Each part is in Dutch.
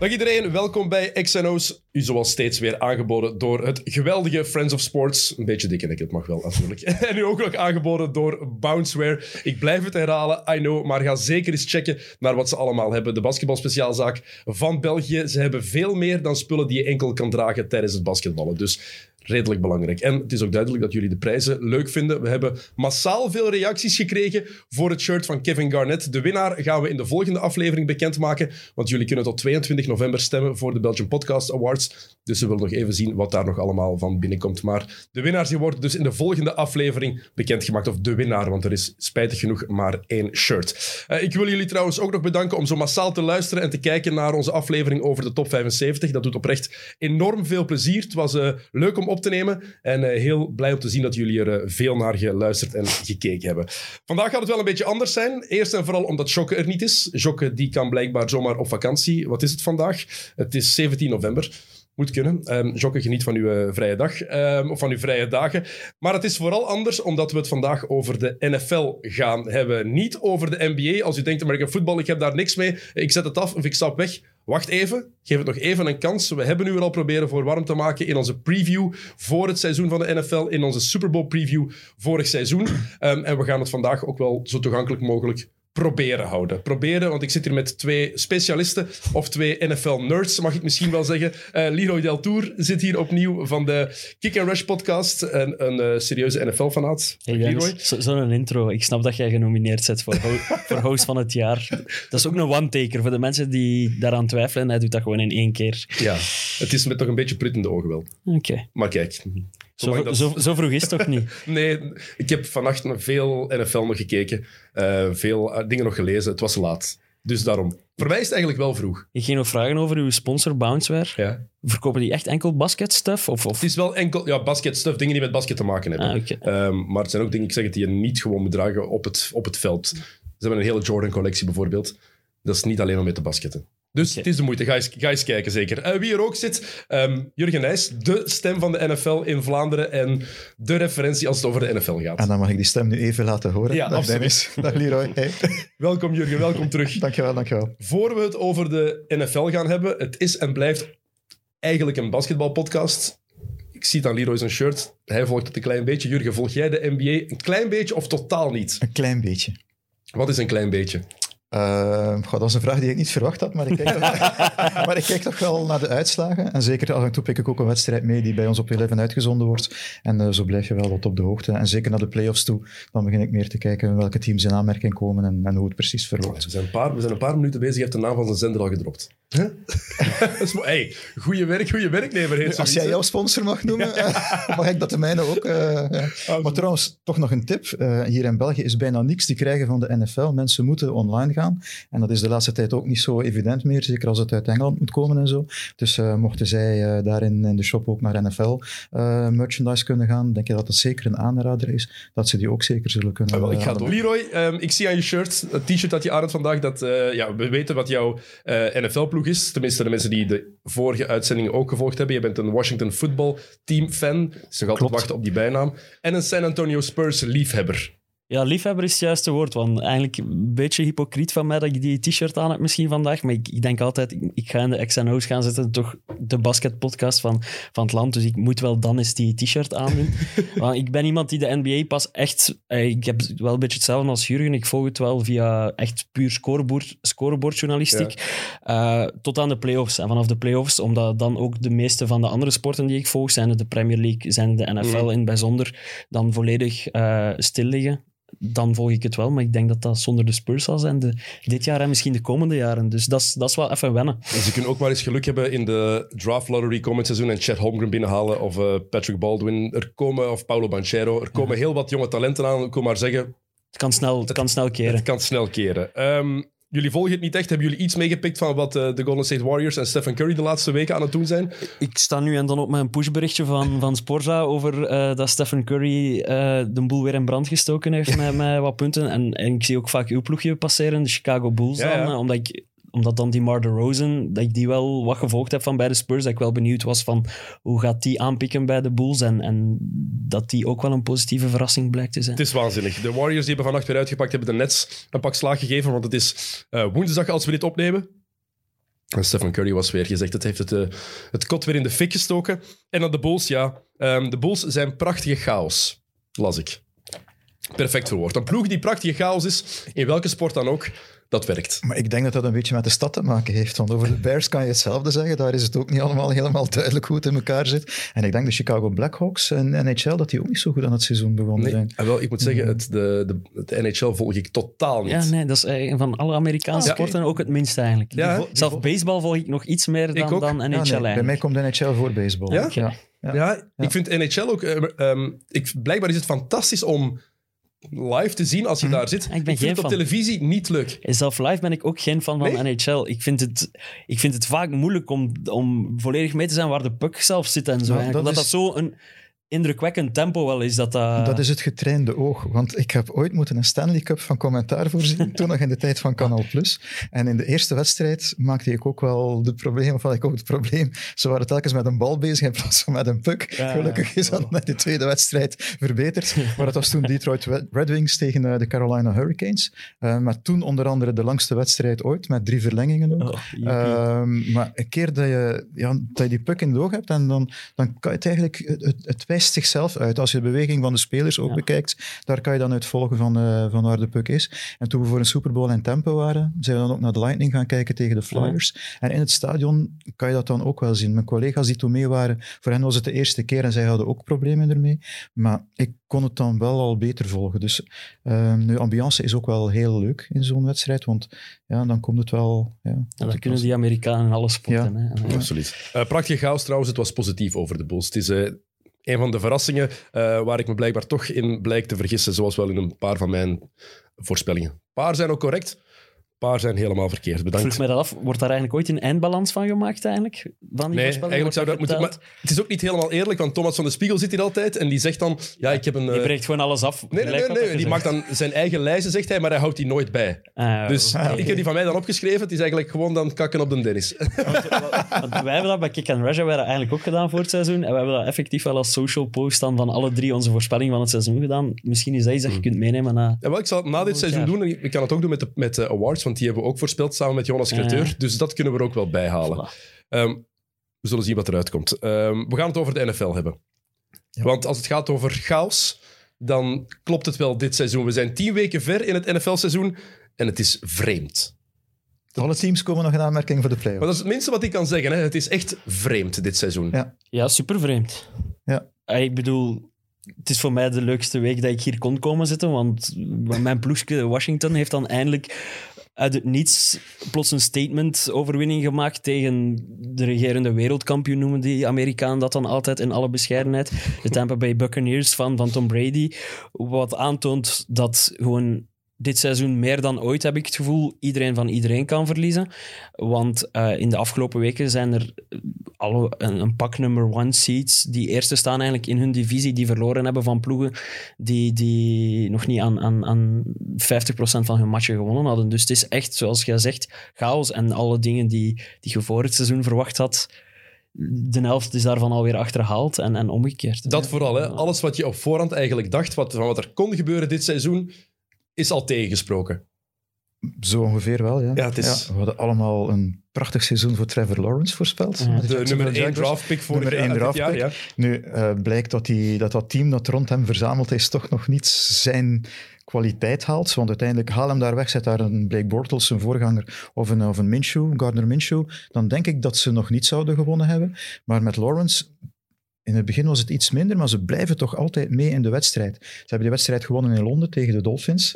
Dag iedereen, welkom bij XNO's. U zoals steeds weer aangeboden door het geweldige Friends of Sports. Een beetje dikke nek, het mag wel natuurlijk. en nu ook nog aangeboden door Bounceware. Ik blijf het herhalen, I know, maar ga zeker eens checken naar wat ze allemaal hebben. De basketbalspeciaalzaak van België. Ze hebben veel meer dan spullen die je enkel kan dragen tijdens het basketballen. Dus redelijk belangrijk. En het is ook duidelijk dat jullie de prijzen leuk vinden. We hebben massaal veel reacties gekregen voor het shirt van Kevin Garnett. De winnaar gaan we in de volgende aflevering bekendmaken, want jullie kunnen tot 22 november stemmen voor de Belgian Podcast Awards. Dus we willen nog even zien wat daar nog allemaal van binnenkomt. Maar de winnaars die worden dus in de volgende aflevering bekendgemaakt. Of de winnaar, want er is spijtig genoeg maar één shirt. Eh, ik wil jullie trouwens ook nog bedanken om zo massaal te luisteren en te kijken naar onze aflevering over de top 75. Dat doet oprecht enorm veel plezier. Het was eh, leuk om op te nemen. En eh, heel blij om te zien dat jullie er veel naar geluisterd en gekeken hebben. Vandaag gaat het wel een beetje anders zijn. Eerst en vooral omdat Jokke er niet is. Jokke die kan blijkbaar zomaar op vakantie. Wat is het vandaag? Het is 17 november. Moet kunnen. Um, geniet van uw eh, vrije dag. ehm, of van uw vrije dagen. Maar het is vooral anders omdat we het vandaag over de NFL gaan hebben. Niet over de NBA. Als u denkt, American football, ik heb daar niks mee. Ik zet het af of ik stap weg. Wacht even, geef het nog even een kans. We hebben nu al proberen voor warm te maken in onze preview voor het seizoen van de NFL, in onze Super Bowl preview vorig seizoen. Um, en we gaan het vandaag ook wel zo toegankelijk mogelijk proberen houden. Proberen, want ik zit hier met twee specialisten, of twee NFL-nerds, mag ik misschien wel zeggen. Eh Leroy Deltour zit hier opnieuw van de Kick and Rush podcast, een, een eh, serieuze NFL-fanaat. Hey Leroy. Zo- zo'n intro. Ik snap dat jij genomineerd bent voor, ho- voor host van het jaar. Dat is ook een one-taker. Voor de mensen die daaraan twijfelen, hij doet dat gewoon in één keer. Ja, het is met toch een beetje prut in de ogen wel. Oké. Maar kijk, Zo, dat- zo, zo vroeg is het toch niet? Nee, ik heb vannacht veel NFL nog gekeken. eh, veel eh, dingen nog gelezen. Het was laat. Dus daarom. Voor mij is het eigenlijk wel vroeg. Ik ging nog vragen over uw sponsor Bounceware. Ja. Verkopen die echt enkel basketstuff? Of, of... Het is wel enkel ja, basket stuff, dingen die met basket te maken hebben. Ah. Ehm, maar het zijn ook dingen, ik zeg het, die je niet gewoon moet dragen op het, op het veld. Ze hebben een hele Jordan-collectie bijvoorbeeld. Dat is niet alleen om mee te basketten. Dus het is de moeite. Ga eens, ga eens kijken, zeker. Eh, wie er ook zit, ehm, Jurgen Nijs, de stem van de NFL in Vlaanderen en de referentie als het over de NFL gaat. En dan mag ik die stem nu even laten horen. Ja, Dag absoluut. Dennis. Dag Leroy. Hey. Welkom Jurgen, welkom terug. Dankjewel, dankjewel. Voor we het over de NFL gaan hebben, het is en blijft eigenlijk een basketbalpodcast. Ik zie het aan Leroy zijn shirt. Hij volgt het een klein beetje. Jurgen, volg jij de NBA een klein beetje of totaal niet? Een klein beetje. Wat is een klein beetje? Eh, goh, dat is een vraag die ik niet verwacht had, maar ik, kijk toch, maar ik kijk toch wel naar de uitslagen. En zeker af en toe pik ik ook een wedstrijd mee die bij ons op Eleven uitgezonden wordt. En eh, zo blijf je wel wat op de hoogte. En zeker naar de playoffs toe, dan begin ik meer te kijken welke teams in aanmerking komen en, en hoe het precies verloopt. We zijn, een paar, we zijn een paar minuten bezig. Je hebt de naam van zijn zender al gedropt. Huh? Dat hey, goeie werk, goede werknemer heet Als jij jouw sponsor mag noemen, eh, mag ik dat de mijne ook. eh, ja. Maar trouwens, toch nog een tip. Eh, hier in België is bijna niks te krijgen van de NFL. Mensen moeten online gaan. En dat is de laatste tijd ook niet zo evident meer, zeker als het uit Engeland moet komen en zo. Dus mochten zij daarin in de shop ook naar NFL-merchandise kunnen gaan, denk je dat het zeker een aanrader is, dat ze die ook zeker zullen kunnen Ah, wel, ik ga door. Leroy, ehm, ik zie aan je shirt, het t-shirt dat je aan hebt vandaag, dat ja, we weten wat jouw eh, Is. Tenminste, de mensen die de vorige uitzendingen ook gevolgd hebben. Je bent een Washington Football Team fan. Dus nog altijd wachten op die bijnaam. En een San Antonio Spurs liefhebber. Ja, liefhebber is het juiste woord. Want eigenlijk een beetje hypocriet van mij dat ik die t-shirt aan heb misschien vandaag. Maar ik, ik denk altijd, ik, ik ga in de XNO's gaan zitten. Toch de basketpodcast van, van het land. Dus ik moet wel dan eens die t-shirt aandoen. want ik ben iemand die de NBA pas echt... eh, Ik heb wel een beetje hetzelfde als Jurgen. Ik volg het wel via echt puur scoreboard, scoreboardjournalistiek. eh, tot aan de playoffs. En vanaf de playoffs, omdat dan ook de meeste van de andere sporten die ik volg, zijn het de Premier League, zijn de NFL Mhm. in het bijzonder, dan volledig eh, stil liggen dan volg ik het wel. Maar ik denk dat dat zonder de Spurs zal zijn de, dit jaar en misschien de komende jaren. Dus dat is, dat is wel even wennen. En ze kunnen ook maar eens geluk hebben in de draft lottery komend seizoen en Chet Holmgren binnenhalen of eh, Patrick Baldwin. Er komen, of Paulo Banchero. Er komen heel wat jonge talenten aan. Ik wil maar zeggen, Het kan snel, het kan snel keren. Het kan snel keren. Ehm, jullie volgen het niet echt. Hebben jullie iets meegepikt van wat eh, de Golden State Warriors en Stephen Curry de laatste weken aan het doen zijn? Ik sta nu en dan op mijn pushberichtje van, van Sporza over eh, dat Stephen Curry eh, de boel weer in brand gestoken heeft met, met wat punten. En, en ik zie ook vaak uw ploegje passeren, de Chicago Bulls Ja, dan. ja. omdat ik omdat dan die Mar Rosen, dat ik die wel wat gevolgd heb van bij de Spurs, dat ik wel benieuwd was van hoe gaat die aanpikken bij de Bulls en, en dat die ook wel een positieve verrassing blijkt te zijn. Het is waanzinnig. De Warriors die hebben vannacht weer uitgepakt, hebben de Nets een pak slaag gegeven, want het is eh, woensdag als we dit opnemen. En Stephen Curry was weer gezegd, het heeft het, eh, het kot weer in de fik gestoken. En dan de Bulls, ja. Ehm, de Bulls zijn prachtige chaos, las ik. Perfect verwoord. Een ploeg die prachtige chaos is, in welke sport dan ook, dat werkt. Maar ik denk dat dat een beetje met de stad te maken heeft. Want over de Bears kan je hetzelfde zeggen. Daar is het ook niet allemaal helemaal duidelijk hoe het in elkaar zit. En ik denk de Chicago Blackhawks en NHL, dat die ook niet zo goed aan het seizoen begonnen Nee, zijn. en wel, ik moet zeggen, het, de, de, het NHL volg ik totaal niet. Ja, nee, dat is eh, van alle Amerikaanse Ah, sporten ook het minste eigenlijk. Ja? Zelf baseball volg ik nog iets meer dan, dan NHL Ja, nee, bij mij komt de NHL voor baseball. Ja? ja. Ja. Ja, ik vind NHL ook... eh, ehm, ik, blijkbaar is het fantastisch om live te zien als je daar zit. Ik ben vind geen het op fan. televisie niet leuk. Zelf live ben ik ook geen fan van Nee? NHL. Ik vind, het, ik vind het vaak moeilijk om, om volledig mee te zijn waar de puck zelf zit en zo. Dat is- dat zo een indrukwekkend tempo wel is. Dat, dat, Dat is het getrainde oog. Want ik heb ooit moeten een Stanley Cup van commentaar voorzien, toen nog in de tijd van Canal+. Plus. En in de eerste wedstrijd maakte ik ook wel de probleem, of had ik ook het probleem, ze waren telkens met een bal bezig in plaats van met een puck. Ja. Gelukkig is dat met de tweede wedstrijd verbeterd. Maar dat was toen Detroit Red Wings tegen eh, de Carolina Hurricanes. Eh, maar toen onder andere de langste wedstrijd ooit, met drie verlengingen ook. Oh. Ehm, maar een keer dat je, ja, dat je die puck in de oog hebt, en dan, dan kan je het eigenlijk, het, het, het wijst zichzelf uit. Als je de beweging van de spelers ook Ja. bekijkt, daar kan je dan uit volgen van, eh, van waar de puck is. En toen we voor een Super Bowl in Tampa waren, zijn we dan ook naar de Lightning gaan kijken tegen de Flyers. En in het stadion kan je dat dan ook wel zien. Mijn collega's die toen mee waren, voor hen was het de eerste keer en zij hadden ook problemen ermee. Maar ik kon het dan wel al beter volgen. Dus ehm, de ambiance is ook wel heel leuk in zo'n wedstrijd, want ja, dan komt het wel... Ja, Ja, dat kunnen die Amerikanen in alle sporten. Hè. Ja. Absoluut. Eh, prachtige chaos trouwens, het was positief over de Bulls. Het is eh, een van de verrassingen eh, waar ik me blijkbaar toch in blijk te vergissen, zoals wel in een paar van mijn voorspellingen. Een paar zijn ook correct, paar zijn helemaal verkeerd. Ik Bedankt. vroeg mij dat af, wordt daar eigenlijk ooit een eindbalans van gemaakt eigenlijk? Van die Nee, eigenlijk zou dat moeten. Maar het is ook niet helemaal eerlijk, want Thomas van de Spiegel zit hier altijd en die zegt dan: Ja, ik heb een. Je eh, breekt gewoon alles af. Nee, nee, nee, nee. die maakt dan zijn eigen lijsten, zegt hij, maar hij houdt die nooit bij. Ah, Dus ik heb die van mij dan opgeschreven. Het is eigenlijk gewoon dan kakken op de Dennis. Want wij hebben dat bij Kick and hebben wij dat eigenlijk ook gedaan voor het seizoen. En we hebben dat effectief wel als social post dan van alle drie onze voorspellingen van het seizoen gedaan. Misschien is dat iets dat je kunt meenemen naar... Ja, wel, ik zal het na dit seizoen doen. en Ik kan het ook doen met de met de awards, want die hebben we ook voorspeld samen met Jonas Creteur. ja. Dus dat kunnen we er ook wel bijhalen. Voilà. Ehm, we zullen zien wat eruit komt. Ehm, we gaan het over de NFL hebben. Ja. Want als het gaat over chaos, dan klopt het wel dit seizoen. We zijn tien weken ver in het NFL-seizoen en het is vreemd. Alle teams komen nog in aanmerking voor de Maar play-offs. dat is het minste wat ik kan zeggen. Hè. Het is echt vreemd dit seizoen. Ja. Ja, super vreemd. Ja. Ik bedoel, het is voor mij de leukste week dat ik hier kon komen zitten, want mijn ploegje Washington heeft dan eindelijk uit het niets plots een statement-overwinning gemaakt tegen de regerende wereldkampioen, noemen die Amerikanen dat dan altijd in alle bescheidenheid. De Tampa Bay Buccaneers van, van Tom Brady. Wat aantoont dat gewoon dit seizoen meer dan ooit, heb ik het gevoel, iedereen van iedereen kan verliezen. Want eh, in de afgelopen weken zijn er alle, een, een pak nummer one seeds die eerste staan eigenlijk in hun divisie, die verloren hebben van ploegen die, die nog niet aan, aan, aan 50% van hun matchen gewonnen hadden. Dus het is echt, zoals jij zegt, chaos. En alle dingen die, die je voor het seizoen verwacht had, de helft is daarvan alweer achterhaald en, en omgekeerd. Dat vooral. Hè. Alles wat je op voorhand eigenlijk dacht, wat, wat er kon gebeuren dit seizoen, is al tegengesproken. Zo ongeveer wel, ja. Ja, het is- we hadden allemaal een prachtig seizoen voor Trevor Lawrence voorspeld. Ja. Met De nummer 1 Jaguars. draftpick voor Nummer één draftpick. Ja. Nu eh, blijkt dat, die, dat dat team dat rond hem verzameld is toch nog niet zijn kwaliteit haalt. Want uiteindelijk haal hem daar weg, zet daar een Blake Bortles, zijn voorganger, of een, of een Minshew, Gardner Minshew. Dan denk ik dat ze nog niet zouden gewonnen hebben. Maar met Lawrence... In het begin was het iets minder, maar ze blijven toch altijd mee in de wedstrijd. Ze hebben die wedstrijd gewonnen in Londen tegen de Dolphins.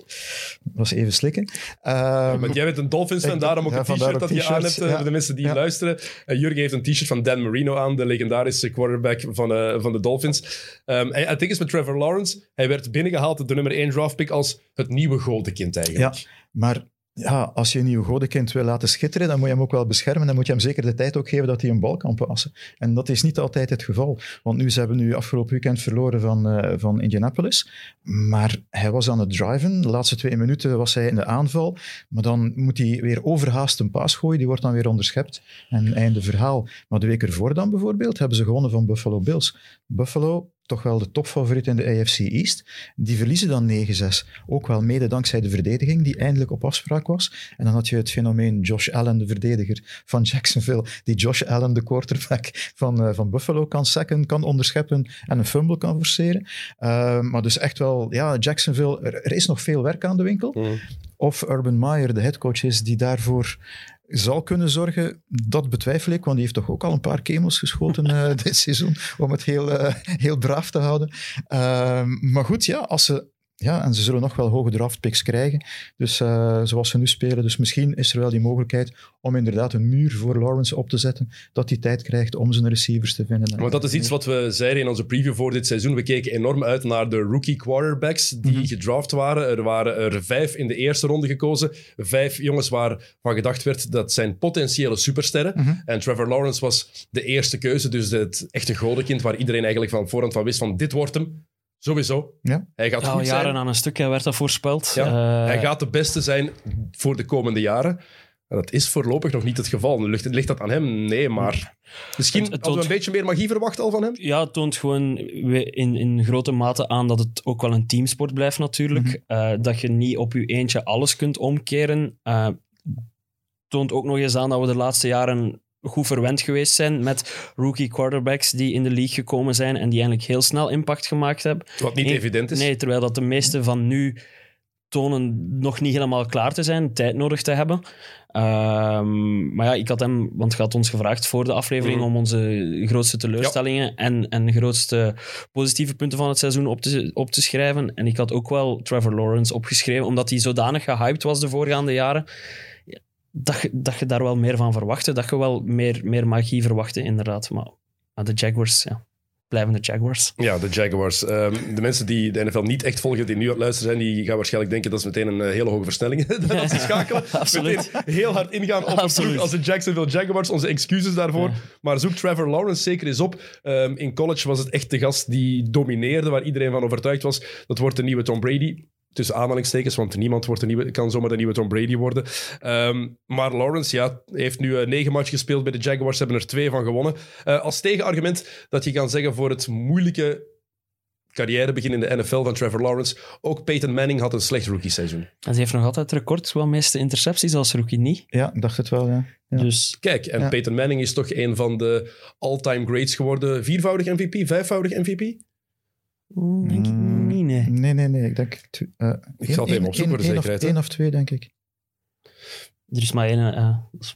Dat was even slikken. Ehm, Want jij bent een Dolphins-fan, Ik- daarom ook ja, een t-shirt dat je aan hebt, eh, ja. voor de mensen die luisteren. Eh, Jurgen heeft een t-shirt van Dan Marino aan, de legendarische quarterback van, eh, van de Dolphins. Ehm en het ding is met Trevor Lawrence, hij werd binnengehaald, de nummer 1 draftpick, als het nieuwe godenkind eigenlijk. Ja, maar ja, als je een nieuw godenkind wil laten schitteren, dan moet je hem ook wel beschermen. Dan moet je hem zeker de tijd ook geven dat hij een bal kan passen. En dat is niet altijd het geval. Want nu, ze hebben nu afgelopen weekend verloren van, eh, van Indianapolis. Maar hij was aan het driven. De laatste twee minuten was hij in de aanval. Maar dan moet hij weer overhaast een paas gooien. Die wordt dan weer onderschept. En einde verhaal. Maar de week ervoor dan bijvoorbeeld, hebben ze gewonnen van Buffalo Bills. Buffalo toch wel de topfavoriet in de AFC East. Die verliezen dan 9-6. Ook wel mede dankzij de verdediging, die eindelijk op afspraak was. En dan had je het fenomeen Josh Allen, de verdediger van Jacksonville, die Josh Allen, de quarterback van, uh, van Buffalo, kan sacken, kan onderscheppen en een fumble kan forceren. Uh, maar dus echt wel, ja, Jacksonville, er, er, is nog veel werk aan de winkel. Mm. Of Urban Meyer, de headcoach is, die daarvoor zal kunnen zorgen, dat betwijfel ik, want die heeft toch ook al een paar kemels geschoten uh, dit seizoen, om het heel, uh, heel braaf te houden. Uh, maar goed, ja, als ze ja, en ze zullen nog wel hoge draftpicks krijgen. Dus uh, zoals ze nu spelen. Dus misschien is er wel die mogelijkheid om inderdaad een muur voor Lawrence op te zetten. Dat hij tijd krijgt om zijn receivers te vinden. Maar dat is iets wat we zeiden in onze preview voor dit seizoen. We keken enorm uit naar de rookie quarterbacks die mm -hmm. gedraft waren. Er waren er vijf in de eerste ronde gekozen. Vijf jongens waarvan gedacht werd dat zijn potentiële supersterren. Mm -hmm. En Trevor Lawrence was de eerste keuze. Dus het echte godenkind waar iedereen eigenlijk van voorhand van wist van dit wordt hem. Sowieso. Ja. Hij gaat ja, goed jaren zijn. aan een stuk werd dat voorspeld. Ja. Uh, hij gaat de beste zijn voor de komende jaren. En dat is voorlopig nog niet het geval. Ligt, ligt dat aan hem? Nee, maar misschien Het- het hadden we een beetje meer magie verwacht al van hem. Ja, het toont gewoon in, in grote mate aan dat het ook wel een teamsport blijft natuurlijk. Eh, dat je niet op je eentje alles kunt omkeren. Eh, toont ook nog eens aan dat we de laatste jaren goed verwend geweest zijn met rookie quarterbacks die in de league gekomen zijn en die eigenlijk heel snel impact gemaakt hebben. Wat niet evident is. Nee, terwijl dat de meeste van nu tonen nog niet helemaal klaar te zijn, tijd nodig te hebben. Ehm, maar ja, ik had hem, want je had ons gevraagd voor de aflevering Mhm. om onze grootste teleurstellingen en, en grootste positieve punten van het seizoen op te, op te schrijven. En ik had ook wel Trevor Lawrence opgeschreven, omdat hij zodanig gehyped was de voorgaande jaren. Dat je, dat je daar wel meer van verwachtte, dat je wel meer, meer magie verwachtte, inderdaad. Maar, maar de Jaguars, ja, blijven de Jaguars. Ja, de Jaguars. Ehm, de mensen die de NFL niet echt volgen, die nu aan het luisteren zijn, die gaan waarschijnlijk denken dat is meteen een eh, hele hoge versnelling. dat ze schakelen. Absoluut. Meteen heel hard ingaan op ploeg als de Jacksonville Jaguars. Onze excuses daarvoor. Ja. Maar zoek Trevor Lawrence zeker eens op. Ehm, in college was het echt de gast die domineerde, waar iedereen van overtuigd was. Dat wordt de nieuwe Tom Brady. Tussen aanhalingstekens, want niemand wordt de nieuwe, kan zomaar de nieuwe Tom Brady worden. Ehm, maar Lawrence ja, heeft nu eh, negen matchen gespeeld bij de Jaguars. Hebben er twee van gewonnen. Eh, als tegenargument dat je kan zeggen voor het moeilijke carrièrebegin in de NFL van Trevor Lawrence. Ook Peyton Manning had een slecht rookie-seizoen. En ze heeft nog altijd het record qua meeste intercepties als rookie niet. Ja, dacht het wel, ja. Ja. Dus Kijk, en Ja. Peyton Manning is toch een van de all-time greats geworden. Viervoudig MVP, vijfvoudig MVP? Denk ik Mm, niet, nee. Nee, nee, nee. Ik denk... eh, Ik zal het even opzoeken voor de zekerheid, Of, twee, denk ik. Er is maar één... eh, is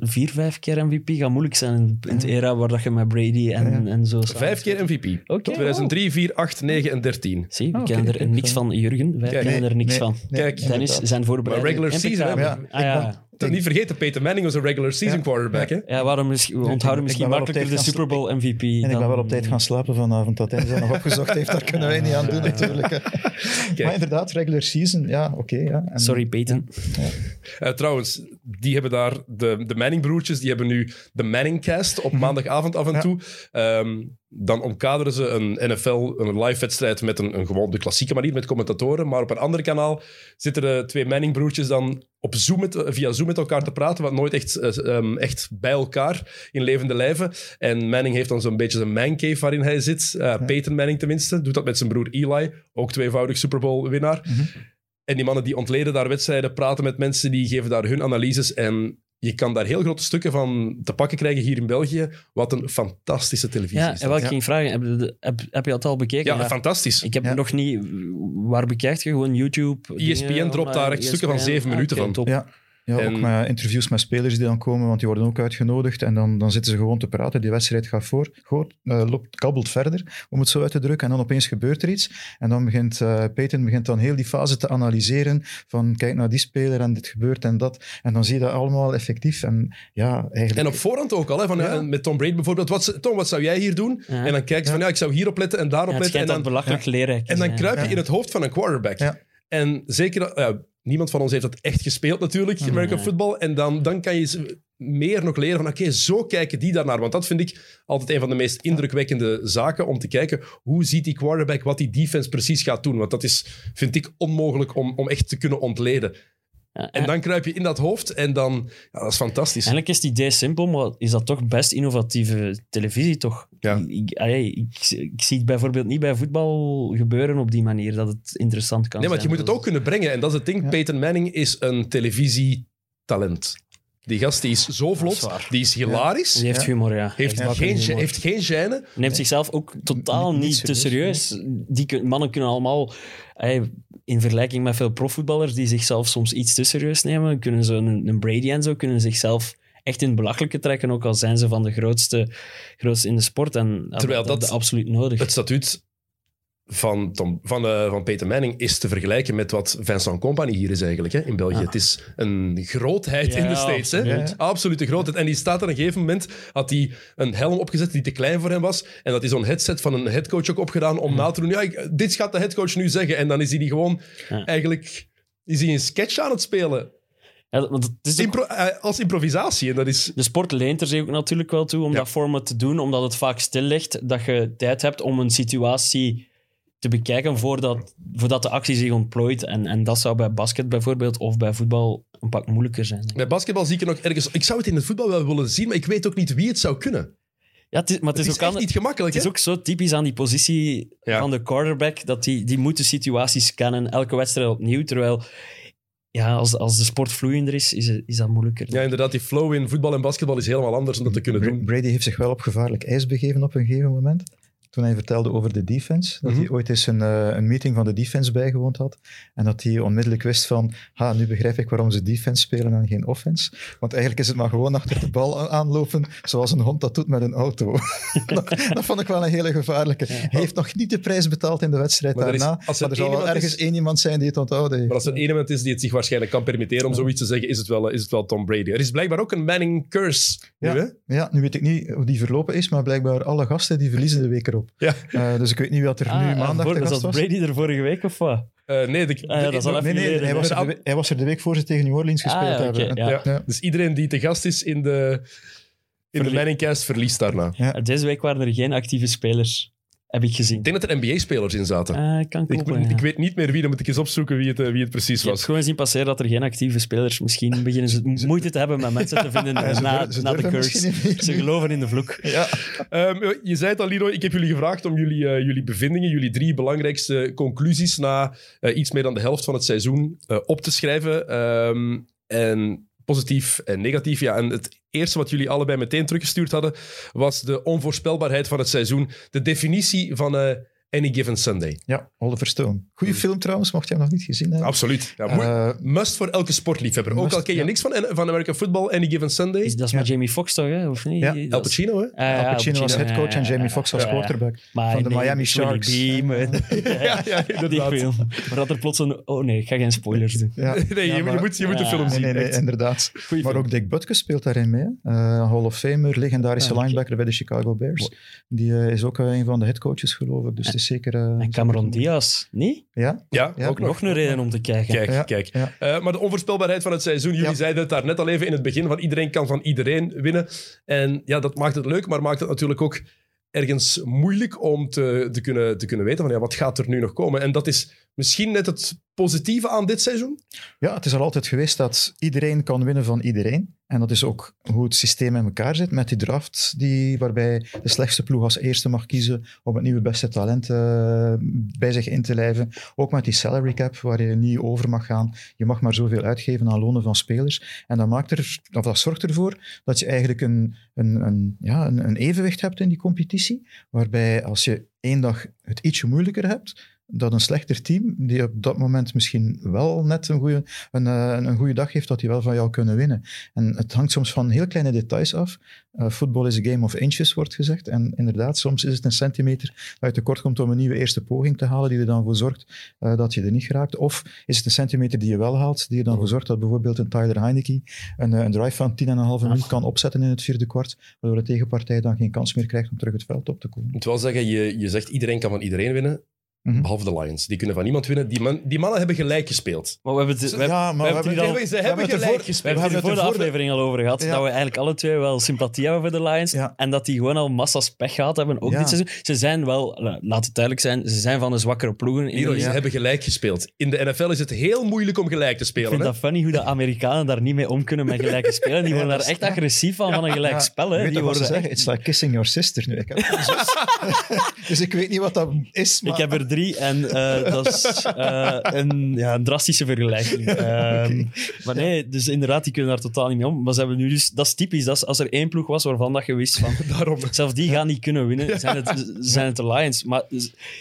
vier, vijf keer MVP gaat moeilijk zijn in, in het era waar dat je met Brady en, Ja. en zo... Vijf keer MVP. Oké. 2003, 4, 8, 9 en 13. Zie, we Ah, kennen er niks van, Jurgen. Wij Kijk, kennen nee, er niks nee, van. nee, Kijk, Dennis, zijn voorbereiding. Maar regular season, hè? Ah, ja, Ik ben- Niet vergeten, Peyton Manning was een regular season Ja. quarterback. Hè? Ja, waarom misschien, we ik- onthouden ik misschien makkelijker de Super Bowl MVP. En ik dan- ben wel op tijd gaan slapen vanavond, dat hij dat nog opgezocht heeft. Daar kunnen wij niet aan doen, natuurlijk. hè. Maar inderdaad, regular season, ja, oké. ja. En- Sorry, Peyton. Eh, trouwens, die hebben daar, de, de Manning-broertjes, die hebben nu de Manning-cast op maandagavond af en Ja. toe. Ehm, dan omkaderen ze een NFL, een live-wedstrijd met een, een gewoon de klassieke manier, met commentatoren. Maar op een ander kanaal zitten de twee Manning-broertjes dan op Zoom met, via Zoom met elkaar te praten, wat nooit echt, eh, ehm, echt bij elkaar in levende lijven. En Manning heeft dan zo'n beetje zijn mancave waarin hij zit. Eh, Peyton Manning tenminste, doet dat met zijn broer Eli, ook tweevoudig Super Bowl-winnaar. En die mannen die ontleden daar wedstrijden, praten met mensen, die geven daar hun analyses. En je kan daar heel grote stukken van te pakken krijgen hier in België. Wat een fantastische televisie Ja, is. en wat ik ging vragen, heb je, de- heb, heb je dat al bekeken? ja, fantastisch. Ik heb Ja. nog niet... Waar bekijk je? Gewoon YouTube? ESPN dropt daar online, echt stukken van ESPN? zeven Ah, minuten oké, van. top. Ja, ja En- ook met interviews met spelers die dan komen, want die worden ook uitgenodigd. En dan, dan zitten ze gewoon te praten. Die wedstrijd gaat voor, goed, eh, loopt, kabbelt verder, om het zo uit te drukken. En dan opeens gebeurt er iets. En dan begint eh Peyton begint dan heel die fase te analyseren. Van kijk naar die speler en dit gebeurt en dat. En dan zie je dat allemaal effectief. En ja, eigenlijk... En op voorhand ook al, hè, van, Ja. eh, met Tom Brady bijvoorbeeld. Wat, Tom, wat zou jij hier doen? Ja. En dan kijk je van, ja, ik zou hierop letten en daarop Ja, het letten. En dat dan, belachelijk leerrijk en dan kruip je Ja. in het hoofd van een quarterback. Ja. En zeker, ja, niemand van ons heeft dat echt gespeeld natuurlijk, American Nee. football. En dan, dan kan je meer nog leren van, oké, zo kijken die daarnaar. Want dat vind ik altijd een van de meest indrukwekkende zaken, om te kijken hoe ziet die quarterback wat die defense precies gaat doen. Want dat is, vind ik, onmogelijk om, om echt te kunnen ontleden. Ja, En dan kruip je in dat hoofd en dan, ja, dat is fantastisch. Eigenlijk is het idee simpel, maar is dat toch best innovatieve televisie, toch? Ja. Ik, ik, allee, ik, ik zie het bijvoorbeeld niet bij voetbal gebeuren op die manier, dat het interessant kan Nee, want je zijn. moet het ook kunnen brengen. En dat is het ding. Ja. Peyton Manning is een televisietalent. Die gast die is zo is vlot, die is hilarisch, Die heeft humor, ja. heeft, geen, humor. heeft geen gêne. Neemt zichzelf ook totaal Niet- te serieus. Die mannen kunnen allemaal, in vergelijking met veel profvoetballers die zichzelf soms iets te serieus nemen, kunnen ze een, een Brady en zo, kunnen zichzelf echt in het belachelijke trekken, ook al zijn ze van de grootste, grootste in de sport. En Terwijl dat, dat- is absoluut nodig. Het statuut van, Tom, van, eh, van Peter Manning is te vergelijken met wat Vincent Company hier is eigenlijk hè, in België. Ja. Het is een grootheid Ja, in de States. Hè? Absolute grootheid. En die staat er op een gegeven moment, had hij een helm opgezet die te klein voor hem was. En dat is zo'n headset van een headcoach ook opgedaan om na te doen. Ja, ik- dit gaat de headcoach nu zeggen. En dan is hij die gewoon Ja. eigenlijk... Is hij een sketch aan het spelen? Ja, want het is Impro- eh, als improvisatie. En dat is... de sport leent er zich ook natuurlijk wel toe om Ja. dat format te doen, omdat het vaak stil ligt, dat je tijd hebt om een situatie te bekijken voordat, voordat de actie zich ontplooit. En, en dat zou bij basket bijvoorbeeld of bij voetbal een pak moeilijker zijn. Bij basketbal zie ik er nog ergens... Ik zou het in het voetbal wel willen zien, maar ik weet ook niet wie het zou kunnen. Ja, het is, maar het Het is, is, ook echt aan- niet gemakkelijk, Het is ook zo typisch aan die positie Ja. van de quarterback, dat die, die moet de situatie scannen, elke wedstrijd opnieuw, terwijl ja, als, als de sport vloeiender is, is, is dat moeilijker. Ja, inderdaad, die flow in voetbal en basketbal is helemaal anders om dat te kunnen doen. Brady heeft zich wel op gevaarlijk ijs begeven op een gegeven moment. Toen hij vertelde over de defense, dat Mhm. hij ooit eens een, eh, een meeting van de defense bijgewoond had. En dat hij onmiddellijk wist van, ha, nu begrijp ik waarom ze defense spelen en geen offense. Want eigenlijk is het maar gewoon achter de bal aanlopen, zoals een hond dat doet met een auto. dat, dat vond ik wel een hele gevaarlijke. Hij heeft nog niet de prijs betaald in de wedstrijd Maar is- daarna, als er maar er zal wel ergens is- één iemand zijn die het onthouden heeft. Maar als er één iemand is die het zich waarschijnlijk kan permitteren om zoiets te zeggen, is het wel, is het wel Tom Brady. Er is blijkbaar ook een Manning curse. Nu, Ja. hè? Ja, nu weet ik niet hoe die verlopen is, maar blijkbaar alle gasten die verliezen de week erop. Ja. Eh, dus ik weet niet wat er Ah, nu maandag voor- de gast was. Brady er vorige week of wat? Eh, nee, de, Ah ja, dat is al de- even Nee, nee, geleden, hij was, er de, we- hij was er de week voor ze tegen New Orleans gespeeld Ah, ja, oké, hebben. ja. ja. Ja. Dus iedereen die te gast is in de, in de Manningcast verliest daarna. Ja. Deze week waren er geen actieve spelers, heb ik gezien. Ik denk dat er NBA-spelers in zaten. Kan ik, ja. ik weet niet meer wie, dan moet ik eens opzoeken wie het, eh, wie het precies Ik was. gewoon zien passeren dat er geen actieve spelers... Misschien beginnen ze moeite te hebben met mensen te vinden Ja, na, ze na de curse. Ze geloven in de vloek. Ja. Ehm, je zei het al, Leroy. Ik heb jullie gevraagd om jullie, eh, jullie bevindingen, jullie drie belangrijkste conclusies na eh, iets meer dan de helft van het seizoen eh, op te schrijven. Ehm, en positief en negatief. Ja, en het eerste wat jullie allebei meteen teruggestuurd hadden, was de onvoorspelbaarheid van het seizoen. De definitie van eh, Any Given Sunday. ja, Oliver Stone. Goeie film trouwens, mocht je hem nog niet gezien hebben. Absoluut. Ja, Eh, must voor elke sportliefhebber. Ook al ken je ja. niks van, van American Football, Any Given Sunday. Is, dat is Ja. met Jamie Foxx toch, hè? of niet? Ja, Dat Al Pacino, hè? Ja, Al Pacino was headcoach en ja, Jamie ja, Foxx ja. quarterback. Maar Van de nee, Miami Sharks. Beam. Ja, ja, Die inderdaad. film. Maar dat er plots een... Oh nee, ik ga geen spoilers doen. Ja. Nee, je, Ja, maar- je moet, je moet de film Nee, zien. nee, nee, inderdaad. Goeie Maar film. ook Dick Butkus speelt daarin mee. Eh, Hall of Famer, legendarische Ah, linebacker bij de Chicago Bears. Die eh, is ook een van de headcoaches, geloof ik. Dus het is zeker... eh, En Cameron Diaz, niet? Ja, Ja, Ja, ook nog. Nog een reden om te kijken. Kijk, Ja, kijk. ja. Eh, maar de onvoorspelbaarheid van het seizoen, jullie Ja. zeiden het daar net al even in het begin, van iedereen kan van iedereen winnen. En ja, dat maakt het leuk, maar maakt het natuurlijk ook ergens moeilijk om te, te, kunnen, te kunnen weten van ja, wat gaat er nu nog komen. En dat is misschien net het positieve aan dit seizoen. Ja, het is al altijd geweest dat iedereen kan winnen van iedereen. En dat is ook hoe het systeem in elkaar zit met die draft, die, waarbij de slechtste ploeg als eerste mag kiezen om het nieuwe beste talent eh, bij zich in te lijven. Ook met die salary cap, waar je niet over mag gaan. Je mag maar zoveel uitgeven aan lonen van spelers. En dat, maakt er, of dat zorgt ervoor dat je eigenlijk een, een, een, ja, een, een evenwicht hebt in die competitie, waarbij als je één dag het ietsje moeilijker hebt, dat een slechter team, die op dat moment misschien wel net een goede, een, eh, een goede dag heeft, dat die wel van jou kunnen winnen. En het hangt soms van heel kleine details af. Eh, Voetbal is a game of inches, wordt gezegd. En inderdaad, soms is het een centimeter dat je tekort komt om een nieuwe eerste poging te halen, die er dan voor zorgt eh, dat je er niet geraakt. Of is het een centimeter die je wel haalt, die er dan voor zorgt dat bijvoorbeeld een Tyler Heineke een, een drive van 10,5 minuut kan opzetten in het vierde kwart, waardoor de tegenpartij dan geen kans meer krijgt om terug het veld op te komen. Ik moet wel zeggen, je, je zegt iedereen kan van iedereen winnen. Mhm. Behalve de Lions. Die kunnen van niemand winnen. Die, man, die mannen hebben gelijk gespeeld. Maar we hebben het, we, ja, maar we hebben het al- Ze we hebben het er gelijk voor- gespeeld. we hebben het er voor de er aflevering al over gehad. Ja. Dat we eigenlijk alle twee wel sympathie hebben voor de Lions. Ja. En dat die gewoon al massa's pech gehad hebben, ook Ja. dit seizoen. Ze zijn wel, la- laat het duidelijk zijn, ze zijn van de zwakkere ploegen. in de ze hebben gelijk gespeeld. In de NFL is het heel moeilijk om gelijk te Ik spelen. vind hè? dat funny hoe de Amerikanen daar niet mee om kunnen met gelijke spelen. Die worden daar echt agressief van, van een gelijk Ja, spel. Hè. Die worden zeggen? echt- It's like kissing your sister nu. Ik heb een zus. dus ik weet niet wat dat is. Maar... Ik heb er drie en eh, dat is eh, een, ja, een drastische vergelijking. Ehm, Maar nee, dus inderdaad, die kunnen daar totaal niet mee om. Maar ze hebben nu dus, dat is typisch. Dat is, als er één ploeg was waarvan dat je wist van, Daarom. zelfs die gaan niet kunnen winnen, zijn het, zijn het de Lions. Maar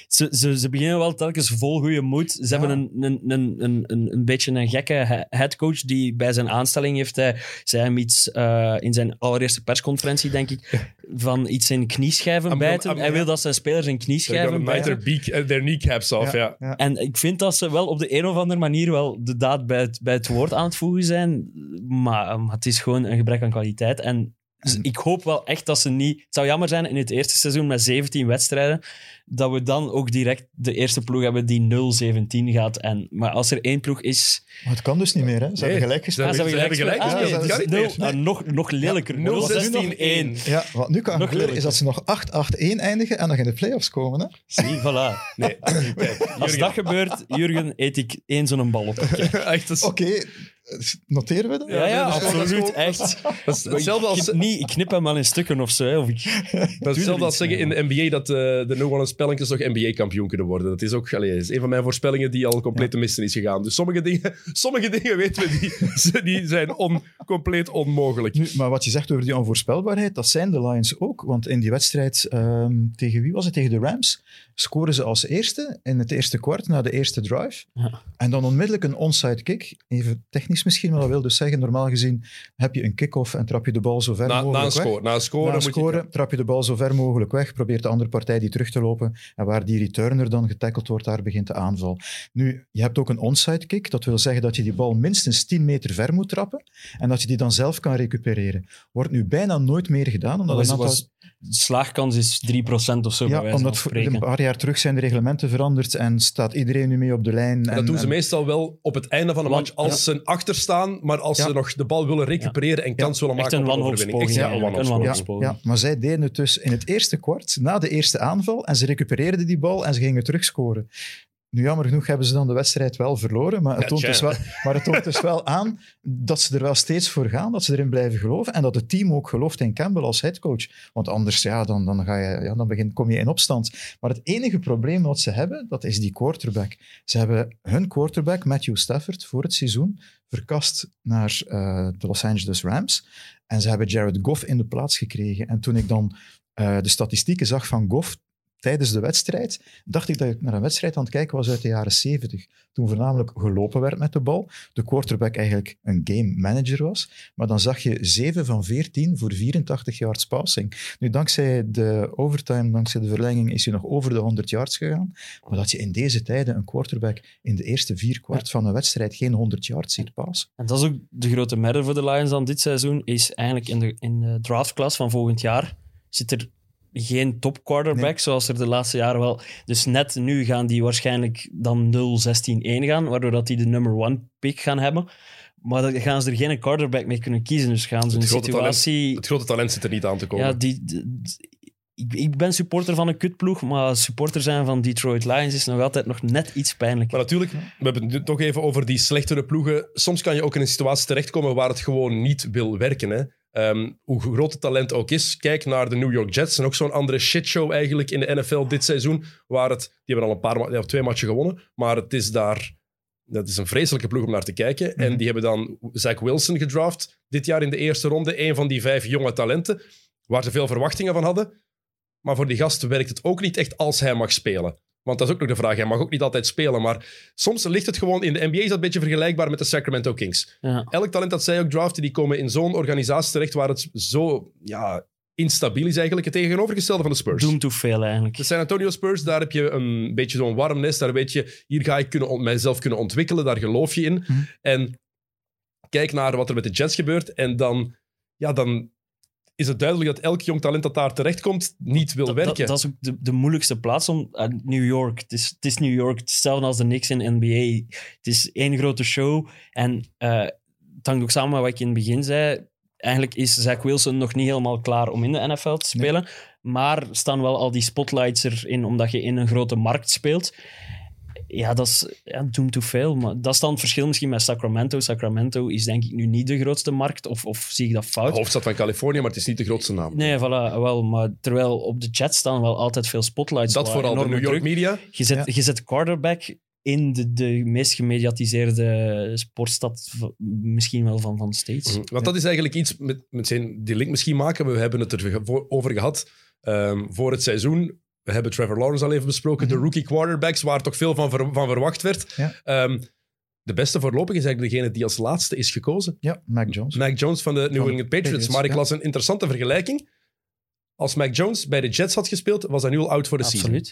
ze, ze, ze beginnen wel telkens vol goede moed. Ze hebben een, een, een, een, een, een beetje een gekke he- headcoach die bij zijn aanstelling heeft hij, zei hem iets eh, in zijn allereerste persconferentie, denk ik, van iets in knieschijven I'm bijten. I'm- hij wil dat zijn spelers in knieschijven bijten. their, beak, eh, their kneecaps off, ja. ja. En ik vind dat ze wel op de een of andere manier wel de daad bij het, bij het woord aan het voegen zijn. Maar, maar het is gewoon een gebrek aan kwaliteit. En dus En- ik hoop wel echt dat ze niet... Het zou jammer zijn in het eerste seizoen met 17 wedstrijden, dat we dan ook direct de eerste ploeg hebben die 0-17 gaat. En, maar als er één ploeg is... Maar het kan dus niet meer. Hè? Ze Nee. hebben gelijk Ze gespeeld. Ah, ze hebben gelijk gespeeld. Ah, dus nog, nog lelijker. 0-16-1. Ja, wat nu kan Nog gebeuren is dat ze nog 8-8-1 eindigen en nog in de playoffs komen. Hè? Zie, voilà. Nee, kijk. Als dat gebeurt, Jurgen, eet ik één zo'n bal op. Echt, dat is, Oké, noteren we dat? Ja, ja, absoluut. Echt. dat is hetzelfde ik, als, knip niet, ik knip hem wel in stukken of zo. Hè, of ik, dat is hetzelfde als zeggen in de NBA dat eh, de No One spelletjes nog NBA-kampioen kunnen worden. Dat is ook allee, is een van mijn voorspellingen die al compleet te missen is gegaan. Dus sommige dingen, sommige dingen weten we, die, die zijn on, compleet onmogelijk. Nu, maar wat je zegt over die onvoorspelbaarheid, dat zijn de Lions ook. Want in die wedstrijd ehm, tegen wie was het? Tegen de Rams scoren ze als eerste in het eerste kwart na de eerste drive. Ja. En dan onmiddellijk een onside kick. Even technisch misschien, maar dat wil dus zeggen, normaal gezien heb je een kick-off en trap je de bal zo ver Na, na een mogelijk weg. score. Na een score Na moet scoren trap je de bal zo ver mogelijk weg, probeert de andere partij die terug te lopen en waar die returner dan getackeld wordt, daar begint de aanval. Nu, je hebt ook een onside kick, dat wil zeggen dat je die bal minstens 10 meter ver moet trappen en dat je die dan zelf kan recupereren. Wordt nu bijna nooit meer gedaan, omdat was, een aantal... was, de slaagkans is 3% of zo, bij ja, wijze omdat voor- een paar jaar terug zijn de reglementen veranderd en staat iedereen nu mee op de lijn. En, Dat doen ze en- meestal wel op het einde van een Want- match als ze achter staan, maar als Ja. ze nog de bal willen recupereren en kans willen Echt maken op een overwinning. Echt wanhoopspoging. ja, een wanhoopspoging. ja, maar zij deden het dus in het eerste kwart, na de eerste aanval, en ze recupereerden die bal en ze gingen terugscoren. Nu, jammer genoeg hebben ze dan de wedstrijd wel verloren, maar het, toont, dus wel, maar het toont dus wel aan dat ze er wel steeds voor gaan, dat ze erin blijven geloven en dat het team ook gelooft in Campbell als headcoach. Want anders, ja, dan, dan, ga je, ja, dan begin, kom je in opstand. Maar het enige probleem wat ze hebben, dat is die quarterback. Ze hebben hun quarterback, Matthew Stafford, voor het seizoen verkast naar eh, de Los Angeles Rams. En ze hebben Jared Goff in de plaats gekregen. En toen ik dan eh, de statistieken zag van Goff tijdens de wedstrijd, dacht ik dat ik naar een wedstrijd aan het kijken was uit de jaren 70. Toen voornamelijk gelopen werd met de bal. De quarterback eigenlijk een game manager was. Maar dan zag je 7 van 14 voor 84 yards passing. Nu, dankzij de overtime, dankzij de verlenging, is hij nog over de 100 yards gegaan. Maar dat je in deze tijden een quarterback in de eerste vier kwart van een wedstrijd geen 100 yards ziet passen. En dat is ook de grote merder voor de Lions dan dit seizoen, is eigenlijk in de, in de draftklas van volgend jaar zit er geen top quarterback, Nee. zoals er de laatste jaren wel. Dus net nu gaan die waarschijnlijk dan 0-16-1 gaan, waardoor dat die de number one pick gaan hebben. Maar dan gaan ze er geen quarterback mee kunnen kiezen. Dus gaan ze Het een talent- situatie... Het grote talent zit er niet aan te komen. Ja, die, die- ik, ik ben supporter van een kutploeg, maar supporter zijn van Detroit Lions is nog altijd nog net iets pijnlijker. Maar natuurlijk, we hebben het toch even over die slechtere ploegen. Soms kan je ook in een situatie terechtkomen waar het gewoon niet wil werken. Hè? Ehm, hoe groot het talent ook is. Kijk naar de New York Jets. En ook zo'n andere shitshow eigenlijk in de NFL dit seizoen. Waar het, die hebben al een paar, ja, twee matchen gewonnen. Maar het is daar... Dat is een vreselijke ploeg om naar te kijken. En Mhm. die hebben dan Zach Wilson gedraft dit jaar in de eerste ronde. Een van die vijf jonge talenten. Waar ze veel verwachtingen van hadden. Maar voor die gasten werkt het ook niet echt als hij mag spelen. Want dat is ook nog de vraag. Hij mag ook niet altijd spelen. Maar soms ligt het gewoon... In de NBA is dat een beetje vergelijkbaar met de Sacramento Kings. Ja. Elk talent dat zij ook draften, die komen in zo'n organisatie terecht waar het zo ja, instabiel is eigenlijk. Het tegenovergestelde van de Spurs. Doom to fail eigenlijk. De San Antonio Spurs, daar heb je een beetje zo'n warm nest. Daar weet je, hier ga ik kunnen, mijzelf kunnen ontwikkelen. Daar geloof je in. Mhm. En kijk naar wat er met de Jets gebeurt. En dan, ja, dan is het duidelijk dat elk jong talent dat daar terechtkomt niet wil Dat, werken. dat, dat is ook de, de moeilijkste plaats om. eh, New York. Het is, het is New York. Hetzelfde als de Knicks in NBA. Het is één grote show. En eh, het hangt ook samen met wat ik in het begin zei. Eigenlijk is Zach Wilson nog niet helemaal klaar om in de NFL te spelen. Maar staan wel al die spotlights erin, omdat je in een grote markt speelt. Ja, dat is ja, doom to fail. Maar dat is dan het verschil misschien met Sacramento. Sacramento is denk ik nu niet de grootste markt. Of, of zie ik dat fout? Hoofdstad van Californië, maar het is niet de grootste naam. Nee, voilà, wel. Maar terwijl op de chat staan wel altijd veel spotlights. dat vooral de New York druk. media. Je zet, Ja. je zet quarterback in de, de meest gemediatiseerde sportstad misschien wel van, van States. Mhm. Want dat is eigenlijk iets, met, met zijn, die link misschien maken. We hebben het er voor- over gehad ehm, voor het seizoen. We hebben Trevor Lawrence al even besproken. De rookie quarterbacks, waar toch veel van, ver- van verwacht werd. Ja. Ehm, de beste voorlopig is eigenlijk degene die als laatste is gekozen. Ja, Mac Jones. Mac Jones van de New England Patriots. Patriots, Maar ik ja. las een interessante vergelijking. Als Mac Jones bij de Jets had gespeeld, was hij nu al out voor de season.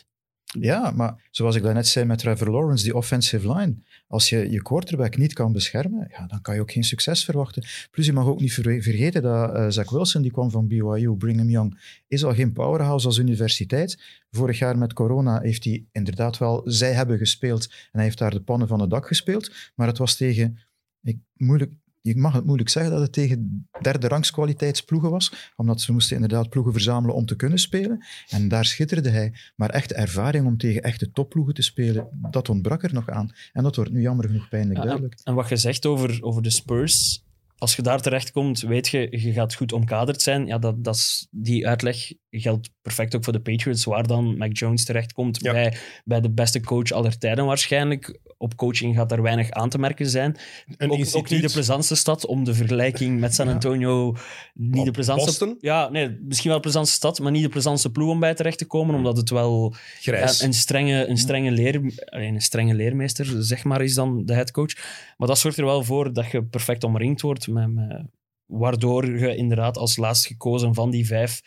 Ja, maar zoals ik daarnet zei met Trevor Lawrence, die offensive line. Als je je quarterback niet kan beschermen, ja, dan kan je ook geen succes verwachten. Plus je mag ook niet ver- vergeten dat eh, Zach Wilson, die kwam van BYU, Brigham Young, is al geen powerhouse als universiteit. Vorig jaar met corona heeft hij inderdaad wel, zij hebben gespeeld en hij heeft daar de pannen van het dak gespeeld. Maar het was tegen, ik, moeilijk, je mag het moeilijk zeggen dat het tegen derde rangs kwaliteitsploegen was, omdat ze moesten inderdaad ploegen verzamelen om te kunnen spelen. En daar schitterde hij. Maar echte ervaring om tegen echte topploegen te spelen, dat ontbrak er nog aan. En dat wordt nu jammer genoeg pijnlijk Ja, duidelijk. En wat je zegt over, over de Spurs, als je daar terechtkomt, weet je, je gaat goed omkaderd zijn. Ja, dat, dat is, die uitleg geldt perfect ook voor de Patriots, waar dan Mac Jones terechtkomt Ja. bij, bij de beste coach aller tijden waarschijnlijk. Op coaching gaat daar weinig aan te merken zijn. Een Ook, niet de plezantste stad, om de vergelijking met San Ja. Antonio niet de plezantste... Boston? Ja, nee, misschien wel de plezantste stad, maar niet de plezantste ploeg om bij terecht te komen, omdat het wel ja, een, strenge, een, strenge leer, alleen een strenge leermeester, zeg maar, is dan de headcoach. Maar dat zorgt er wel voor dat je perfect omringd wordt, met, met- waardoor je inderdaad als laatst gekozen van die vijf,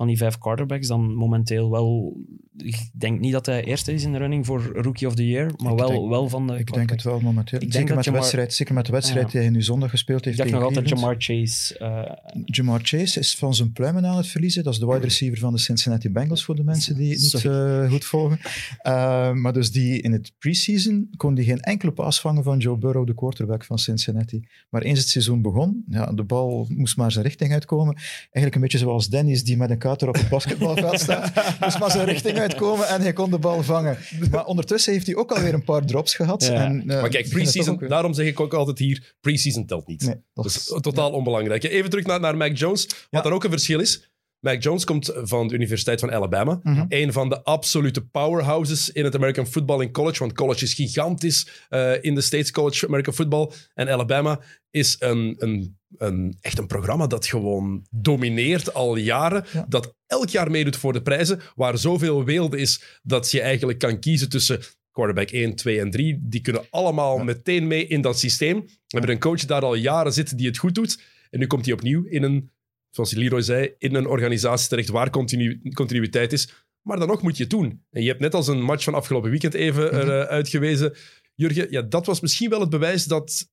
van die vijf quarterbacks dan momenteel wel... Ik denk niet dat hij eerste is in de running voor Rookie of the Year, maar Ik wel, denk- wel van de Ik denk het wel momenteel. Ik denk zeker, met de Jamar- wedstrijd, zeker met de wedstrijd Ja. die hij nu zondag gespeeld heeft Ik dacht nog altijd. Jamar Chase. eh, Jamar Chase is van zijn pluimen aan het verliezen. Dat is de wide receiver van de Cincinnati Bengals, voor de mensen die het niet eh, goed volgen. Eh, maar dus die in het preseason kon die geen enkele paas vangen van Joe Burrow, de quarterback van Cincinnati. Maar eens het seizoen begon, ja, de bal moest maar zijn richting uitkomen. Eigenlijk een beetje zoals Dennis, die met een kater op het basketbalveld staat. moest maar zijn richting uitkomen en hij kon de bal vangen. Maar ondertussen heeft hij ook alweer een paar drops gehad. Ja. En, eh, Maar kijk, pre-season, daarom zeg ik ook altijd hier, pre-season telt niet. Nee, dat is- is totaal onbelangrijk. Even terug naar, naar Mac Jones. Wat dan ook een verschil is. Mac Jones komt van de Universiteit van Alabama. Mhm. Een van de absolute powerhouses in het American football in college. Want college is gigantisch eh, in de States College American football. En Alabama is een, een, een, echt een programma dat gewoon domineert al jaren. Ja. Dat elk jaar meedoet voor de prijzen. Waar zoveel weelde is dat je eigenlijk kan kiezen tussen quarterback 1, 2 en 3. Die kunnen allemaal Ja. meteen mee in dat systeem. We hebben een coach daar al jaren zitten die het goed doet. En nu komt hij opnieuw in een, zoals Leroy zei, in een organisatie terecht waar continu, continuïteit is. Maar dan nog moet je het doen. En je hebt net als een match van afgelopen weekend even Mhm. eruit uitgewezen. Jurgen, ja, dat was misschien wel het bewijs dat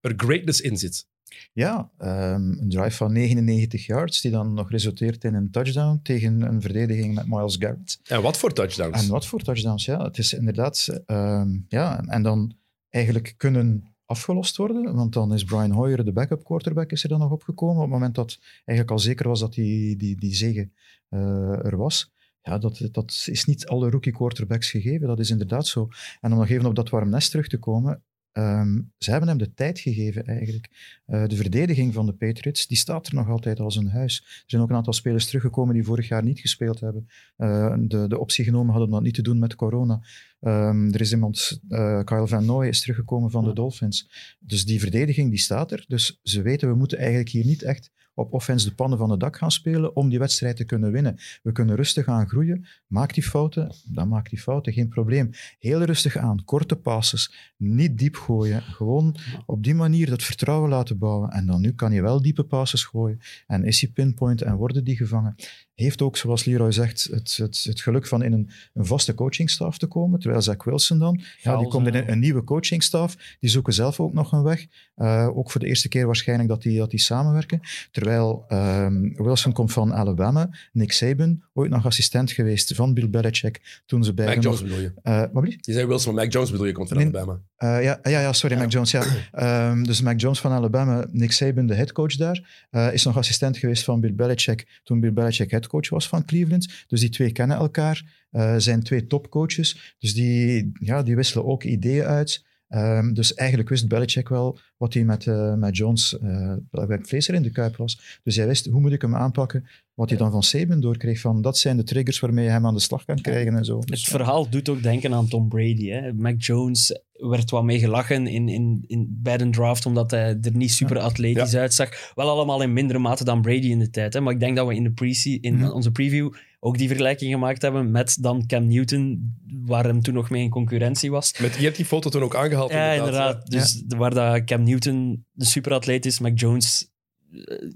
er greatness in zit. Ja, ehm, een drive van 99 yards, die dan nog resulteert in een touchdown tegen een verdediging met Miles Garrett. En wat voor touchdowns. En wat voor touchdowns, ja. Het is inderdaad... ehm, ja, en dan eigenlijk kunnen afgelost worden, want dan is Brian Hoyer, de backup quarterback, is er dan nog opgekomen op het moment dat eigenlijk al zeker was dat die, die, die zege eh, er was. Ja, dat, dat is niet alle rookie quarterbacks gegeven, dat is inderdaad zo. En om nog even op dat warm nest terug te komen, ehm, ze hebben hem de tijd gegeven eigenlijk. Eh, de verdediging van de Patriots, die staat er nog altijd als een huis. Er zijn ook een aantal spelers teruggekomen die vorig jaar niet gespeeld hebben. Eh, de, de optie genomen hadden om dat niet te doen met corona. Ehm, er is iemand, eh, Kyle Van Noy is teruggekomen van de Dolphins. Dus die verdediging die staat er. Dus ze weten, we moeten eigenlijk hier niet echt op offense de pannen van het dak gaan spelen om die wedstrijd te kunnen winnen. We kunnen rustig gaan groeien. Maak die fouten, dan maak die fouten, geen probleem. Heel rustig aan, korte passes, niet diep gooien. Gewoon op die manier dat vertrouwen laten bouwen. En dan nu kan je wel diepe passes gooien. En is hij pinpoint en worden die gevangen. Heeft ook, zoals Leroy zegt, het, het, het geluk van in een, een vaste coachingstaf te komen. Terwijl Zach Wilson dan, ja, die komt in een, een nieuwe coachingstaf. Die zoeken zelf ook nog een weg. Eh, ook voor de eerste keer waarschijnlijk dat die, dat die samenwerken. Terwijl ehm, Wilson komt van Alabama. Nick Saban, ooit nog assistent geweest van Bill Belichick. Toen ze Mac beiden Jones bedoel je? eh, wat bedoel je? Je zei Wilson, Mac Jones bedoel je, komt van. Alabama. Eh, ja, ja, ja, sorry, Mac Jones. Ja. Ehm, dus Mac Jones van Alabama, Nick Saban, de headcoach daar, is nog assistent geweest van Bill Belichick toen Bill Belichick headcoach was van Cleveland. Dus die twee kennen elkaar, eh, zijn twee topcoaches. Dus die, ja, die wisselen ook ideeën uit. Ehm, dus eigenlijk wist Belichick wel wat hij met, eh, met Jones, eh welk vlees in de kuip was. Dus hij wist, hoe moet ik hem aanpakken? Wat hij dan van Saban doorkreeg, van dat zijn de triggers waarmee je hem aan de slag kan krijgen en zo. Het Dus, verhaal doet ook denken aan Tom Brady. Hè. Mac Jones werd wat mee gelachen in, in, in, bij de draft, omdat hij er niet super atletisch uitzag. Wel allemaal in mindere mate dan Brady in de tijd. Hè. Maar ik denk dat we in, de pre in Mhm. onze preview ook die vergelijking gemaakt hebben met dan Cam Newton, waar hem toen nog mee in concurrentie was. Met, je hebt die foto toen ook aangehaald. Ja, inderdaad. Dus waar dat Cam Newton de superatleet is, Mac Jones eh,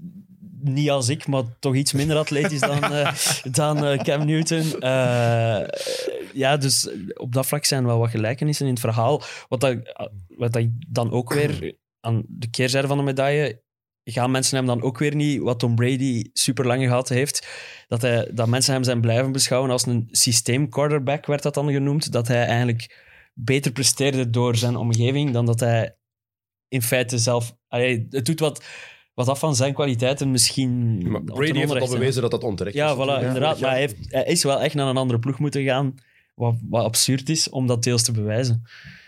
niet als ik, maar toch iets minder atletisch dan, eh, dan eh, Cam Newton. Eh, ja, dus op dat vlak zijn wel wat gelijkenissen in het verhaal. Wat, dat, wat dat dan ook weer aan de keerzijde van de medaille gaan mensen hem dan ook weer niet, wat Tom Brady super lang gehad heeft, dat, hij, dat mensen hem zijn blijven beschouwen als een systeem quarterback, werd dat dan genoemd, dat hij eigenlijk beter presteerde door zijn omgeving dan dat hij in feite zelf... Allee, het doet wat, wat af van zijn kwaliteiten misschien... Maar Brady heeft al bewezen dat dat onterecht Ja, is. voilà, natuurlijk. inderdaad. Maar hij, heeft, hij is wel echt naar een andere ploeg moeten gaan, wat, wat absurd is, om dat deels te bewijzen.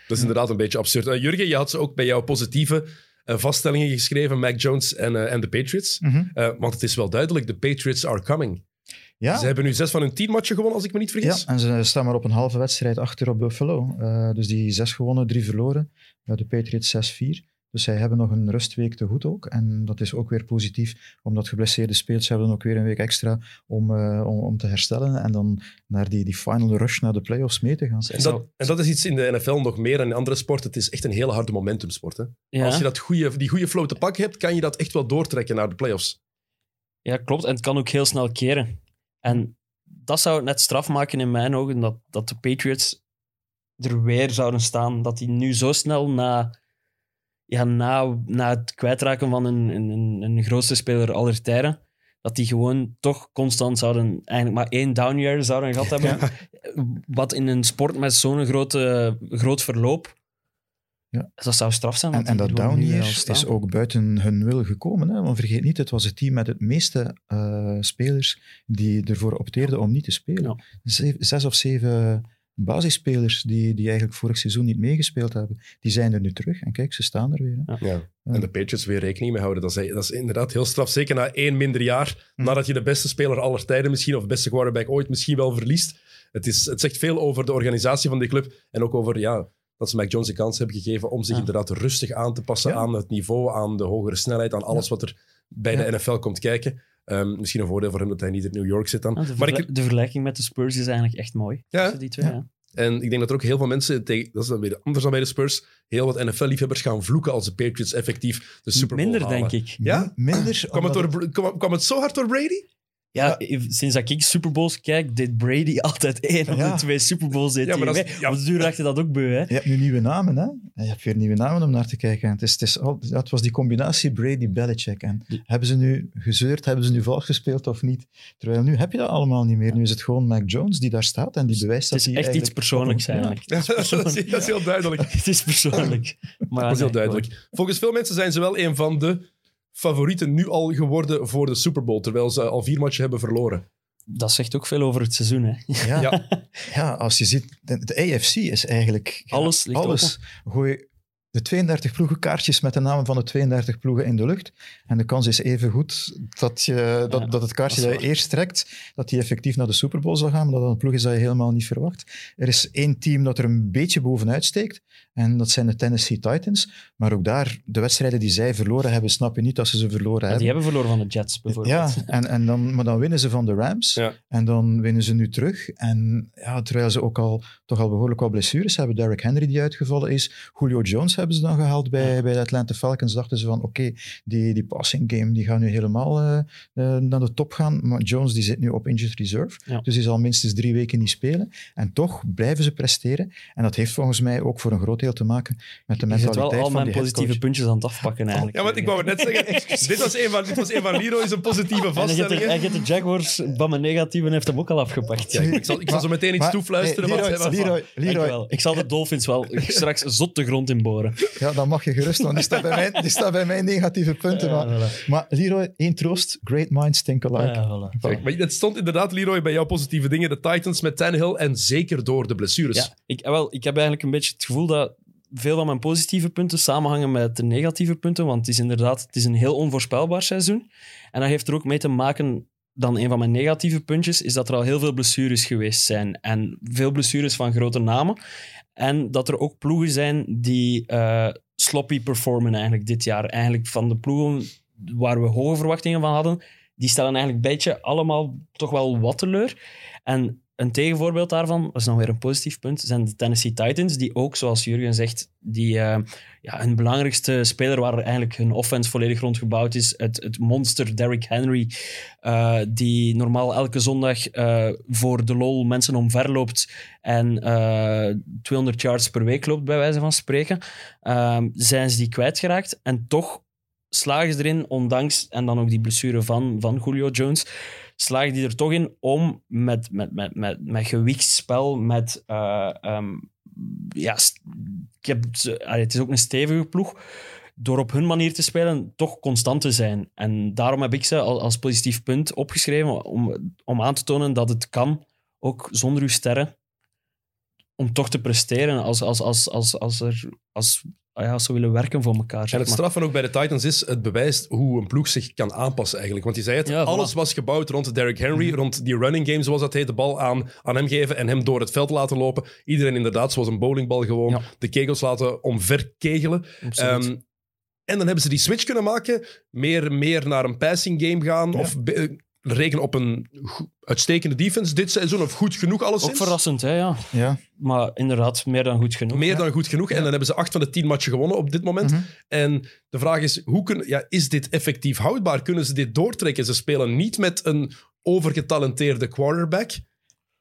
Dat is inderdaad een beetje absurd. Eh, Jurgen, je had ze ook bij jouw positieve eh, vaststellingen geschreven, Mac Jones en, eh, en de Patriots. Mhm. Eh, want het is wel duidelijk, de Patriots are coming. Ja, Ze hebben nu zes van hun tien matchen gewonnen, als ik me niet vergis. Ja, en ze staan maar op een halve wedstrijd achter op Buffalo. Eh, dus die zes gewonnen, drie verloren. De Patriots 6-4. Dus zij hebben nog een rustweek te goed ook. En dat is ook weer positief, omdat geblesseerde spelers hebben ook weer een week extra om, eh, om, om te herstellen en dan naar die, die final rush naar de playoffs mee te gaan. En dat, en dat is iets in de NFL nog meer dan in andere sporten. Het is echt een hele harde momentumsport. Hè? Ja. Als je dat goeie, die goede flow te pakken hebt, kan je dat echt wel doortrekken naar de playoffs. Ja, klopt. En het kan ook heel snel keren. En dat zou het net straf maken in mijn ogen, dat, dat de Patriots er weer zouden staan. Dat die nu zo snel na, ja, na, na het kwijtraken van een, een, een, grootste speler aller tijden, dat die gewoon toch constant zouden, eigenlijk maar één down year zouden gehad hebben. Wat in een sport met zo'n grote, groot verloop, Ja. dat zou straf zijn. En, dat down year is ook buiten hun wil gekomen. Hè? Want vergeet niet, het was het team met het meeste eh, spelers die ervoor opteerden om niet te spelen. Ja. Zes of zeven basisspelers die, die eigenlijk vorig seizoen niet meegespeeld hebben, die zijn er nu terug. En kijk, ze staan er weer. Hè? Ja. En de Patriots weer rekening mee houden. Dat is, dat is inderdaad heel straf. Zeker na één minder jaar, nadat je de beste speler aller tijden misschien, of de beste quarterback ooit misschien wel verliest. Het, is, het zegt veel over de organisatie van die club en ook over ja, dat ze Mac Jones de kans hebben gegeven om zich Ja. inderdaad rustig aan te passen Ja. aan het niveau, aan de hogere snelheid, aan alles wat er bij de Ja. NFL komt kijken. Ehm, misschien een voordeel voor hem dat hij niet in New York zit dan. De, maar ik, de vergelijking met de Spurs is eigenlijk echt mooi. Ja. Tussen die twee, Ja. ja. En ik denk dat er ook heel veel mensen, tegen, dat is dan weer anders dan bij de Spurs, heel wat NFL-liefhebbers gaan vloeken als de Patriots effectief de Super Bowl Minder, halen. denk ik. Ja? Minder. Kwam het, omdat door, kwam, kwam het zo hard door Brady? Ja, sinds dat ik Super Bowls kijk, deed Brady altijd één of Ja. de twee Super Bowls. Deed Ja, maar dat is- ja. Op de duur raakte dat ook beu, hè? Je hebt nu nieuwe namen, hè? Je hebt weer nieuwe namen om naar te kijken. Het, is, het, is al, ja, het was die combinatie Brady-Belichick. En hebben ze nu gezeurd, hebben ze nu vals gespeeld of niet? Terwijl nu heb je dat allemaal niet meer. Nu is het gewoon Mac Jones die daar staat en die bewijst Het dat is hij echt iets eigenlijk persoonlijks op ja. eigenlijk. Dat, is, dat is heel duidelijk. Het is persoonlijk. Maar Dat is heel nee, duidelijk. Volgens veel mensen zijn ze wel een van de favorieten nu al geworden voor de Super Bowl, terwijl ze al vier matchen hebben verloren. Dat zegt ook veel over het seizoen, hè? Ja, Ja. ja. als je ziet, de, de AFC is eigenlijk... ja, Alles ligt alles. Gooi de 32 ploegen kaartjes met de namen van de 32 ploegen in de lucht. En de kans is even goed dat, je, dat, Ja, dat het kaartje dat je eerst trekt, dat die effectief naar de Super Bowl zal gaan, maar dat dat een ploeg is dat je helemaal niet verwacht. Er is één team dat er een beetje bovenuit steekt, en dat zijn de Tennessee Titans. Maar ook daar, de wedstrijden die zij verloren hebben, snap je niet dat ze ze verloren Ja, hebben. die hebben verloren van de Jets, bijvoorbeeld. Ja, en, en dan, maar dan winnen ze van de Rams. Ja. En dan winnen ze nu terug. En ja, terwijl ze ook al toch al behoorlijk wat blessures hebben. Derrick Henry die uitgevallen is. Julio Jones hebben ze dan gehaald bij, bij de Atlanta Falcons. Dachten ze van, oké, die, die passing game die gaat nu helemaal eh, eh, naar de top gaan. Maar Jones die zit nu op injured reserve. Ja. Dus die zal minstens drie weken niet spelen. En toch blijven ze presteren. En dat heeft volgens mij ook voor een groot te maken met de Je zit mentaliteit wel al van mijn die positieve puntjes aan het afpakken eigenlijk. Ja, want ik wou het net zeggen. dit, was een van, dit was een van Leroy's positieve vaststellingen. hij gaat de Jaguars van mijn negatieve heeft hem ook al afgepakt. Ja, ik, zal, ik zal zo meteen iets Maar, toefluisteren. hey, want Leroy, Leroy. Ik zal de Dolphins wel straks zot de grond inboren. Ja, dan mag je gerust, want die staat bij mij, die staat bij mij negatieve punten. Ja, maar, voilà. maar Leroy, één troost. Great minds think alike. Ja, voilà. Kijk, maar het stond inderdaad, Leroy, bij jouw positieve dingen. De Titans met Tannehill en zeker door de blessures. Ja, ik, wel, ik heb eigenlijk een beetje het gevoel dat veel van mijn positieve punten samenhangen met de negatieve punten. Want het is inderdaad het is een heel onvoorspelbaar seizoen. En dat heeft er ook mee te maken, dan een van mijn negatieve puntjes, is dat er al heel veel blessures geweest zijn. En veel blessures van grote namen. En dat er ook ploegen zijn die eh, sloppy performen eigenlijk dit jaar. Eigenlijk van de ploegen waar we hoge verwachtingen van hadden, die stellen eigenlijk een beetje allemaal toch wel wat teleur. En een tegenvoorbeeld daarvan, dat is dan weer een positief punt, zijn de Tennessee Titans, die ook, zoals Jurgen zegt, die, eh, ja, hun belangrijkste speler waar eigenlijk hun offense volledig rond gebouwd is, het, het monster Derrick Henry, eh, die normaal elke zondag eh, voor de lol mensen omverloopt en eh 200 yards per week loopt, bij wijze van spreken, eh, zijn ze die kwijtgeraakt. En toch slagen ze erin, ondanks, en dan ook die blessure van, van Julio Jones, slagen die er toch in om met, met, met, met, met gewichtsspel, met... eh, ehm, ja, ik heb, het is ook een stevige ploeg. Door op hun manier te spelen, toch constant te zijn. En daarom heb ik ze al- als positief punt opgeschreven, om, om aan te tonen dat het kan, ook zonder uw sterren, om toch te presteren als, als, als, als, als, er, als, ah ja, als ze willen werken voor elkaar. En het maar. straffen ook bij de Titans is, het bewijst hoe een ploeg zich kan aanpassen eigenlijk. Want je zei het, Ja, voilà. alles was gebouwd rond Derrick Henry, rond die running game, zoals dat heet, de bal aan, aan hem geven en hem door het veld laten lopen. Iedereen inderdaad, zoals een bowlingbal gewoon, Ja. de kegels laten omverkegelen. Ehm, en dan hebben ze die switch kunnen maken, meer, meer naar een passing game gaan, Ja. of be- rekenen op een uitstekende defense dit seizoen, of goed genoeg alleszins. ook verrassend, hè, ja. Ja. Maar inderdaad, meer dan goed genoeg. Meer ja. dan goed genoeg. En dan hebben ze acht van de tien matchen gewonnen op dit moment. Mhm. En de vraag is, hoe kun, ja, is dit effectief houdbaar? Kunnen ze dit doortrekken? Ze spelen niet met een overgetalenteerde quarterback.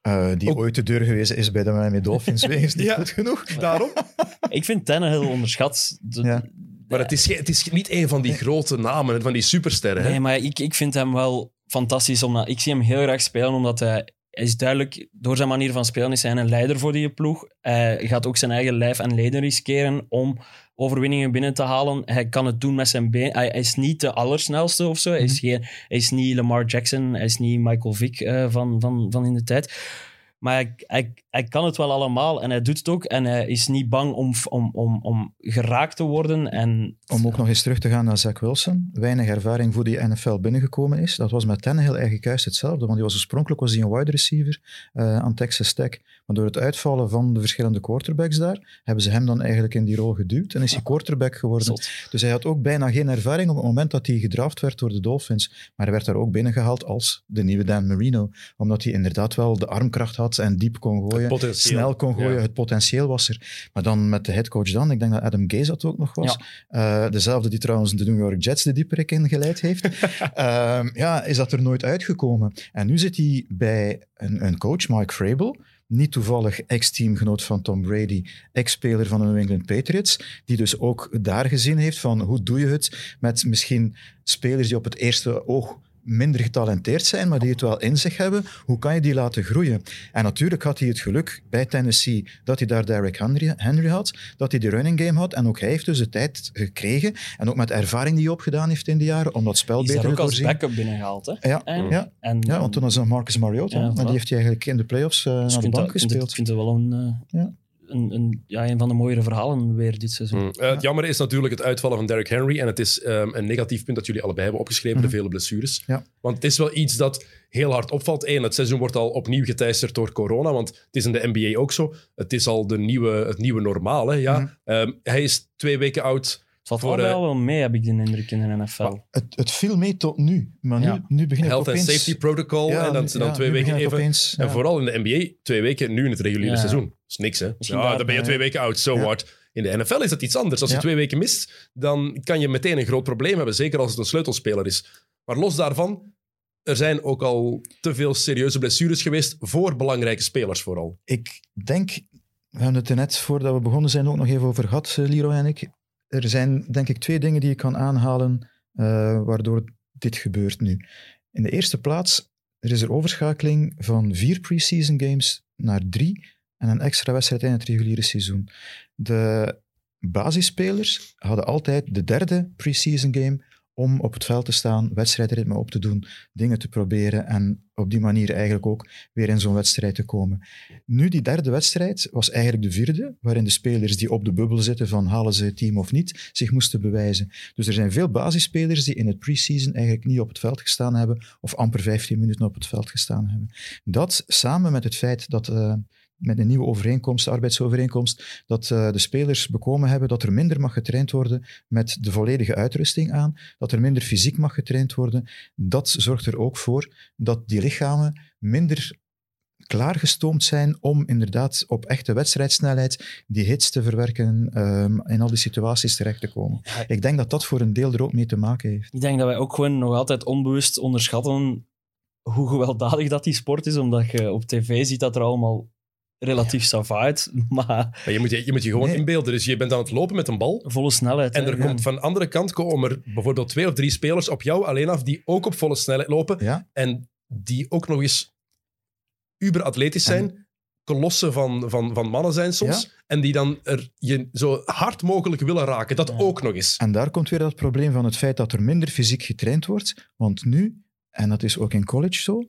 Eh, die Ook- ooit de deur gewezen is bij de Miami Dolphins. Wegens niet Ja. goed genoeg. Daarom. Ik vind Tannehill onderschat. De- Ja. Maar het is, het is niet een van die grote namen, van die supersterren. Hè? Nee, maar ik, ik vind hem wel fantastisch. Omdat, ik zie hem heel graag spelen, omdat hij, hij is duidelijk... Door zijn manier van spelen is hij een leider voor die ploeg. Hij gaat ook zijn eigen lijf en leden riskeren om overwinningen binnen te halen. Hij kan het doen met zijn been. Hij, hij is niet de allersnelste of zo. Hij, is geen, hij is niet Lamar Jackson. Hij is niet Michael Vick eh, van, van, van in de tijd. Maar hij, hij, hij kan het wel allemaal en hij doet het ook. En hij is niet bang om, om, om, om geraakt te worden. En Om ook nog eens terug te gaan naar Zach Wilson. Weinig ervaring voor die NFL binnengekomen is. Dat was met Tannehill eigenlijk juist hetzelfde. Want die was oorspronkelijk was hij een wide receiver eh, aan Texas Tech. Maar door het uitvallen van de verschillende quarterbacks daar, hebben ze hem dan eigenlijk in die rol geduwd. En is hij quarterback geworden. zot. Dus hij had ook bijna geen ervaring op het moment dat hij gedraft werd door de Dolphins. Maar hij werd daar ook binnengehaald als de nieuwe Dan Marino. Omdat hij inderdaad wel de armkracht had en diep kon gooien. Potentieel. Snel kon gooien, Ja. het potentieel was er. Maar dan met de headcoach dan, ik denk dat Adam Gase dat ook nog was. Eh, dezelfde die trouwens de New York Jets de dieperik ingeleid heeft. Ehm, ja, is dat er nooit uitgekomen. En nu zit hij bij een, een coach, Mike Vrabel. Niet toevallig ex-teamgenoot van Tom Brady, ex-speler van de New England Patriots, die dus ook daar gezien heeft van hoe doe je het met misschien spelers die op het eerste oog minder getalenteerd zijn, maar die het wel in zich hebben. Hoe kan je die laten groeien? En natuurlijk had hij het geluk bij Tennessee dat hij daar Derrick Henry, Henry had, dat hij die running game had. En ook hij heeft dus de tijd gekregen. En ook met de ervaring die hij opgedaan heeft in de jaren, om dat spel is beter te ook als voorzien. backup binnengehaald. Hè? Ja, En, ja. En, ja, want toen was er Marcus Mariota. Ja, en die heeft hij eigenlijk in de playoffs dus naar de bank dat- gespeeld. Ik vind het wel een, eh, Ja. Een, een, ja, een van de mooiere verhalen weer dit seizoen. Mm. Eh, het jammer is natuurlijk het uitvallen van Derrick Henry. En het is ehm, een negatief punt dat jullie allebei hebben opgeschreven, de Mhm. vele blessures. Ja. Want het is wel iets dat heel hard opvalt. Eén, het seizoen wordt al opnieuw geteisterd door corona. Want het is in de NBA ook zo. Het is al de nieuwe, het nieuwe normaal. Hè, ja. Mhm. Ehm, hij is twee weken oud. Het valt Voor, al wel mee, heb ik de indruk in de NFL. Het, het viel mee tot nu, maar nu, Ja. nu begint het Health and safety protocol. Ja, en dan, nu- dan ja, twee weken even. opeens, En vooral in de NBA, twee weken nu in het reguliere Ja. seizoen. Dat is niks, hè? Misschien Ja, daar- dan ben je twee weken oud, so Ja. what. In de NFL is dat iets anders. Als je Ja. twee weken mist, dan kan je meteen een groot probleem hebben. Zeker als het een sleutelspeler is. Maar los daarvan, er zijn ook al te veel serieuze blessures geweest voor belangrijke spelers vooral. Ik denk, we hebben het er net voordat we begonnen zijn ook nog even over gehad, eh, Leroy en ik. Er zijn denk ik twee dingen die je kan aanhalen eh, waardoor dit gebeurt nu. In de eerste plaats, is er overschakeling van vier preseason games naar drie en een extra wedstrijd in het reguliere seizoen. De basisspelers hadden altijd de derde preseason game om op het veld te staan, wedstrijdritme op te doen, dingen te proberen en op die manier eigenlijk ook weer in zo'n wedstrijd te komen. Nu, die derde wedstrijd was eigenlijk de vierde, waarin de spelers die op de bubbel zitten van halen ze het team of niet, zich moesten bewijzen. Dus er zijn veel basisspelers die in het preseason eigenlijk niet op het veld gestaan hebben of amper 15 minuten op het veld gestaan hebben. Dat samen met het feit dat eh, met een nieuwe overeenkomst, de arbeidsovereenkomst, dat eh, de spelers bekomen hebben dat er minder mag getraind worden met de volledige uitrusting aan, dat er minder fysiek mag getraind worden, dat zorgt er ook voor dat die lichamen minder klaargestoomd zijn om inderdaad op echte wedstrijdsnelheid die hits te verwerken, um, in al die situaties terecht te komen. Ik denk dat dat voor een deel er ook mee te maken heeft. Ik denk dat wij ook gewoon nog altijd onbewust onderschatten hoe gewelddadig dat die sport is, omdat je op tv ziet dat er allemaal relatief sava uit, maar Maar je, moet je, je moet je gewoon Nee. inbeelden. Dus je bent aan het lopen met een bal. volle snelheid. En hè, er komt van de andere kant komen er bijvoorbeeld twee of drie spelers op jou alleen af die ook op volle snelheid lopen. Ja, En die ook nog eens uberatletisch zijn. Kolossen van, van, van mannen zijn soms. En die dan er je zo hard mogelijk willen raken. Dat Ja. ook nog eens. en daar komt weer dat probleem van het feit dat er minder fysiek getraind wordt, want nu, en dat is ook in college zo,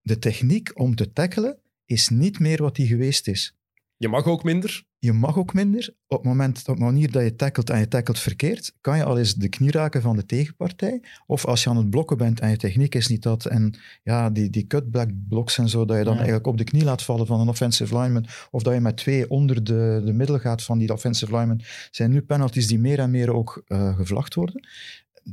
de techniek om te tackelen is niet meer wat die geweest is. Je mag ook minder. Je mag ook minder. Op het moment, op de manier dat je tackelt en je tackelt verkeerd, kan je al eens de knie raken van de tegenpartij. Of als je aan het blokken bent en je techniek is niet dat, en ja, die, die cutback blocks en zo, dat je dan Ja. eigenlijk op de knie laat vallen van een offensive lineman, of dat je met twee onder de, de middel gaat van die offensive lineman, zijn nu penalties die meer en meer ook eh, gevlacht worden.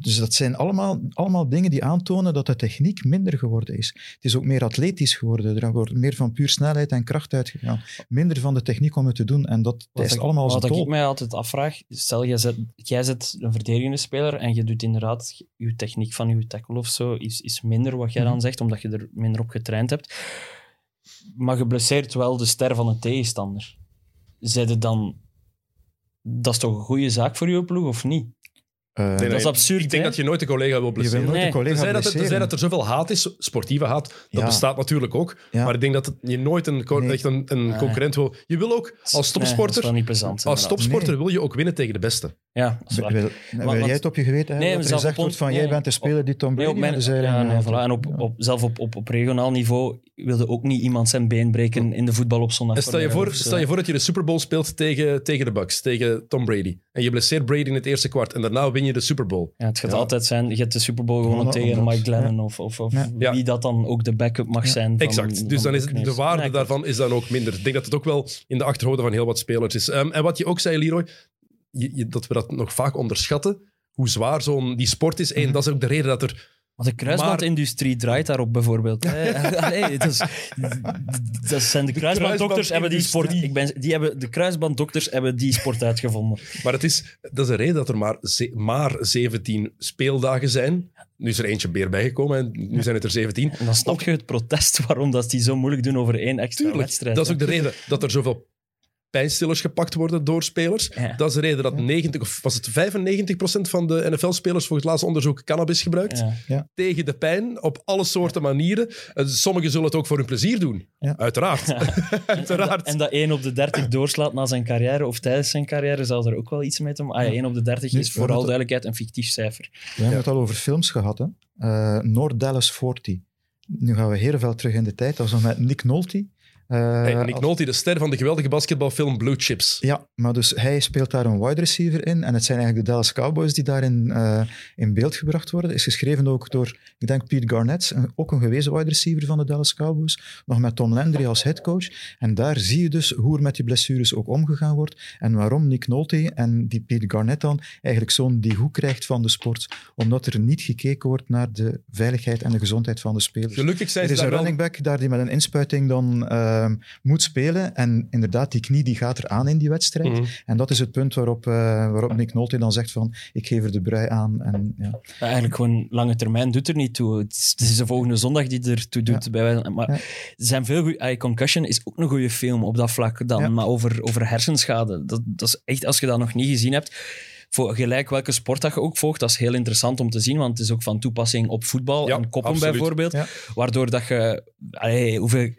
Dus dat zijn allemaal, allemaal dingen die aantonen dat de techniek minder geworden is. Het is ook meer atletisch geworden. Er wordt meer van puur snelheid en kracht uitgegaan. Minder van de techniek om het te doen. En dat Wat is ik- allemaal Wat een ik mij altijd afvraag, stel jij zet, jij zet een verdedigende speler en je doet inderdaad, je techniek van je tackle of zo is, is minder wat jij dan Mhm. zegt, omdat je er minder op getraind hebt. Maar je blesseert wel de ster van de tegenstander. Zij het dan... Dat is toch een goede zaak voor je ploeg, of niet? Eh, Nee, dat is absurd, Ik denk hè? dat je nooit een collega wil je wil blesseren. nooit Nee. een collega Tenzij dat, er, dat er zoveel haat is, sportieve haat, dat Ja. bestaat natuurlijk ook. Ja. Maar ik denk dat het- je nooit een, Nee. echt een, een Nee. concurrent wil. Je wil ook als Nee, dat is topsporter, wel niet plezant. als topsporter Nee. wil je ook winnen tegen de beste. Ja, dat is waar. Wil, wil want- jij het op je geweten hebben? Nee, dat er gezegd wordt van jij bent de speler die Tom Brady op mijn, aan de zijlijn ja, nee, heeft. voilà. En op, Ja. op, zelf op, op, op regionaal niveau wilde ook niet iemand zijn been breken in de voetbal op zondag. En stel je, voor, stel je voor dat je de Super Bowl speelt tegen, tegen de Bucks, tegen Tom Brady. En je blesseert Brady in het eerste kwart. En daarna win je de Super Bowl. Ja, het gaat Ja. altijd zijn, je hebt de Super Bowl gewonnen tegen Mike Glennon of, of, of wie dat dan ook de backup mag Ja. zijn. Van, Exact. Dus van dan is de waarde daarvan is dan ook minder. Ik denk dat het ook wel in de achterhoofden van heel wat spelers is. Ehm, en wat je ook zei, Leroy, je- je- dat we dat nog vaak onderschatten. Hoe zwaar zo'n die sport is. En Mhm. dat is ook de reden dat er Want de kruisbandindustrie draait daarop bijvoorbeeld. Allee, dat, is, dat zijn de kruisbanddokters hebben die sport. Ik ben, die hebben, de kruisbanddokters hebben die sport uitgevonden. Maar het is, dat is de reden dat er maar, maar 17 speeldagen zijn. Nu is er eentje beer bijgekomen en nu zijn het er 17. En dan snap je het protest waarom dat die zo moeilijk doen over één extra Tuurlijk, wedstrijd. dat is ook de reden dat er zoveel pijnstillers gepakt worden door spelers. Ja. Dat is de reden dat 90, of was het 95% van de NFL-spelers volgens het laatste onderzoek cannabis gebruikt. Ja. Tegen de pijn, op alle soorten manieren. En sommigen zullen het ook voor hun plezier doen. Ja. Uiteraard. Uiteraard. En dat 1 op de 30 doorslaat na zijn carrière of tijdens zijn carrière, zal er ook wel iets mee te maken. Ah, ja, 1 op de 30 Nu, is vooral hebben duidelijkheid een fictief cijfer. We hebben het al over films gehad. Hè? Eh, North Dallas 40. Nu gaan we heel veel terug in de tijd. Dat was nog met Nick Nolte. Eh, Hey, Nick als- Nolte, de ster van de geweldige basketbalfilm Blue Chips. Ja, maar dus hij speelt daar een wide receiver in. En het zijn eigenlijk de Dallas Cowboys die daarin eh, in beeld gebracht worden. Is geschreven ook door, ik denk, Pete Garnett, ook een gewezen wide receiver van de Dallas Cowboys. Nog met Tom Landry als headcoach. En daar zie je dus hoe er met die blessures ook omgegaan wordt. En waarom Nick Nolte en die Pete Garnett dan eigenlijk zo'n die hoek krijgt van de sport. Omdat er niet gekeken wordt naar de veiligheid en de gezondheid van de spelers. Gelukkig zijn Er is een running back daar die met een inspuiting dan eh, ehm, moet spelen. En inderdaad, die knie die gaat er aan in die wedstrijd. Mhm. En dat is het punt waarop, eh, waarop Nick Nolte dan zegt van, ik geef er de brui aan. En, ja. Ja, eigenlijk gewoon lange termijn doet er niet toe. Het is, het is de volgende zondag die ertoe doet. Ja. Bij wijze- maar Ja. er zijn veel goeie, Concussion is ook een goede film op dat vlak dan. Ja. Maar over, over hersenschade. Dat, dat is echt, als je dat nog niet gezien hebt, voor gelijk welke sport dat je ook volgt, dat is heel interessant om te zien, want het is ook van toepassing op voetbal Ja, en koppen absoluut. bijvoorbeeld. Ja. Waardoor dat je... Allee, hoeveel,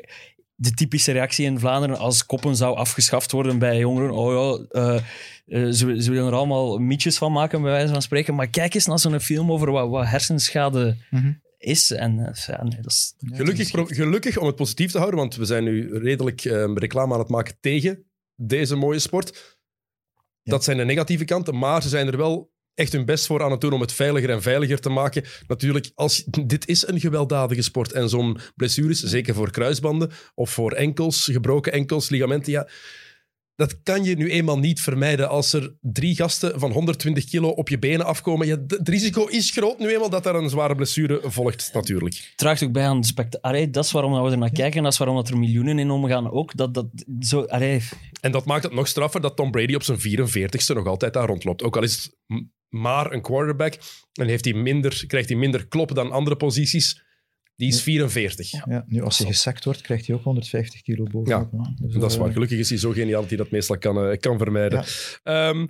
de typische reactie in Vlaanderen als koppen zou afgeschaft worden bij jongeren. Oh ja, eh, eh, ze, ze willen er allemaal mietjes van maken, bij wijze van spreken. Maar kijk eens naar zo'n film over wat, wat hersenschade Mhm. is. En eh, ja, nee, dat is... Gelukkig, pro- gelukkig om het positief te houden, want we zijn nu redelijk ehm, reclame aan het maken tegen deze mooie sport. Ja. Dat zijn de negatieve kanten, maar ze zijn er wel echt hun best voor aan het doen om het veiliger en veiliger te maken. Natuurlijk, als, dit is een gewelddadige sport en zo'n blessures, zeker voor kruisbanden of voor enkels, gebroken enkels, ligamenten, ja, dat kan je nu eenmaal niet vermijden. Als er drie gasten van 120 kilo op je benen afkomen, ja, het risico is groot nu eenmaal dat daar een zware blessure volgt, natuurlijk. Het draagt ook bij aan de spectakel. Dat is waarom we er naar kijken. Dat is waarom dat er miljoenen in omgaan. Ook dat dat zo... Allee, En dat maakt het nog straffer dat Tom Brady op zijn 44ste nog altijd daar rondloopt. Ook al is het maar een quarterback en heeft hij minder, krijgt hij minder klop dan andere posities. Die is 44. Ja, nu als hij gesekt wordt, krijgt hij ook 150 kilo bovenop. Dus, Dat is eh, waar. Gelukkig is hij zo geniaal dat hij dat meestal kan, eh, kan vermijden. Ehm,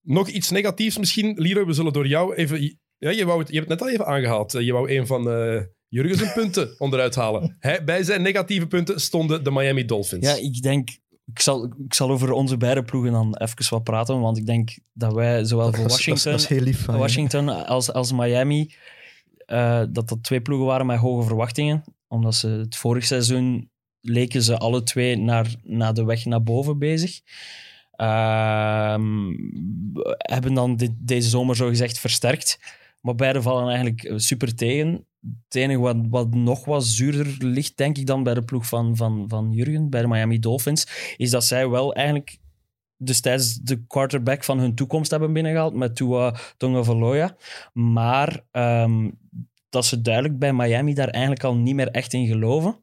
nog iets negatiefs misschien. Leroy, we zullen door jou even... Ja, je, wou het, je hebt het net al even aangehaald. Eh, Je wou een van eh Jurgen zijn punten onderuit halen. Hij, bij zijn negatieve punten stonden de Miami Dolphins. ja, ik denk... Ik zal, ik zal over onze beide ploegen dan even wat praten, want ik denk dat wij zowel voor dat is- Washington, Dat is lief. Washington als, als Miami, eh, dat dat twee ploegen waren met hoge verwachtingen. Omdat ze het vorig seizoen leken ze alle twee naar, naar de weg naar boven bezig. Ehm, hebben dan dit, deze zomer zo gezegd versterkt. Maar beide vallen eigenlijk super tegen. Het enige wat, wat nog wat zuurder ligt, denk ik dan bij de ploeg van, van, van Jurgen, bij de Miami Dolphins, is dat zij wel eigenlijk destijds de quarterback van hun toekomst hebben binnengehaald met Tua Tagovailoa. Maar ehm, dat ze duidelijk bij Miami daar eigenlijk al niet meer echt in geloven.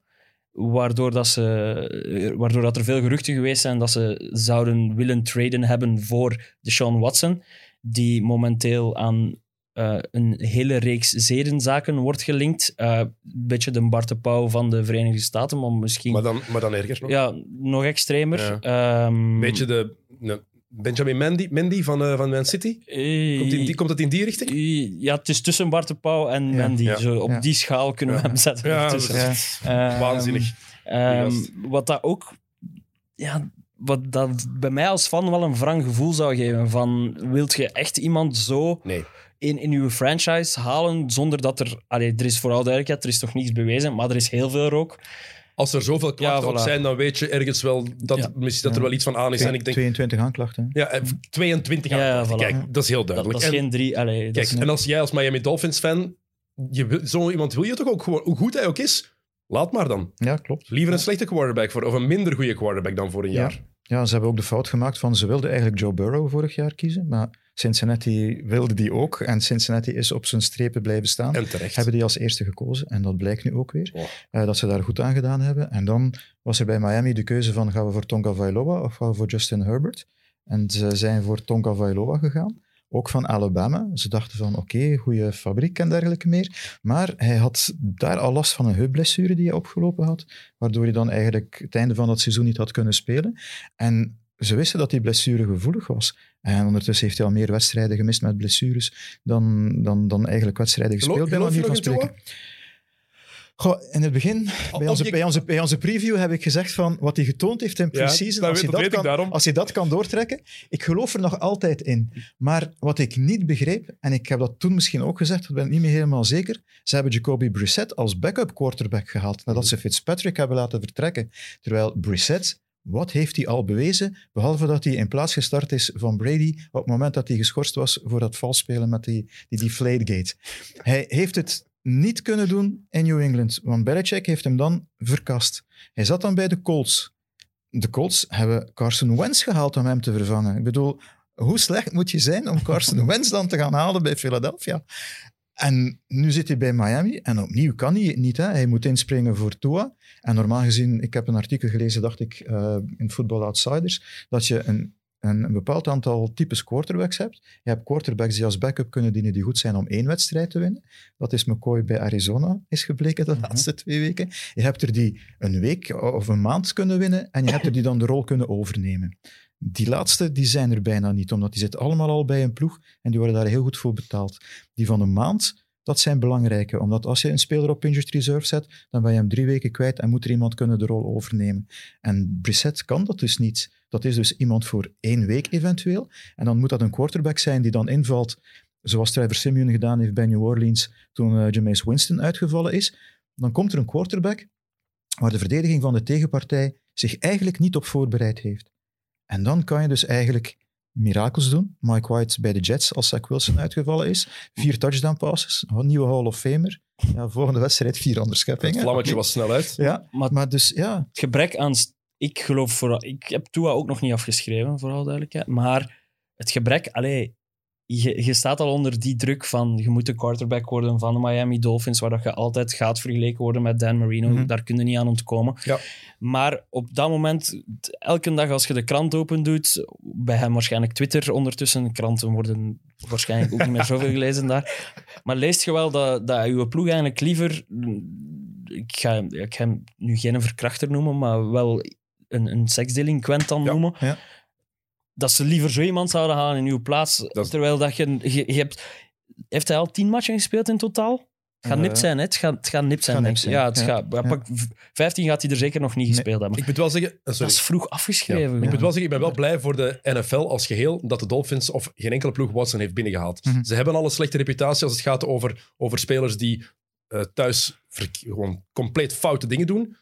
Waardoor, dat ze, waardoor dat er veel geruchten geweest zijn dat ze zouden willen traden hebben voor Deshaun Watson, die momenteel aan eh, een hele reeks zedenzaken wordt gelinkt. Eh, Een beetje de Bart de Pauw van de Verenigde Staten, maar misschien Maar, dan, maar dan erger nog. ja, nog extremer. Ja. Ehm, Een beetje de... ne- Benjamin Mendy, Mendy van, eh, van Man City. Komt, die, die, komt dat in die richting? Ja, het is tussen Bart de Pauw en Ja. Mandy. Ja. Zo, op Ja. die schaal kunnen we Ja. hem zetten. Ehm, Waanzinnig. ehm, wat dat ook... Ja, wat dat bij mij als fan wel een wrang gevoel zou geven. Van, wilt je echt iemand zo Nee. In, in uw franchise halen zonder dat er... Allee, er is vooral duidelijkheid, er is nog niets bewezen, maar er is heel veel rook. Als er zoveel klachten Ja, op voilà. zijn, dan weet je ergens wel dat, Ja. misschien dat er wel iets van aan is. En ik denk, 22 aanklachten. ja, eh, 22 Ja, aan. ja, voilà. Kijk, dat is heel duidelijk. dat is En- geen drie... Allee, dat Kijk, is- en als jij als Miami Dolphins-fan, zo iemand wil je toch ook gewoon, hoe goed hij ook is, laat maar dan. Ja, klopt. Liever een slechte quarterback voor, of een minder goede quarterback dan voor een Ja. jaar. Ja, ze hebben ook de fout gemaakt van ze wilden eigenlijk Joe Burrow vorig jaar kiezen, maar Cincinnati wilde die ook en Cincinnati is op zijn strepen blijven staan. En terecht. Hebben die als eerste gekozen en dat blijkt nu ook weer, eh, dat ze daar goed aan gedaan hebben. En dan was er bij Miami de keuze van gaan we voor Tonga Vailoa of gaan we voor Justin Herbert. En ze zijn voor Tonga Vailoa gegaan. Ook van Alabama. Ze dachten van oké, goede fabriek en dergelijke meer. Maar hij had daar al last van een heupblessure die hij opgelopen had, waardoor hij dan eigenlijk het einde van dat seizoen niet had kunnen spelen. En ze wisten dat die blessure gevoelig was. En ondertussen heeft hij al meer wedstrijden gemist met blessures dan, dan, dan eigenlijk wedstrijden gespeeld. bij je manier van in spreken. Goh, in het begin, bij onze, bij, onze, bij onze preview heb ik gezegd van wat hij getoond heeft in pre-season, dat als, hij dat kan, als hij dat kan doortrekken, ik geloof er nog altijd in. Maar wat ik niet begreep, en ik heb dat toen misschien ook gezegd, dat ben ik niet meer helemaal zeker, ze hebben Jacoby Brissett als backup quarterback gehaald, nadat ze Fitzpatrick hebben laten vertrekken. Terwijl Brissett, wat heeft hij al bewezen, behalve dat hij in plaats gestart is van Brady op het moment dat hij geschorst was voor dat valspelen met die, die. Hij heeft het niet kunnen doen in New England, want Belichick heeft hem dan verkast. Hij zat dan bij de Colts. De Colts hebben Carson Wentz gehaald om hem te vervangen. Ik bedoel, hoe slecht moet je zijn om Carson Wentz dan te gaan halen bij Philadelphia? En nu zit hij bij Miami en opnieuw kan hij het niet. Hè. Hij moet inspringen voor Tua. En normaal gezien, ik heb een artikel gelezen, dacht ik, eh, in Football Outsiders, dat je een, een, een bepaald aantal types quarterbacks hebt. Je hebt quarterbacks die als backup kunnen dienen, die goed zijn om één wedstrijd te winnen. Dat is McCoy bij Arizona, is gebleken de Mhm. laatste twee weken. Je hebt er die een week of een maand kunnen winnen en je hebt er die dan de rol kunnen overnemen. Die laatste, die zijn er bijna niet, omdat die zitten allemaal al bij een ploeg en die worden daar heel goed voor betaald. Die van een maand, dat zijn belangrijke, omdat als je een speler op injured reserve zet, dan ben je hem drie weken kwijt en moet er iemand kunnen de rol overnemen. En Brissett kan dat dus niet. Dat is dus iemand voor één week eventueel. En dan moet dat een quarterback zijn die dan invalt, zoals Trevor Simeon gedaan heeft bij New Orleans toen uh, Jameis Winston uitgevallen is. Dan komt er een quarterback waar de verdediging van de tegenpartij zich eigenlijk niet op voorbereid heeft. En dan kan je dus eigenlijk mirakels doen. Mike White bij de Jets als Zach Wilson uitgevallen is. Vier touchdown passes, een nieuwe Hall of Famer. Ja, volgende wedstrijd vier Het onderscheppingen. vlammetje was snel uit. Ja, Maar maar dus ja, het gebrek aan... Ik geloof vooral... Ik heb Tua ook nog niet afgeschreven, vooral duidelijkheid. Maar het gebrek... Allee, je, je staat al onder die druk van je moet de quarterback worden van de Miami Dolphins, waar dat je altijd gaat vergeleken worden met Dan Marino. Mhm. Daar kun je niet aan ontkomen. Ja. Maar op dat moment, elke dag als je de krant open doet, bij hem waarschijnlijk Twitter ondertussen, kranten worden waarschijnlijk ook niet meer zoveel gelezen daar. Maar leest je wel dat, dat uw ploeg eigenlijk liever, ik ga, ik ga hem nu geen verkrachter noemen, maar wel een, een seksdelinquent dan Ja, noemen, ja. Dat ze liever zo iemand zouden halen in uw plaats, Dat terwijl dat je, je, je hebt... Heeft hij al tien matchen gespeeld in totaal? Het gaat Eh, nipt zijn, hè? Het gaat, het gaat nipt zijn, gaat Ja, het ja. gaat... ja, Ja. pak v- 15 gaat hij er zeker nog niet Nee. gespeeld hebben. Ik moet wel zeggen... eh, sorry. Dat is vroeg Ja. afgeschreven. Ik moet wel zeggen, ik ben wel blij voor de NFL als geheel dat de Dolphins of geen enkele ploeg Watson heeft binnengehaald. Mhm. Ze hebben al een slechte reputatie als het gaat over, over spelers die eh, thuis gewoon compleet foute dingen doen.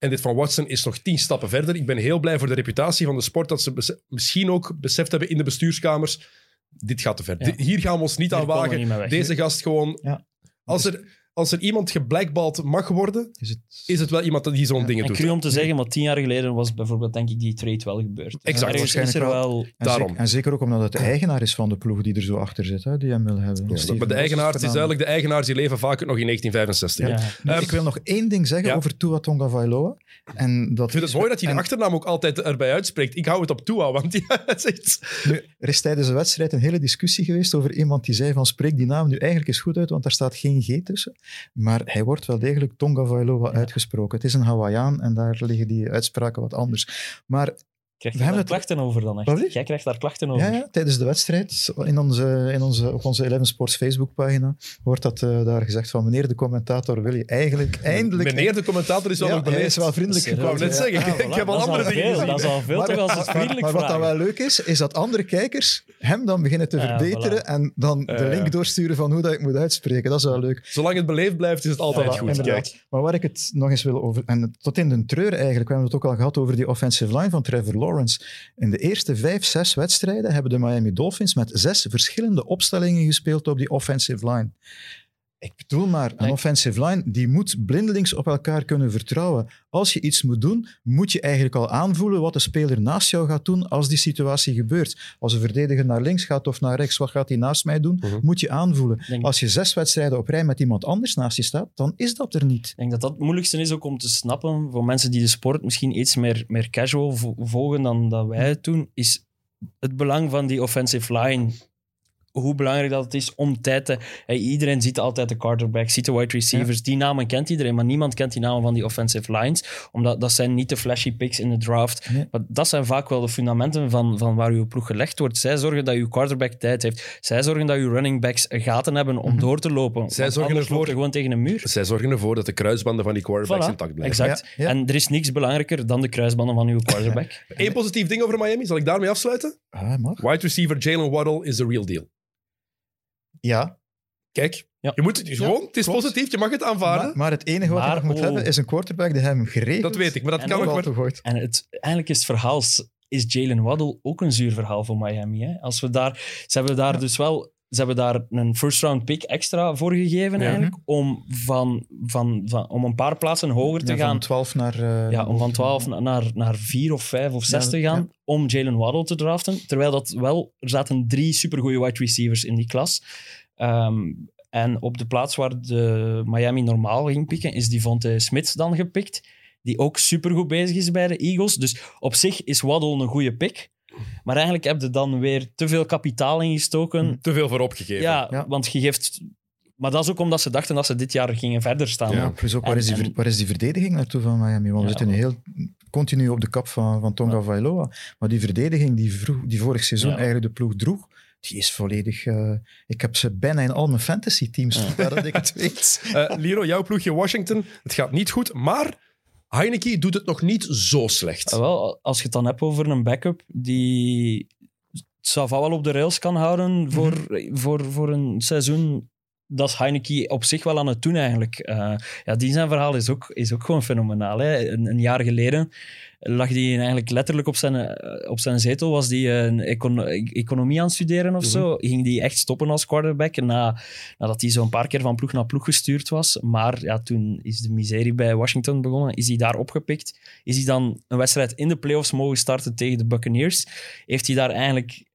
En dit van Watson is nog tien stappen verder. Ik ben heel blij voor de reputatie van de sport dat ze misschien ook beseft hebben in de bestuurskamers. Dit gaat te ver. Ja. Hier gaan we ons niet Hier aan wagen. niet. Deze gast gewoon... Ja. Als, er, als er iemand geblackballed mag worden, is het... is het wel iemand die zo'n Ja. dingen En doet. cru om te zeggen, maar tien jaar geleden was bijvoorbeeld, denk ik, die trade wel gebeurd. Exact. Ergens is er Waarschijnlijk wel... En Daarom. Zeker, en zeker ook omdat het de eigenaar is van de ploeg die er zo achter zit, hè, die hem wil hebben. Ja, Steven maar de eigenaars, het is duidelijk, de eigenaars die leven vaak nog in 1965. Ja. Nu, Ehm, ik wil nog één ding zeggen ja. over Tua Tonga Vailoa. En dat Ik vind het is- mooi dat je de achternaam ook altijd erbij uitspreekt. Ik hou het op Tua, want ja, het is echt... Nu, er is tijdens de wedstrijd een hele discussie geweest over iemand die zei van spreek die naam nu eigenlijk eens goed uit, want daar staat geen G tussen. Maar hij wordt wel degelijk Tonga Vailoa uitgesproken. Het is een Hawaiian en daar liggen die uitspraken wat anders. Maar Krijg We je hebben daar het- klachten over dan echt? Wat? Jij krijgt daar klachten over. ja, ja, tijdens de wedstrijd in onze, in onze, op onze Eleven Sports Facebookpagina wordt dat eh, daar gezegd van meneer de commentator wil je eigenlijk eindelijk... Meneer de commentator is wel ja, nog hij beleefd. is wel vriendelijk Ik Ik wou net ja. zeggen, Ah, ik heb al andere al dingen veel. Dat is al veel, toch, als het vriendelijk maar wat dan wel leuk is, is dat andere kijkers hem dan beginnen te Ja, verbeteren voilà. en dan de link doorsturen van hoe dat ik moet uitspreken. Dat is wel leuk. Zolang het beleefd blijft, is het altijd goed. Kijk. Maar waar ik het nog eens wil over... En tot in de treur eigenlijk, we hebben het ook al gehad over die offensive line van Trevor Lawrence. In de eerste vijf, zes wedstrijden hebben de Miami Dolphins met zes verschillende opstellingen gespeeld op die offensive line. Ik bedoel maar, een offensive line die moet blindelings op elkaar kunnen vertrouwen. Als je iets moet doen, moet je eigenlijk al aanvoelen wat de speler naast jou gaat doen als die situatie gebeurt. Als een verdediger naar links gaat of naar rechts, wat gaat hij naast mij doen? Mhm. Moet je aanvoelen. Denk- Als je zes wedstrijden op rij met iemand anders naast je staat, dan is dat er niet. Ik denk dat dat het moeilijkste is ook om te snappen voor mensen die de sport misschien iets meer, meer casual vo- volgen dan dat wij het doen, is het belang van die offensive line. Hoe belangrijk dat het is om tijd te... Hey, iedereen ziet altijd de quarterbacks, ziet de wide receivers. Die namen kent iedereen, maar niemand kent die namen van die offensive lines. Omdat dat zijn niet de flashy picks in de draft. Nee. Maar dat zijn vaak wel de fundamenten van, van waar uw ploeg gelegd wordt. Zij zorgen dat uw quarterback tijd heeft. Zij zorgen dat uw running backs gaten hebben om Mhm. door te lopen. Want zorgen anders ervoor- gewoon tegen een muur. Zij zorgen ervoor dat de kruisbanden van die quarterbacks Voilà, intact blijven. Exact. Ja, ja. En er is niks belangrijker dan de kruisbanden van uw quarterback. Eén positief ding over Miami, zal ik daarmee afsluiten? Ah, mag. Wide receiver Jalen Waddle is the real deal. Ja, Kijk, Ja. je moet het gewoon, het is klopt. positief, je mag het aanvaarden. maar, maar het enige wat Maar, je nog moet oh. hebben is een quarterback die hem geregeld dat weet ik, maar dat En kan ook maar... gegooid. En het, eigenlijk is het verhaal, is Jalen Waddle ook een zuur verhaal voor Miami. Hè? Als we daar, ze hebben daar Ja. dus wel ze hebben daar een first round pick extra voor gegeven Ja. eigenlijk, om, van, van, van, om een paar plaatsen hoger te Ja, gaan. Van 12 naar... eh, Ja, om van 12 na- naar, naar 4 of 5 of 6 Ja, te gaan om Jalen Waddle te draften. Terwijl dat wel, er zaten drie supergoeie wide receivers in die klas. Ehm, En op de plaats waar de Miami normaal ging pikken, is Devontae Smith dan gepikt. Die ook supergoed bezig is bij de Eagles. Dus op zich is Waddle een goede pick. Maar eigenlijk heb je dan weer te veel kapitaal ingestoken. Te veel voor opgegeven. Ja, Ja. want je geeft... Maar dat is ook omdat ze dachten dat ze dit jaar gingen verder staan. Ja. Plus ook, waar, En- is die, ver- en- waar is die verdediging naartoe van Miami? Want we Ja, zitten nu heel continu op de kap van, van Tonga Vailoa. Maar die verdediging die, vroeg, die vorig seizoen Ja. eigenlijk de ploeg droeg, die is volledig... eh, ik heb ze bijna in al mijn fantasy teams, waar dat ik het weet. Eh, Liro, jouw ploegje Washington, het gaat niet goed, maar Heineken doet het nog niet zo slecht. Ah, wel, als je het dan hebt over een backup die Sava wel op de rails kan houden voor, voor, voor een seizoen, dat is Heineken op zich wel aan het doen eigenlijk. Eh, ja, die zijn verhaal is ook, is ook gewoon fenomenaal. Hè. Een, een jaar geleden lag hij eigenlijk letterlijk op zijn, eh, op zijn zetel, was hij een econo- economie aan het studeren of zo. Ging hij echt stoppen als quarterback na, nadat hij zo'n paar keer van ploeg naar ploeg gestuurd was. Maar ja, toen is de miserie bij Washington begonnen, is hij daar opgepikt. Is hij dan een wedstrijd in de playoffs mogen starten tegen de Buccaneers? Heeft hij daar eigenlijk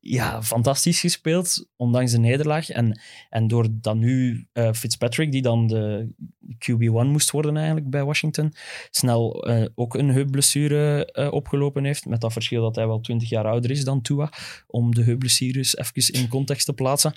ja, fantastisch gespeeld, ondanks de nederlaag. En, en door dan nu eh, Fitzpatrick, die dan de QB1 moest worden eigenlijk bij Washington, snel eh, ook een heupblessure eh, opgelopen heeft. Met dat verschil dat hij wel 20 jaar ouder is dan Tua, om de heupblessures even in context te plaatsen.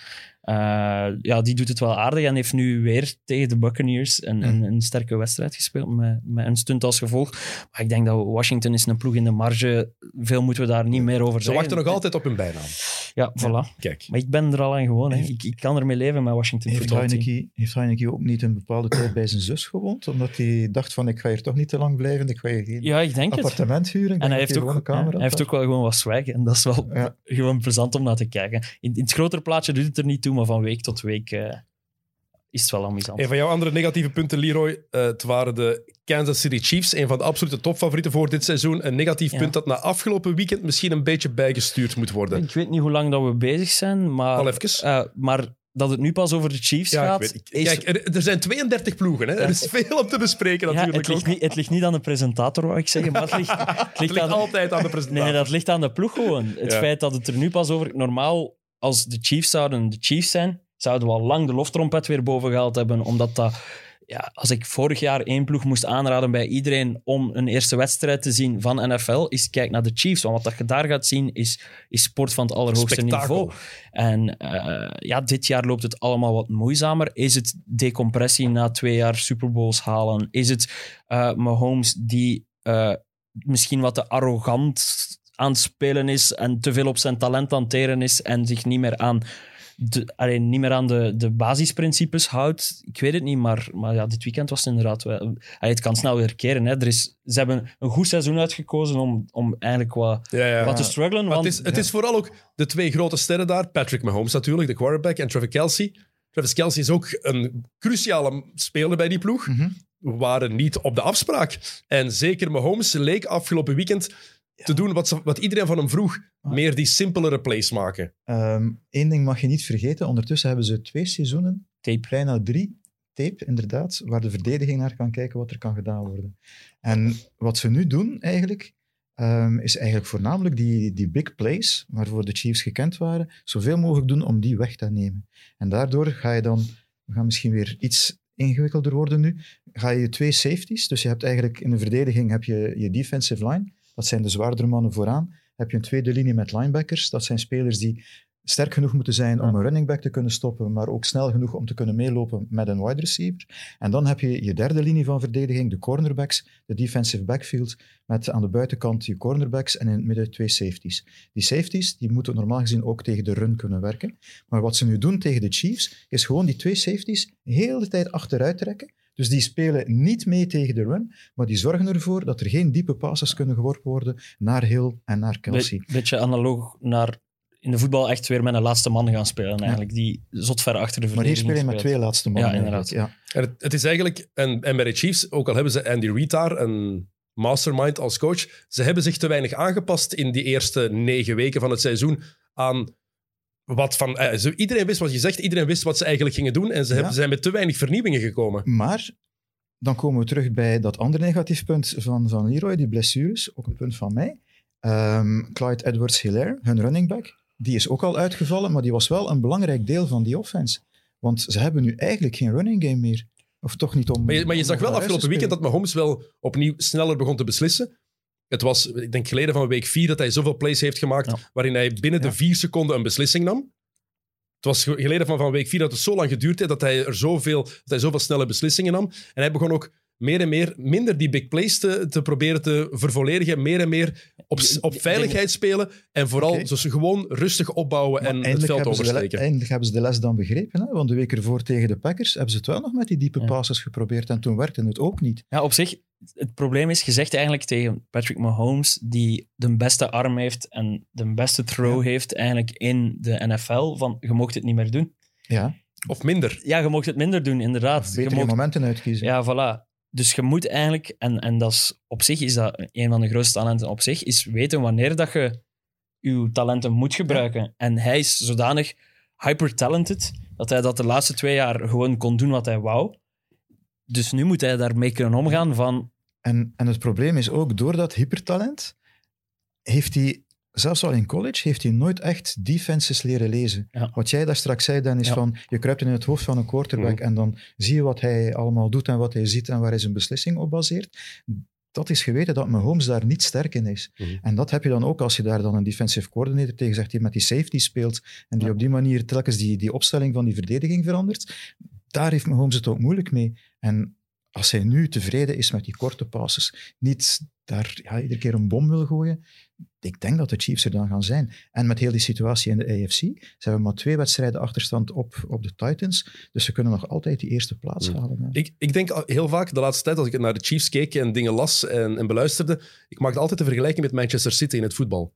Ja, die doet het wel aardig en heeft nu weer tegen de Buccaneers een, een, een sterke wedstrijd gespeeld met, met een stunt als gevolg. Maar ik denk dat Washington is een ploeg in de marge. Veel moeten we daar niet meer over Ze zeggen. wachten nog altijd op hun bijnaam. Ja, voilà. Kijk. Maar ik ben er al aan gewoon. Hè. Ik, ik kan ermee leven met Washington Heeft. Heineken, heeft Heineken ook niet een bepaalde tijd bij zijn zus gewoond? Omdat hij dacht van, ik ga hier toch niet te lang blijven, ik ga hier geen Ja, ik denk het. appartement huren. En hij heeft, ook, ja, hij heeft ook wel gewoon wat swag. En dat is wel Ja. gewoon plezant om naar te kijken. In, in het grotere plaatje doet het er niet toe, maar van week tot week eh, is het wel amusant. Een van jouw andere negatieve punten, Leroy, eh, het waren de Kansas City Chiefs, een van de absolute topfavorieten voor dit seizoen. Een negatief Ja. punt dat na afgelopen weekend misschien een beetje bijgestuurd moet worden. Ik weet niet hoe lang dat we bezig zijn, maar, Al even. eh, maar dat het nu pas over de Chiefs Ja, ik gaat... weet. Ik- is- Kijk, er, er zijn 32 ploegen. Hè? Er is veel om te bespreken ja, natuurlijk. het, ligt ook. niet, het ligt niet aan de presentator, wou ik zeggen, maar het ligt, het Het ligt aan, altijd aan de presentatie. Nee, dat ligt aan de ploeg gewoon. Het Ja. feit dat het er nu pas over... Normaal, als de Chiefs zouden de Chiefs zijn, zouden we al lang de loftrompet weer boven gehaald hebben, omdat dat... Ja, als ik vorig jaar één ploeg moest aanraden bij iedereen om een eerste wedstrijd te zien van NFL, is kijk naar de Chiefs. Want wat je daar gaat zien, is, is sport van het allerhoogste niveau. En eh, ja, dit jaar loopt het allemaal wat moeizamer. Is het decompressie na twee jaar Super Bowls halen? Is het eh, Mahomes die eh, misschien wat te arrogant aan het spelen is en te veel op zijn talent aan het teren is en zich niet meer aan de, alleen niet meer aan de, de basisprincipes houdt. Ik weet het niet, maar, maar ja, dit weekend was het inderdaad wel... Allee, het kan snel weer keren. Hè. Er is, ze hebben een goed seizoen uitgekozen om, om eigenlijk wat, Ja, ja. wat te struggelen. Want, het is, het is vooral ook de twee grote sterren daar. Patrick Mahomes natuurlijk, de quarterback, en Travis Kelsey. Travis Kelsey is ook een cruciale speler bij die ploeg. Mhm. We waren niet op de afspraak. En zeker Mahomes leek afgelopen weekend te doen wat, ze, wat iedereen van hem vroeg. Ah. Meer die simpelere plays maken. Eén Ehm, ding mag je niet vergeten. Ondertussen hebben ze twee seizoenen, Tape. bijna drie, tape inderdaad, waar de verdediging naar kan kijken wat er kan gedaan worden. En wat ze nu doen eigenlijk, ehm, is eigenlijk voornamelijk die, die big plays, waarvoor de Chiefs gekend waren, zoveel mogelijk doen om die weg te nemen. En daardoor ga je dan, we gaan misschien weer iets ingewikkelder worden nu, ga je twee safeties, dus je hebt eigenlijk in de verdediging heb je je defensive line, dat zijn de zwaardere mannen vooraan, heb je een tweede linie met linebackers, dat zijn spelers die sterk genoeg moeten zijn om een running back te kunnen stoppen, maar ook snel genoeg om te kunnen meelopen met een wide receiver. En dan heb je je derde linie van verdediging, de cornerbacks, de defensive backfield, met aan de buitenkant je cornerbacks en in het midden twee safeties. Die safeties die moeten normaal gezien ook tegen de run kunnen werken. Maar wat ze nu doen tegen de Chiefs, is gewoon die twee safeties heel de tijd achteruit trekken. Dus die spelen niet mee tegen de run, maar die zorgen ervoor dat er geen diepe passes kunnen geworpen worden naar Hill en naar Kelsey. Be- beetje analoog naar in de voetbal echt weer met een laatste man gaan spelen eigenlijk. Die zot ver achter de Maar hier verdediging spelen je met twee laatste mannen. Ja, inderdaad. Ja. En het, het is eigenlijk, en, en bij de Chiefs, ook al hebben ze Andy Reid daar, een mastermind als coach, ze hebben zich te weinig aangepast in die eerste negen weken van het seizoen aan wat van... eh, iedereen wist wat je zegt, iedereen wist wat ze eigenlijk gingen doen en ze hebben, Ja. zijn met te weinig vernieuwingen gekomen. Maar dan komen we terug bij dat andere negatief punt van, van Leroy, die blessures, ook een punt van mij. Ehm, Clyde Edwards-Hilaire, hun running back, die is ook al uitgevallen, maar die was wel een belangrijk deel van die offense. Want ze hebben nu eigenlijk geen running game meer. Of toch niet om... Maar je, maar je om zag wel te afgelopen weekend dat Mahomes wel opnieuw sneller begon te beslissen. Het was, ik denk geleden van week 4 dat hij zoveel plays heeft gemaakt Ja. waarin hij binnen de vier seconden een beslissing nam. Het was ge- geleden van, van week 4 dat het zo lang geduurd heeft dat hij, er zoveel, dat hij zoveel snelle beslissingen nam. En hij begon ook meer en meer, minder die big plays te, te proberen te vervolledigen. Meer en meer op, op veiligheid spelen. En vooral dus gewoon rustig opbouwen Maar en het eindelijk veld hebben ze de le- oversteken. eindelijk hebben ze de les dan begrepen. Hè? Want de week ervoor tegen de Packers hebben ze het wel nog met die diepe Ja. passes geprobeerd. En toen werkte het ook niet. Ja, op zich, het probleem is, je zegt eigenlijk tegen Patrick Mahomes, die de beste arm heeft en de beste throw heeft eigenlijk in de NFL, van je mocht het niet meer doen. Ja, Of minder. Ja, je mocht het minder doen, inderdaad. Je betere mocht- momenten uitkiezen. Ja, voilà. Dus je moet eigenlijk, en, en dat is, op zich is dat een van de grootste talenten op zich, is weten wanneer dat je je talenten moet gebruiken. En hij is zodanig hyper-talented dat hij dat de laatste twee jaar gewoon kon doen wat hij wou. Dus nu moet hij daarmee kunnen omgaan van... En, en het probleem is ook, door dat hypertalent, heeft hij, zelfs al in college, heeft hij nooit echt defenses leren lezen. Ja. Wat jij daar straks zei, dan is Ja. van, je kruipt in het hoofd van een quarterback Mhm. en dan zie je wat hij allemaal doet en wat hij ziet en waar hij zijn beslissing op baseert. Dat is geweten dat Mahomes daar niet sterk in is. Mhm. En dat heb je dan ook als je daar dan een defensive coordinator tegen zegt, die met die safety speelt en die Ja. op die manier telkens die, die opstelling van die verdediging verandert. Daar heeft Mahomes het ook moeilijk mee. En als hij nu tevreden is met die korte passes, niet daar ja, iedere keer een bom wil gooien, ik denk dat de Chiefs er dan gaan zijn. En met heel die situatie in de AFC, ze hebben maar twee wedstrijden achterstand op, op de Titans, dus ze kunnen nog altijd die eerste plaats Ja. halen. Ik, ik denk heel vaak de laatste tijd, als ik naar de Chiefs keek en dingen las en, en beluisterde, ik maakte altijd de vergelijking met Manchester City in het voetbal.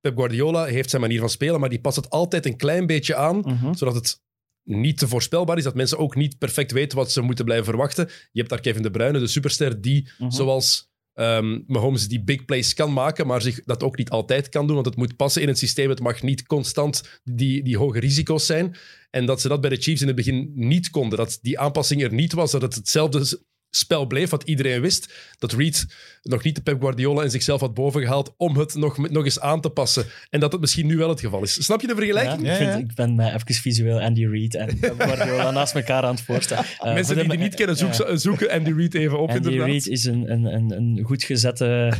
Pep Guardiola heeft zijn manier van spelen, maar die past het altijd een klein beetje aan, Mhm. zodat het niet te voorspelbaar is, dat mensen ook niet perfect weten wat ze moeten blijven verwachten. Je hebt daar Kevin De Bruyne, de superster, die Mhm. zoals ehm, Mahomes die big plays kan maken, maar zich dat ook niet altijd kan doen, want het moet passen in het systeem. Het mag niet constant die, die hoge risico's zijn. En dat ze dat bij de Chiefs in het begin niet konden. Dat die aanpassing er niet was, dat het hetzelfde spel bleef, wat iedereen wist. Dat Reed nog niet de Pep Guardiola en zichzelf had bovengehaald om het nog, nog eens aan te passen. En dat het misschien nu wel het geval is. Snap je de vergelijking? Ja, ik, vind, ik ben mij even visueel Andy Reid en Pep Guardiola naast elkaar aan het voorstellen. Eh, Mensen die die niet kennen, zoek, zoeken Andy Reid even op, Andy inderdaad. Reid is een, een, een, een goed gezette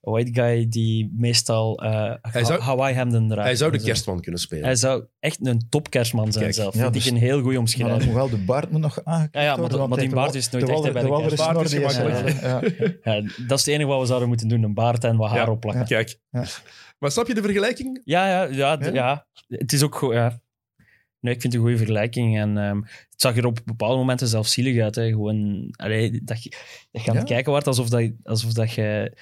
white guy die meestal uh, Hij zou- Hawaii hemden draagt. Hij zou de kerstman kunnen spelen. Hij zou echt een topkerstman zijn Kijk. zelf. Ja, Vind dus- ik een heel goede Maar dan omschrijving. moet wel de baard moet nog aangeknipt Ja, ja, maar de- maar die baard is nooit de echt bij de de die Baard is is, gemakkelijk. ja. Ja, dat is het enige wat we zouden moeten doen. Een baard en wat haar Ja. opplakken. Kijk. Ja. Maar snap je de vergelijking? Ja, ja, ja, Ja? ja. Het is ook goed, ja. Nee, ik vind het een goede vergelijking. En ehm, het zag er op bepaalde momenten zelfs zielig uit. Hè. Gewoon, allee, dat je, dat je aan het Ja. kijken wordt alsof, dat, alsof dat je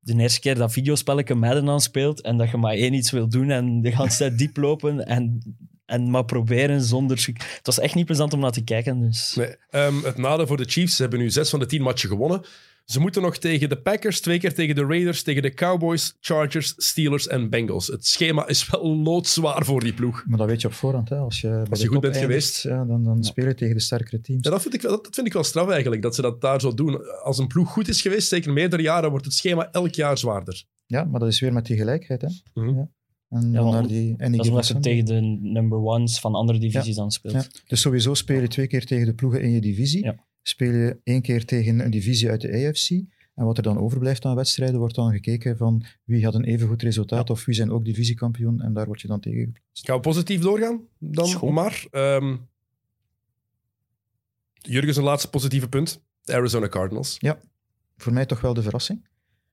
de eerste keer dat videospelletje Madden aan speelt en dat je maar één iets wil doen en de hele tijd diep lopen en, en maar proberen zonder... Het was echt niet plezant om naar te kijken. Dus. Nee. Ehm, het nadeel voor de Chiefs, ze hebben nu zes van de tien matchen gewonnen. Ze moeten nog tegen de Packers, twee keer tegen de Raiders, tegen de Cowboys, Chargers, Steelers en Bengals. Het schema is wel loodzwaar voor die ploeg. Maar dat weet je op voorhand. Hè. Als je, bij Als de je goed bent eindigt, geweest. Ja, dan, dan speel je tegen de sterkere teams. Ja, dat, vind ik, wel- dat vind ik wel straf eigenlijk, dat ze dat daar zo doen. Als een ploeg goed is geweest, zeker meerdere jaren, wordt het schema elk jaar zwaarder. Ja, maar dat is weer met die gelijkheid. Hè. Ja. En Ja, dan want naar die, en die Dat is omdat given ze tegen de number ones van andere divisies dan speelt. Ja. Dus sowieso speel je twee keer tegen de ploegen in je divisie. Ja. Speel je één keer tegen een divisie uit de AFC. En wat er dan overblijft aan wedstrijden, wordt dan gekeken van wie had een even goed resultaat of wie zijn ook divisiekampioen. En daar word je dan tegen geplaatst. Gaan we positief doorgaan? Dan goed. maar. Ehm Jurgen, zijn laatste positieve punt. De Arizona Cardinals. Voor mij toch wel de verrassing.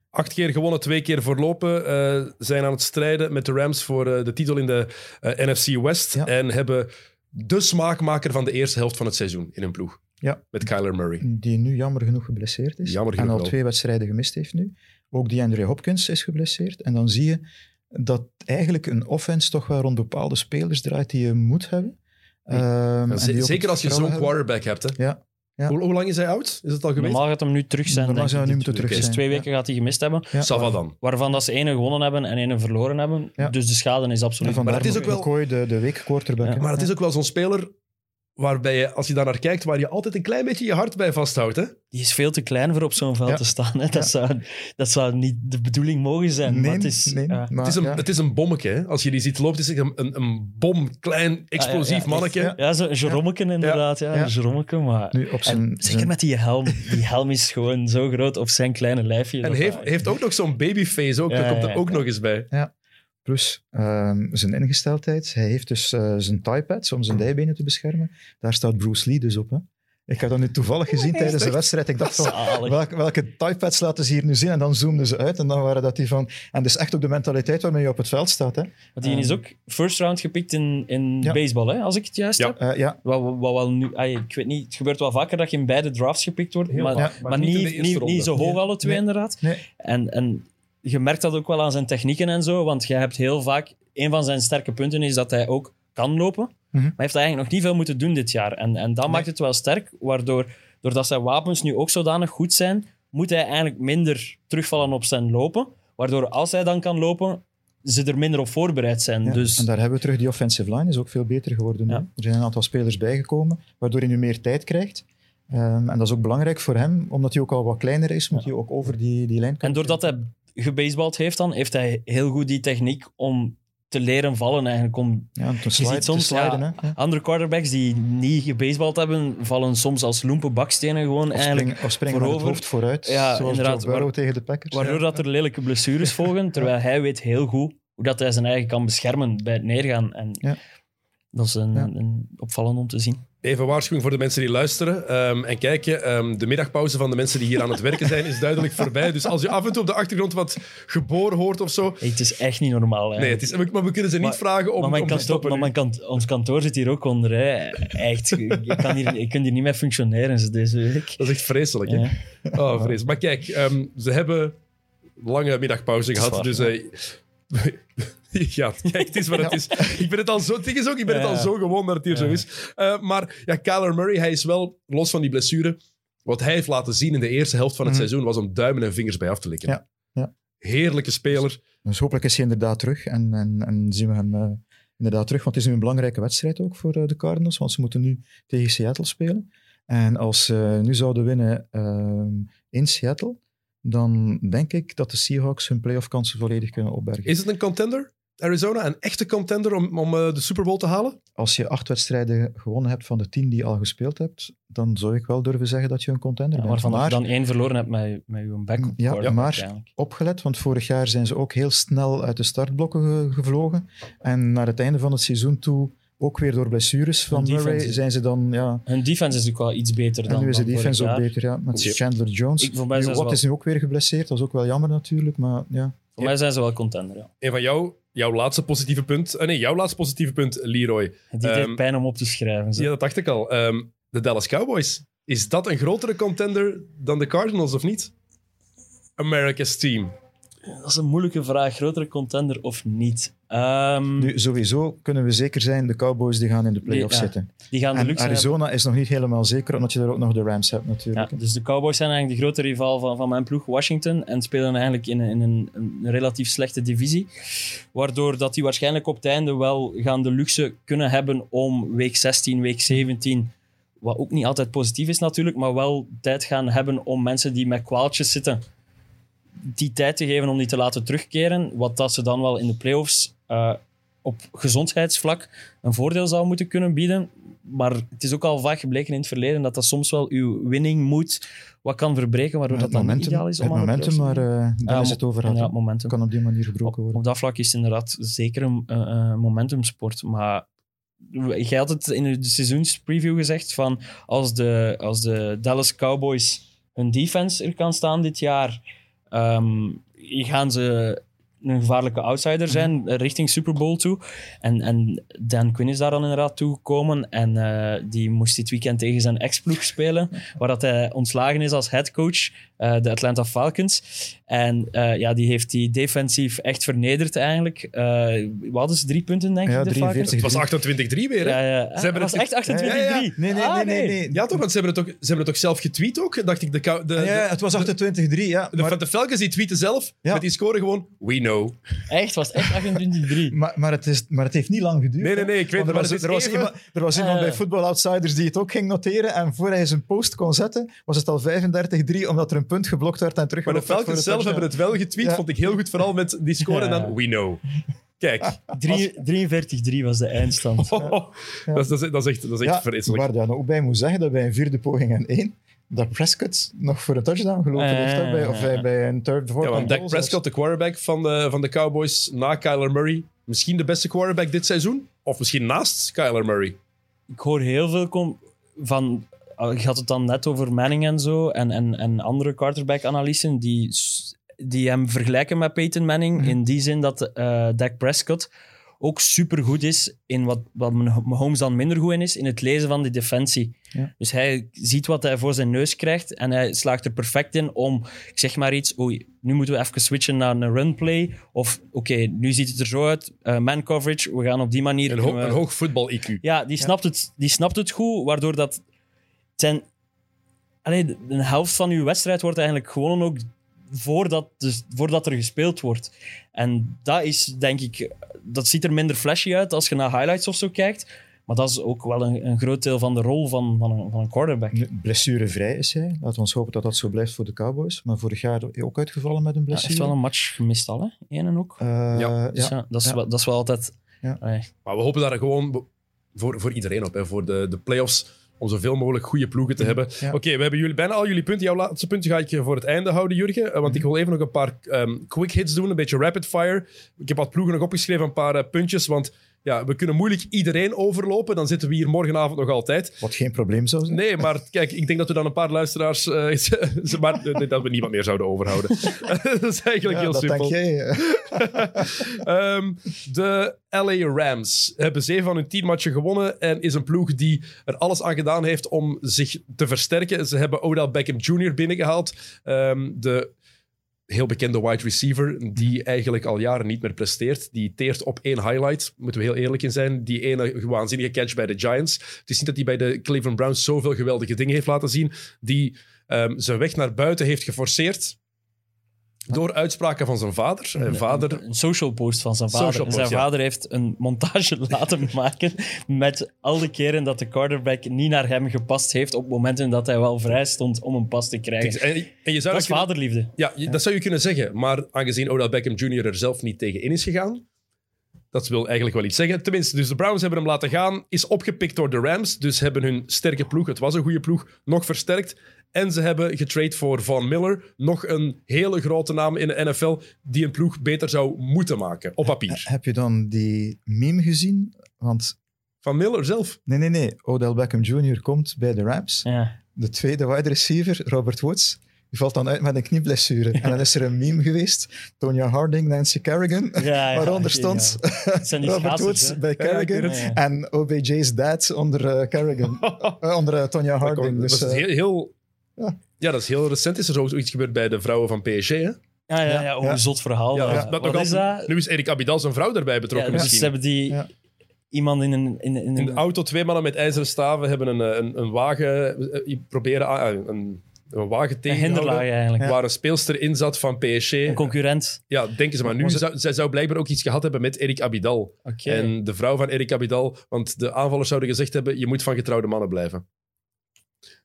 Acht keer gewonnen, twee keer verlopen. eh, zijn aan het strijden met de Rams voor eh, de titel in de eh, NFC West. Ja. En hebben de smaakmaker van de eerste helft van het seizoen in hun ploeg. Ja. Met Kyler Murray. Die nu jammer genoeg geblesseerd is. Jammer en al wel. twee wedstrijden gemist heeft nu. Ook die Andre Hopkins is geblesseerd. En dan zie je dat eigenlijk een offense toch wel rond bepaalde spelers draait die je moet hebben. Ehm, Ja, en ze- die ook zeker als je zo'n quarterback hebt. Hè. Ja. Ja. Hoe, hoe lang is hij oud? Is het al geweest? Normaal gaat hem nu terug zijn. Normaal zou hij nu moeten terug. Dus zijn. twee weken gaat hij gemist hebben. Ja. Sava dan. Waarvan dat ze ene gewonnen hebben en ene verloren hebben. Ja. Dus de schade is absoluut... Maar het is ook wel- McCoy, de, de week quarterback. Maar het is ook wel zo'n speler waarbij je, als je daar naar kijkt, waar je altijd een klein beetje je hart bij vasthoudt. Hè? Die is veel te klein voor op zo'n veld Ja. te staan. Hè. Dat, Ja. zou, dat zou niet de bedoeling mogen zijn. maar het is, nee, ja. maar Het is, een, ja. het is een bommetje. Hè? Als je die ziet lopen, het is echt een, een, een bom, klein, explosief Ah, ja, manneke. echt, Ja, zo'n Jerommeken inderdaad. Ja, Ja. een Jerommeke, maar... Nu op zijn, En zeker met die helm. Die helm is gewoon zo groot op zijn kleine lijfje. En heeft, heeft ook nog zo'n babyface. Ook. Ja, dat komt er ja, ook ja. nog eens bij. Plus ehm, zijn ingesteldheid. Hij heeft dus eh, zijn tie-pads om zijn dijbenen te beschermen. Daar staat Bruce Lee dus op. Hè. Ik heb dat nu toevallig gezien tijdens de wedstrijd. Ik dacht van, welke, welke tie-pads laten ze hier nu zien? En dan zoomden ze uit en dan waren dat die van... En dus echt ook de mentaliteit waarmee je op het veld staat. Hè. Want die is ook first round gepikt in, in Ja. baseball, hè, als ik het juist Ja. heb. Eh, ja, Wat, wat wel nu, ik weet niet, het gebeurt wel vaker dat je in beide drafts gepikt wordt, Heel maar, vaak, maar, niet in niet, de eerste niet, ronde. niet zo hoog Nee. alle twee Nee. inderdaad. nee. En, en je merkt dat ook wel aan zijn technieken en zo, want je hebt heel vaak, een van zijn sterke punten is dat hij ook kan lopen, Mhm. maar hij heeft eigenlijk nog niet veel moeten doen dit jaar. En, en dat maakt het wel sterk, waardoor doordat zijn wapens nu ook zodanig goed zijn, moet hij eigenlijk minder terugvallen op zijn lopen, waardoor als hij dan kan lopen, ze er minder op voorbereid zijn. Ja, Dus En daar hebben we terug, die offensive line is ook veel beter geworden. Ja. Er zijn een aantal spelers bijgekomen, waardoor hij nu meer tijd krijgt. Ehm, en dat is ook belangrijk voor hem, omdat hij ook al wat kleiner is, moet hij ook over die, die lijn En doordat hij gebasebald heeft dan, heeft hij heel goed die techniek om te leren vallen eigenlijk. Om, ja, te, je ziet soms te sliden. ja, hè. Andere quarterbacks die niet gebasebald hebben, vallen soms als loempe bakstenen gewoon Of eigenlijk. springen, of springen het hoofd vooruit, Ja, zoals inderdaad, waar- tegen de Packers. Waardoor dat er lelijke blessures volgen, terwijl hij weet heel goed hoe dat hij zijn eigen kan beschermen bij het neergaan. En Ja. dat is een, een opvallend om te zien. Even waarschuwing voor de mensen die luisteren ehm, en kijken. Ehm, de middagpauze van de mensen die hier aan het werken zijn is duidelijk voorbij. Dus als je af en toe op de achtergrond wat geboren hoort of zo... Hey, het is echt niet normaal. Hè. Nee, het is, maar we kunnen ze niet vragen om, maar om te stoppen maar nu. mijn kant, ons kantoor zit hier ook onder. Hè. Echt, ik, kan hier, ik kan hier niet meer functioneren deze week. Dat is echt vreselijk. Hè? Ja. Oh, vreselijk. Maar kijk, ehm, ze hebben lange middagpauze gehad. waar, dus eh, ja, kijk, het is wat het is. Ik ben het al zo, is ook, ik ben het al zo gewoon dat het hier zo is. Eh, maar ja, Kyler Murray, hij is wel, los van die blessure, wat hij heeft laten zien in de eerste helft van het Mhm. seizoen, was om duimen en vingers bij af te likken. Ja, ja. Heerlijke speler. Dus hopelijk is hij inderdaad terug en, en, en zien we hem eh, inderdaad terug. Want het is nu een belangrijke wedstrijd ook voor eh, de Cardinals, want ze moeten nu tegen Seattle spelen. En als ze nu zouden winnen ehm, in Seattle, dan denk ik dat de Seahawks hun playoff kansen volledig kunnen opbergen. Is het een contender? Arizona, een echte contender om, om eh, de Super Bowl te halen? Als je acht wedstrijden gewonnen hebt van de tien die je al gespeeld hebt, dan zou ik wel durven zeggen dat je een contender Ja, bent. waarvan Maar je dan één verloren hebt met, met je backup. Ja, maar- opgelet, want vorig jaar zijn ze ook heel snel uit de startblokken ge- gevlogen. En naar het einde van het seizoen toe, ook weer door blessures van Hun Murray, zijn ze dan... Ja, Hun defense is natuurlijk wel iets beter dan nu is de defense ook beter, ja. Met. Chandler Jones. Ik- Watt wel- is nu ook weer geblesseerd, dat is ook wel jammer natuurlijk, maar ja. Voor mij zijn ze wel contender, ja. En van jou, jouw laatste positieve punt. eh, nee, jouw laatste positieve punt, Leroy. Die deed Ehm, pijn om op te schrijven. Ja, dat dacht ik al. Ehm, de Dallas Cowboys. Is dat een grotere contender dan de Cardinals of niet? America's team. Dat is een moeilijke vraag. Grotere contender of niet? Ehm, Nu, sowieso kunnen we zeker zijn, de Cowboys die gaan in de playoffs ja. zitten. die gaan de luxe hebben. Arizona is nog niet helemaal zeker, omdat je daar ook nog de Rams hebt natuurlijk. Ja, dus de Cowboys zijn eigenlijk de grote rival van, van mijn ploeg, Washington. En spelen eigenlijk in, een- in een, een relatief slechte divisie. Waardoor dat die waarschijnlijk op het einde wel gaan de luxe kunnen hebben om week 16, week 17... Wat ook niet altijd positief is natuurlijk, maar wel tijd gaan hebben om mensen die met kwaaltjes zitten, die tijd te geven om die te laten terugkeren. Wat dat ze dan wel in de playoffs eh op gezondheidsvlak een voordeel zou moeten kunnen bieden. Maar het is ook al vaak gebleken in het verleden dat dat soms wel uw winning moet wat kan verbreken, waardoor het dat dan ideaal is om het momentum te waar doen. eh daar is het over momentum. kan op die manier gebroken worden. op dat vlak is het inderdaad zeker een, een momentumsport. Maar jij had het in de seizoenspreview gezegd van als de, als de Dallas Cowboys hun defense er kan staan dit jaar, ehm, gaan ze een gevaarlijke outsider zijn eh, richting Super Bowl toe. En, en Dan Quinn is daar dan inderdaad toegekomen. En eh, die moest dit weekend tegen zijn ex-ploeg spelen, waar dat hij ontslagen is als headcoach. Eh, de Atlanta Falcons. En eh, ja, die heeft die defensief echt vernederd eigenlijk. Eh wat hadden ze? Drie punten, denk Ja, ik, de 43. Falcons? Het was 28-3 weer, hè? Ja, ja. Ze hebben was het- echt 28-3. Ja, ja, ja. Nee, nee, Ah, nee, nee. nee. Ja, toch? Want ze hebben, het ook, ze hebben het ook zelf getweet ook. Dacht ik, de, de, Ja, ja, het was 28-3, ja. de, Maar, de, de Falcons die tweeten zelf Ja. met die score gewoon, we know. Echt, was echt 28-3. maar, maar, het is, maar het heeft niet lang geduurd. Nee, nee, nee, ik weet er maar was, is er was even- iemand, er was iemand bij Football Outsiders die het ook ging noteren. En voor hij zijn post kon zetten, was het al 35-3, omdat er een punt geblokt werd en terug Maar de Falcons zelf hebben het wel getweet, Ja. vond ik heel goed. Vooral met die score en dan, we know. Kijk, Drie- 43-3 was de eindstand. dat, is, dat, is, dat is echt, dat is echt Ja, vreselijk. waar je ook bij moet zeggen dat bij een vierde poging en één, dat Prescott nog voor een touchdown gelopen Eh. heeft. hè, bij, of bij, bij een third, fourth Ja, want Dak Prescott, de quarterback van de, van de Cowboys, na Kyler Murray, misschien de beste quarterback dit seizoen? Of misschien naast Kyler Murray? ik hoor heel veel van. Je had het dan net over Manning en zo. En, en, en andere quarterback-analysten die, die hem vergelijken met Peyton Manning. Mhm. In die zin dat eh Dak Prescott ook supergoed is in wat, wat Mahomes dan minder goed in is, in het lezen van die defensie. Ja. Dus hij ziet wat hij voor zijn neus krijgt en hij slaagt er perfect in om, ik zeg maar iets, oei, nu moeten we even switchen naar een runplay. Of oké, nu ziet het er zo uit, eh, man coverage, we gaan op die manier... Een, ho kunnen we- een hoog voetbal-IQ. ja, die snapt, Het, die snapt het goed, waardoor dat... het Zijn, allee, de, de helft van uw wedstrijd wordt eigenlijk gewoon ook voordat, dus, voordat er gespeeld wordt. En dat is, denk ik... Dat ziet er minder flashy uit als je naar highlights of zo kijkt. Maar dat is ook wel een, een groot deel van de rol van, van, een, van een quarterback. Blessurevrij is hij. Laten we ons hopen dat dat zo blijft voor de Cowboys. Maar vorig jaar ook uitgevallen met een Ja, blessure. echt wel een match gemist al, hè? Eén en ook. Eh, Ja. ja. Dus ja, dat, is Ja. Wel, dat is wel altijd... Ja. Maar we hopen daar gewoon voor, voor iedereen op. Hè. Voor de, de playoffs, om zoveel mogelijk goede ploegen te hebben. Ja. Oké, we hebben jullie bijna al jullie punten. Jouw laatste punten ga ik voor het einde houden, Jurgen. Eh, Want ik wil even nog een paar ehm, quick hits doen, een beetje rapid fire. Ik heb wat ploegen nog opgeschreven, een paar eh, puntjes. Want ja, we kunnen moeilijk iedereen overlopen. Dan zitten we hier morgenavond nog altijd. Wat geen probleem zou zijn. Nee, maar kijk, ik denk dat we dan een paar luisteraars... eh, ze- maar dat we niemand meer zouden overhouden. dat is eigenlijk Ja, heel dat simpel. denk jij. eh. Ehm, de LA Rams hebben zeven van hun tien matchen gewonnen en is een ploeg die er alles aan gedaan heeft om zich te versterken. Ze hebben Odell Beckham Jr. binnengehaald. Ehm, de heel bekende wide receiver, die eigenlijk al jaren niet meer presteert. Die teert op één highlight, moeten we heel eerlijk in zijn. Die ene waanzinnige catch bij de Giants. Het is niet dat hij bij de Cleveland Browns zoveel geweldige dingen heeft laten zien. Die ehm, zijn weg naar buiten heeft geforceerd. Door uitspraken van zijn vader. Zijn vader Een social post van zijn vader. Post, zijn ja. vader heeft een montage laten maken met al de keren dat de quarterback niet naar hem gepast heeft op momenten dat hij wel vrij stond om een pas te krijgen. En, en je zou Dat is kunnen- vaderliefde. Ja, je- dat zou je kunnen zeggen. Maar aangezien Odell Beckham Jr. er zelf niet tegen in is gegaan, dat wil eigenlijk wel iets zeggen. Tenminste, dus de Browns hebben hem laten gaan, is opgepikt door de Rams, dus hebben hun sterke ploeg, het was een goede ploeg, nog versterkt. En ze hebben getrade voor Von Miller, nog een hele grote naam in de NFL, die een ploeg beter zou moeten maken, op papier. Heb je dan die meme gezien? Want Van Miller zelf. nee, nee, nee. Odell Beckham Jr. komt bij de Rams. Ja. De tweede wide receiver, Robert Woods, die valt dan uit met een knieblessure. En dan is er een meme geweest. Tonya Harding, Nancy Kerrigan. Ja, ja, waaronder stond Het zijn die Robert schaatsers, Woods bij Kerrigan. En OBJ's dad onder eh, Kerrigan. Eh, onder eh, Tonya Harding. dat Dus, is eh, heel, heel, ja. ja. dat is heel recent. Is er zoiets gebeurd bij de vrouwen van PSG, hè? Ja, ja, ja, oh, Ja. een zot verhaal. Ja, Wat is dat? Nu is Erik Abidal zijn vrouw daarbij betrokken dus misschien. ze hebben die Ja. iemand in een... In, in In een de auto, twee mannen met ijzeren staven hebben een, eh, een, een wagen eh, proberen aan- eh, een, een wagen een tegen eigenlijk. Waar een speelster in zat van PSG. Een concurrent. Ja, denken ze maar. Nu zou, zij zou blijkbaar ook iets gehad hebben met Erik Abidal. En de vrouw van Erik Abidal, want de aanvallers zouden gezegd hebben, je moet van getrouwde mannen blijven.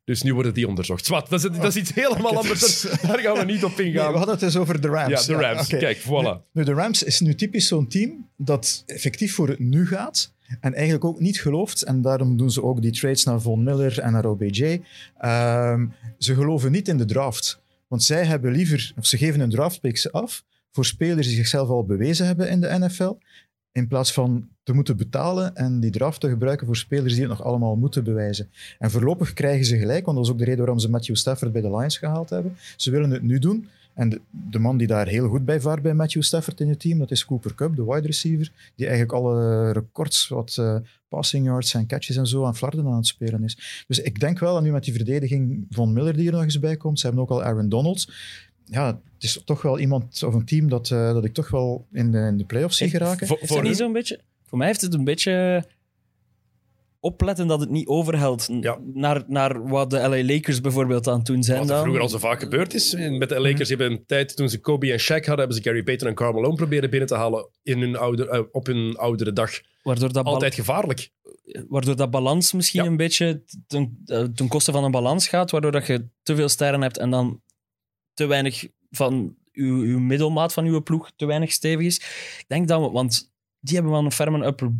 Dus nu worden die onderzocht. Zwat, dat is, dat is iets helemaal anders. Daar gaan we niet op nee, ingaan. we hadden het dus over de Rams. ja, de Rams. Kijk, voilà. Nu, de Rams is nu typisch zo'n team dat effectief voor het nu gaat en eigenlijk ook niet gelooft. En daarom doen ze ook die trades naar Von Miller en naar OBJ. Ehm, ze geloven niet in de draft. Want zij hebben liever, of ze geven hun draftpicks af voor spelers die zichzelf al bewezen hebben in de NFL. In plaats van te moeten betalen en die draft te gebruiken voor spelers die het nog allemaal moeten bewijzen. En voorlopig krijgen ze gelijk, want dat is ook de reden waarom ze Matthew Stafford bij de Lions gehaald hebben. Ze willen het nu doen. En de, man die daar heel goed bij vaart bij Matthew Stafford in het team, dat is Cooper Cup, de wide receiver, die eigenlijk alle records wat eh, passing yards en catches en zo aan Flarden aan het spelen is. Dus ik denk wel, dat nu met die verdediging van Miller die er nog eens bij komt, ze hebben ook al Aaron Donalds. Ja, het is toch wel iemand of een team dat, eh, dat ik toch wel in de, in de playoffs zie geraken. Voor, Is voor dat niet zo'n beetje... Voor mij heeft het een beetje opletten dat het niet overhelt Ja. naar, naar wat de LA Lakers bijvoorbeeld aan het doen zijn. Wat er dan. vroeger al zo vaak gebeurd is. Met de Lakers hebben een tijd, toen ze Kobe en Shaq hadden, hebben ze Gary Payton en Karl Malone proberen binnen te halen in hun ouder, eh, op hun oudere dag. Waardoor dat, Altijd gevaarlijk. waardoor dat balans misschien Ja. een beetje ten, eh, ten koste van een balans gaat, waardoor dat je te veel sterren hebt en dan te weinig van uw, uw middelmaat van uw ploeg te weinig stevig is. Ik denk dat we, want die hebben wel een ferme upper,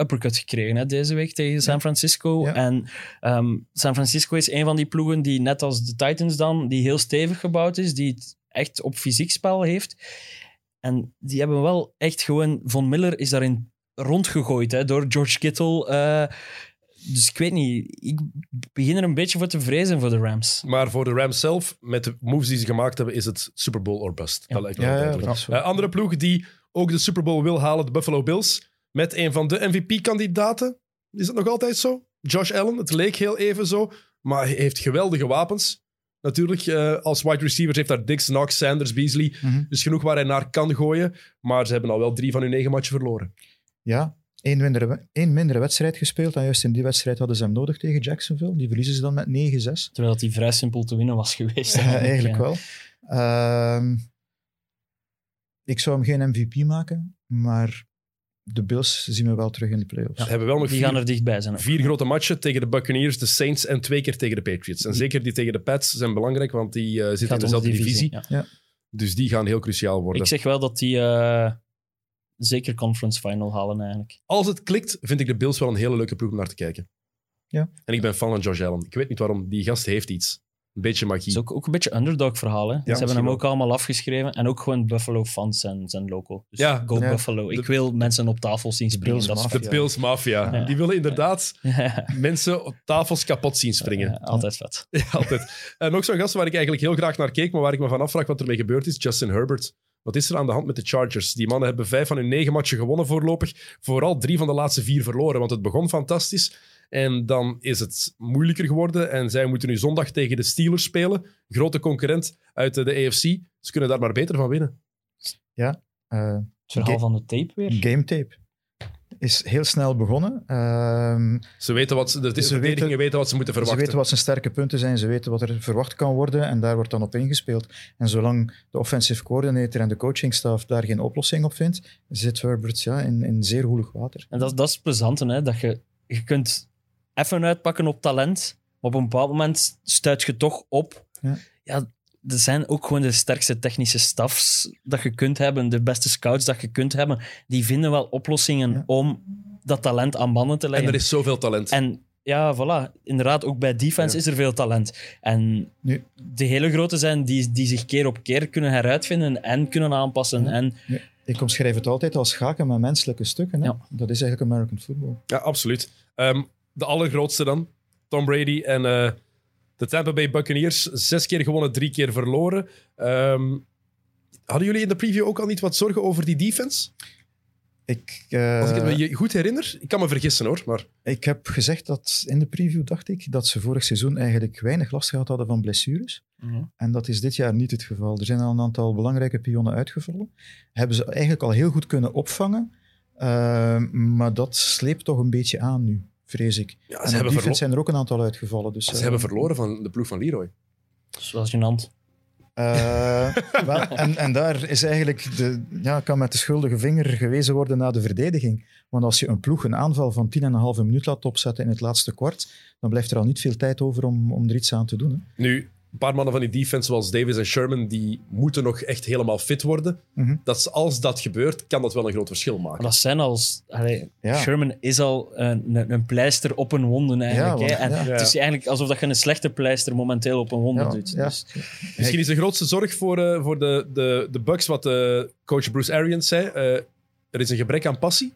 uppercut gekregen hè, deze week tegen San Francisco. Ja. En ehm, San Francisco is een van die ploegen die, net als de Titans dan, die heel stevig gebouwd is, die het echt op fysiek spel heeft. En die hebben wel echt gewoon... Von Miller is daarin rondgegooid hè, door George Kittle. eh, dus ik weet niet. Ik begin er een beetje voor te vrezen voor de Rams. Maar voor de Rams zelf, met de moves die ze gemaakt hebben, is het Super Bowl or bust. Ja. Dat lijkt me Ja, ja, dat. Eh, andere ploeg die ook de Super Bowl wil halen, de Buffalo Bills, met een van de MVP-kandidaten. Is het nog altijd zo? Josh Allen, het leek heel even zo, maar hij heeft geweldige wapens. Natuurlijk, eh, als wide receivers heeft daar Dix, Knox, Sanders, Beasley. Mhm. Dus genoeg waar hij naar kan gooien. Maar ze hebben al wel drie van hun negen matchen verloren. Ja, één mindere, één mindere wedstrijd gespeeld. En juist in die wedstrijd hadden ze hem nodig tegen Jacksonville. Die verliezen ze dan met 9-6. Terwijl die vrij simpel te winnen was geweest. Ja, eigenlijk Ja. wel. Ehm, ik zou hem geen MVP maken, maar de Bills zien we wel terug in de playoffs. Ze hebben wel nog Die vier, gaan er dichtbij zijn. ook. vier grote matchen tegen de Buccaneers, de Saints en twee keer tegen de Patriots. En zeker die tegen de Pats zijn belangrijk, want die eh, zitten in dezelfde divisie. ja. Dus die gaan heel cruciaal worden. Ik zeg wel dat die eh, zeker conference final halen eigenlijk. Als het klikt, vind ik de Bills wel een hele leuke ploeg om naar te kijken. Ja. En ik ben fan van Josh Allen. Ik weet niet waarom. Die gast heeft iets. Een beetje Het magie. is ook, ook een beetje underdog verhaal. Hè? Ze hebben hem wel. ook allemaal afgeschreven. En ook gewoon Buffalo fans zijn, zijn loco. Dus Ja. go Ja. Buffalo. Ik De- wil mensen op tafel zien springen. Dat is. De Bills Mafia. Ja. Die willen inderdaad Ja, mensen op tafels kapot zien springen. altijd vet. Ja, altijd. En nog zo'n gast waar ik eigenlijk heel graag naar keek, maar waar ik me van afvraag wat ermee gebeurd is, Justin Herbert. Wat is er aan de hand met de Chargers? Die mannen hebben vijf van hun negen matchen gewonnen voorlopig. Vooral drie van de laatste vier verloren, want het begon fantastisch. En dan is het moeilijker geworden. En zij moeten nu zondag tegen de Steelers spelen. Grote concurrent uit de AFC. Ze kunnen daar maar beter van winnen. Eh, Het verhaal Ga- van de tape weer. game tape is heel snel begonnen. Ehm, Ze weten wat ze, de Ze weten- weten wat ze moeten ze verwachten. weten wat zijn sterke punten zijn, ze weten wat er verwacht kan worden en daar wordt dan op ingespeeld. En zolang de offensive coordinator en de coachingstaf daar geen oplossing op vindt, zit Herbert ja, in, in zeer woelig water. En dat, dat is het plezante, hè? dat je, je kunt even uitpakken op talent, maar op een bepaald moment stuit je toch op. Ja. Ja, er zijn ook gewoon de sterkste technische stafs dat je kunt hebben, de beste scouts dat je kunt hebben, die vinden wel oplossingen Ja. om dat talent aan banden te En leggen. er is zoveel talent. En ja, voilà. Inderdaad, ook bij defense Ja. is er veel talent. En Nu- de hele grote zijn die, die zich keer op keer kunnen heruitvinden en kunnen aanpassen. Ja. En Ik omschrijf het altijd als schaken met menselijke stukken. Hè? Ja. Dat is eigenlijk American football. Ja, absoluut. Ehm, de allergrootste dan, Tom Brady en eh, de Tampa Bay Buccaneers. Zes keer gewonnen, drie keer verloren. Ehm, hadden jullie in de preview ook al niet wat zorgen over die defense? Ik, eh, Als ik het me je goed herinner, ik kan me vergissen hoor, maar ik heb gezegd dat in de preview dacht ik dat ze vorig seizoen eigenlijk weinig last gehad hadden van blessures. En dat is dit jaar niet het geval. Er zijn al een aantal belangrijke pionnen uitgevallen. Hebben ze eigenlijk al heel goed kunnen opvangen. Eh, maar dat sleept toch een beetje aan nu, vrees ik. ja, en ze, op hebben defense verlo- zijn er ook een aantal uitgevallen. Dus, ze eh, hebben verloren van de ploeg van Leroy. dat is wel gênant. Eh, wel, en, en daar is eigenlijk de, ja, kan met de schuldige vinger gewezen worden naar de verdediging. Want als je een ploeg een aanval van 10,5 minuut laat opzetten in het laatste kwart, dan blijft er al niet veel tijd over om, om er iets aan te doen. Hè. Nu, een paar mannen van die defense, zoals Davis en Sherman, die moeten nog echt helemaal fit worden. Mhm. Dat is- als dat gebeurt, kan dat wel een groot verschil maken. Maar dat zijn als... allee, Ja. Sherman is al een, een, een pleister op een wonde eigenlijk. Hè. En ja. Het is eigenlijk alsof dat je een slechte pleister momenteel op een wonde Ja, doet. ja. Dus, Misschien is de grootste zorg voor, eh, voor de, de, de Bucks, wat eh, coach Bruce Arians zei. eh, er is een gebrek aan passie.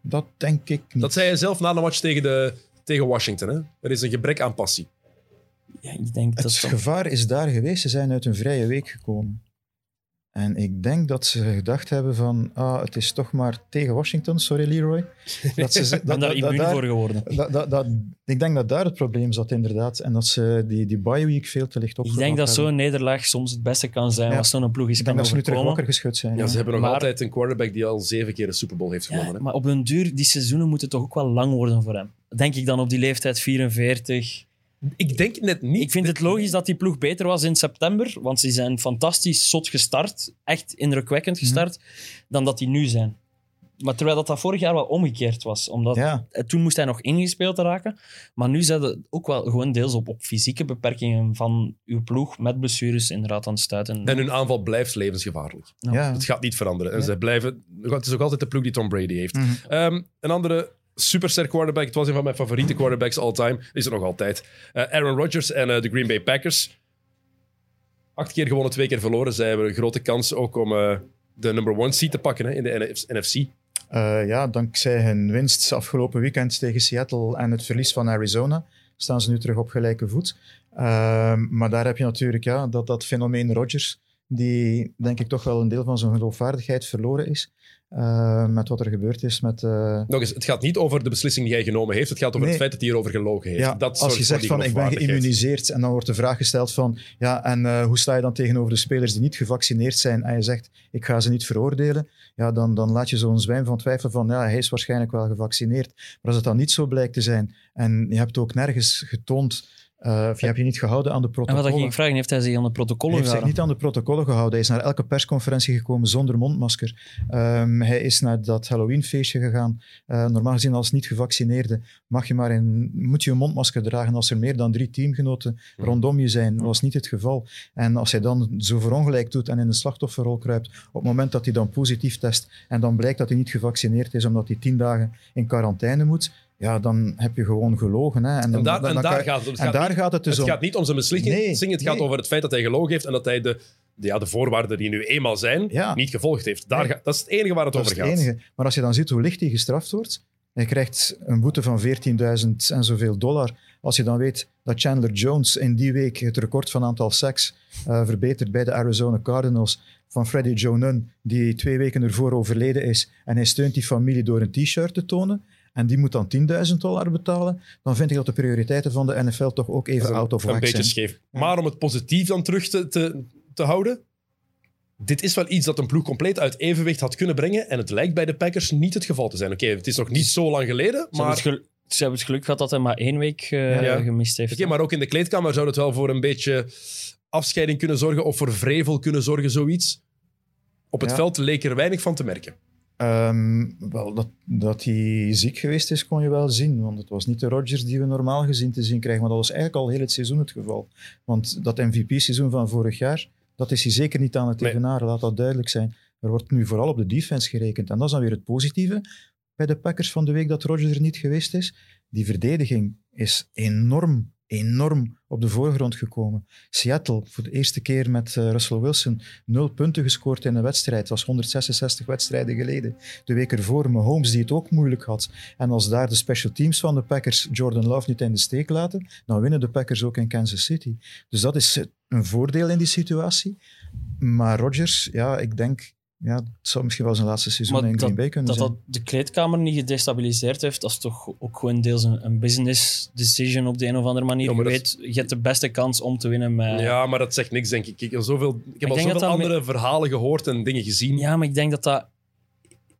Dat denk ik niet. Dat zei hij zelf na de match tegen, de, tegen Washington. Hè? Er is een gebrek aan passie. Ja, ik denk dat Het dat... gevaar is daar geweest. Ze zijn uit een vrije week gekomen. En ik denk dat ze gedacht hebben van, ah, het is toch maar tegen Washington, sorry Leroy. Dat ze, Ik ben daar immuun voor geworden. dat, dat, dat, ik denk dat daar het probleem zat, inderdaad. En dat ze die, die bye week veel te licht op Ik denk dat zo'n nederlaag soms het beste kan zijn Ja. als zo'n ploeg is Ik kan denk dat ze nu terug geschud zijn. Ja, ja. ze hebben nog Maar- altijd een quarterback die al zeven keer de Super Bowl heeft gewonnen. Ja, maar op een duur, die seizoenen moeten toch ook wel lang worden voor hem. Denk ik dan op die leeftijd 44. Ik denk net niet. Ik vind het logisch dat die ploeg beter was in september, want ze zijn fantastisch zot gestart, echt indrukwekkend gestart, dan dat die nu zijn. Maar terwijl dat, dat vorig jaar wel omgekeerd was. Omdat Ja, eh, toen moest hij nog ingespeeld raken. Maar nu zijn het ook wel gewoon deels op, op fysieke beperkingen van uw ploeg met blessures inderdaad aan het stuiten. En hun aanval blijft levensgevaarlijk. ja. Het gaat niet veranderen. En ze blijven, het is ook altijd de ploeg die Tom Brady heeft. Mhm. Ehm, een andere superster quarterback, het was een van mijn favoriete quarterbacks all time, is er nog altijd. Eh, Aaron Rodgers en eh, de Green Bay Packers. Acht keer gewonnen, twee keer verloren. Zij hebben een grote kans ook om eh, de number one seat te pakken hè, in de NF- NFC. Ja, dankzij hun winst afgelopen weekend tegen Seattle en het verlies van Arizona staan ze nu terug op gelijke voet. Ehm, maar daar heb je natuurlijk ja, dat, dat fenomeen Rodgers, die denk ik toch wel een deel van zijn geloofwaardigheid verloren is. eh, met wat er gebeurd is met... eh, Nog eens, het gaat niet over de beslissing die hij genomen heeft. Het gaat over Nee. het feit dat hij erover gelogen heeft. Ja, dat als je zegt van ik ben geïmmuniseerd en dan wordt de vraag gesteld van ja, en eh, hoe sta je dan tegenover de spelers die niet gevaccineerd zijn en je zegt ik ga ze niet veroordelen, ja, dan, dan laat je zo'n zwijm van twijfel van ja, hij is waarschijnlijk wel gevaccineerd. Maar als het dan niet zo blijkt te zijn en je hebt ook nergens getoond eh, of je hebt je niet gehouden aan de en wat protocollen. ik ging vragen, heeft hij zich aan de protocollen Hij heeft zich gehouden? niet aan de protocollen gehouden. Hij is naar elke persconferentie gekomen zonder mondmasker. Ehm, hij is naar dat Halloween-feestje gegaan. Eh, normaal gezien als niet-gevaccineerde mag je maar in, moet je een mondmasker dragen als er meer dan drie teamgenoten rondom je zijn. Dat was niet het geval. En als hij dan zo verongelijk doet en in de slachtofferrol kruipt, op het moment dat hij dan positief test en dan blijkt dat hij niet gevaccineerd is omdat hij tien dagen in quarantaine moet, ja, dan heb je gewoon gelogen. Hè? En, dan, En daar, dan- en gaat het. Het en gaat daar niet- gaat het dus het om. gaat niet om zijn beslissing. Nee, het gaat over het feit dat hij gelogen heeft en dat hij de, de, ja, de voorwaarden die nu eenmaal zijn, Ja. niet gevolgd heeft. Daar Nee. gaat- dat is het enige waar het Dat over het gaat. enige. Maar als je dan ziet hoe licht hij gestraft wordt, hij krijgt een boete van 14.000 en zoveel dollar. Als je dan weet dat Chandler Jones in die week het record van aantal sacks eh, verbetert bij de Arizona Cardinals van Freddie Joe Nunn, die twee weken ervoor overleden is. En hij steunt die familie door een t-shirt te tonen. En die moet dan 10.000 dollar betalen. Dan vind ik dat de prioriteiten van de NFL toch ook even out of een whack beetje zijn. scheef. Maar om het positief dan terug te, te, te houden. Dit is wel iets dat een ploeg compleet uit evenwicht had kunnen brengen. En het lijkt bij de Packers niet het geval te zijn. Oké, het is nog niet zo lang geleden. Ze, hebben Maar, het gel- ze hebben het geluk gehad dat hij maar één week eh, Ja. gemist heeft. Oké, maar ook in de kleedkamer zou het wel voor een beetje afscheiding kunnen zorgen. Of voor vrevel kunnen zorgen, zoiets. Op het Ja. veld leek er weinig van te merken. Ehm, wel, dat, dat hij ziek geweest is, kon je wel zien. Want het was niet de Rodgers die we normaal gezien te zien krijgen. Maar dat was eigenlijk al heel het seizoen het geval. Want dat MVP-seizoen van vorig jaar, dat is hij zeker niet aan het Nee. evenaren. Laat dat duidelijk zijn. Er wordt nu vooral op de defense gerekend. En dat is dan weer het positieve bij de Packers van de week dat Rodgers er niet geweest is. Die verdediging is enorm, enorm op de voorgrond gekomen. Seattle, voor de eerste keer met eh, Russell Wilson, nul punten gescoord in een wedstrijd. Dat was 166 wedstrijden geleden. De week ervoor Mahomes, die het ook moeilijk had. En als daar de special teams van de Packers Jordan Love niet in de steek laten, dan winnen de Packers ook in Kansas City. Dus dat is een voordeel in die situatie. Maar Rodgers, ja, ik denk, ja, het zou misschien wel zijn laatste seizoen Maar in Green Bay kunnen dat zijn. dat de kleedkamer niet gedestabiliseerd heeft, dat is toch ook gewoon deels een, een business decision op de een of andere manier. Ja, je dat weet, je hebt de beste kans om te winnen met... Ja, maar dat zegt niks, denk ik. Ik heb, zoveel, ik heb al zoveel dat dat andere verhalen gehoord en dingen gezien. Ja, maar ik denk dat dat...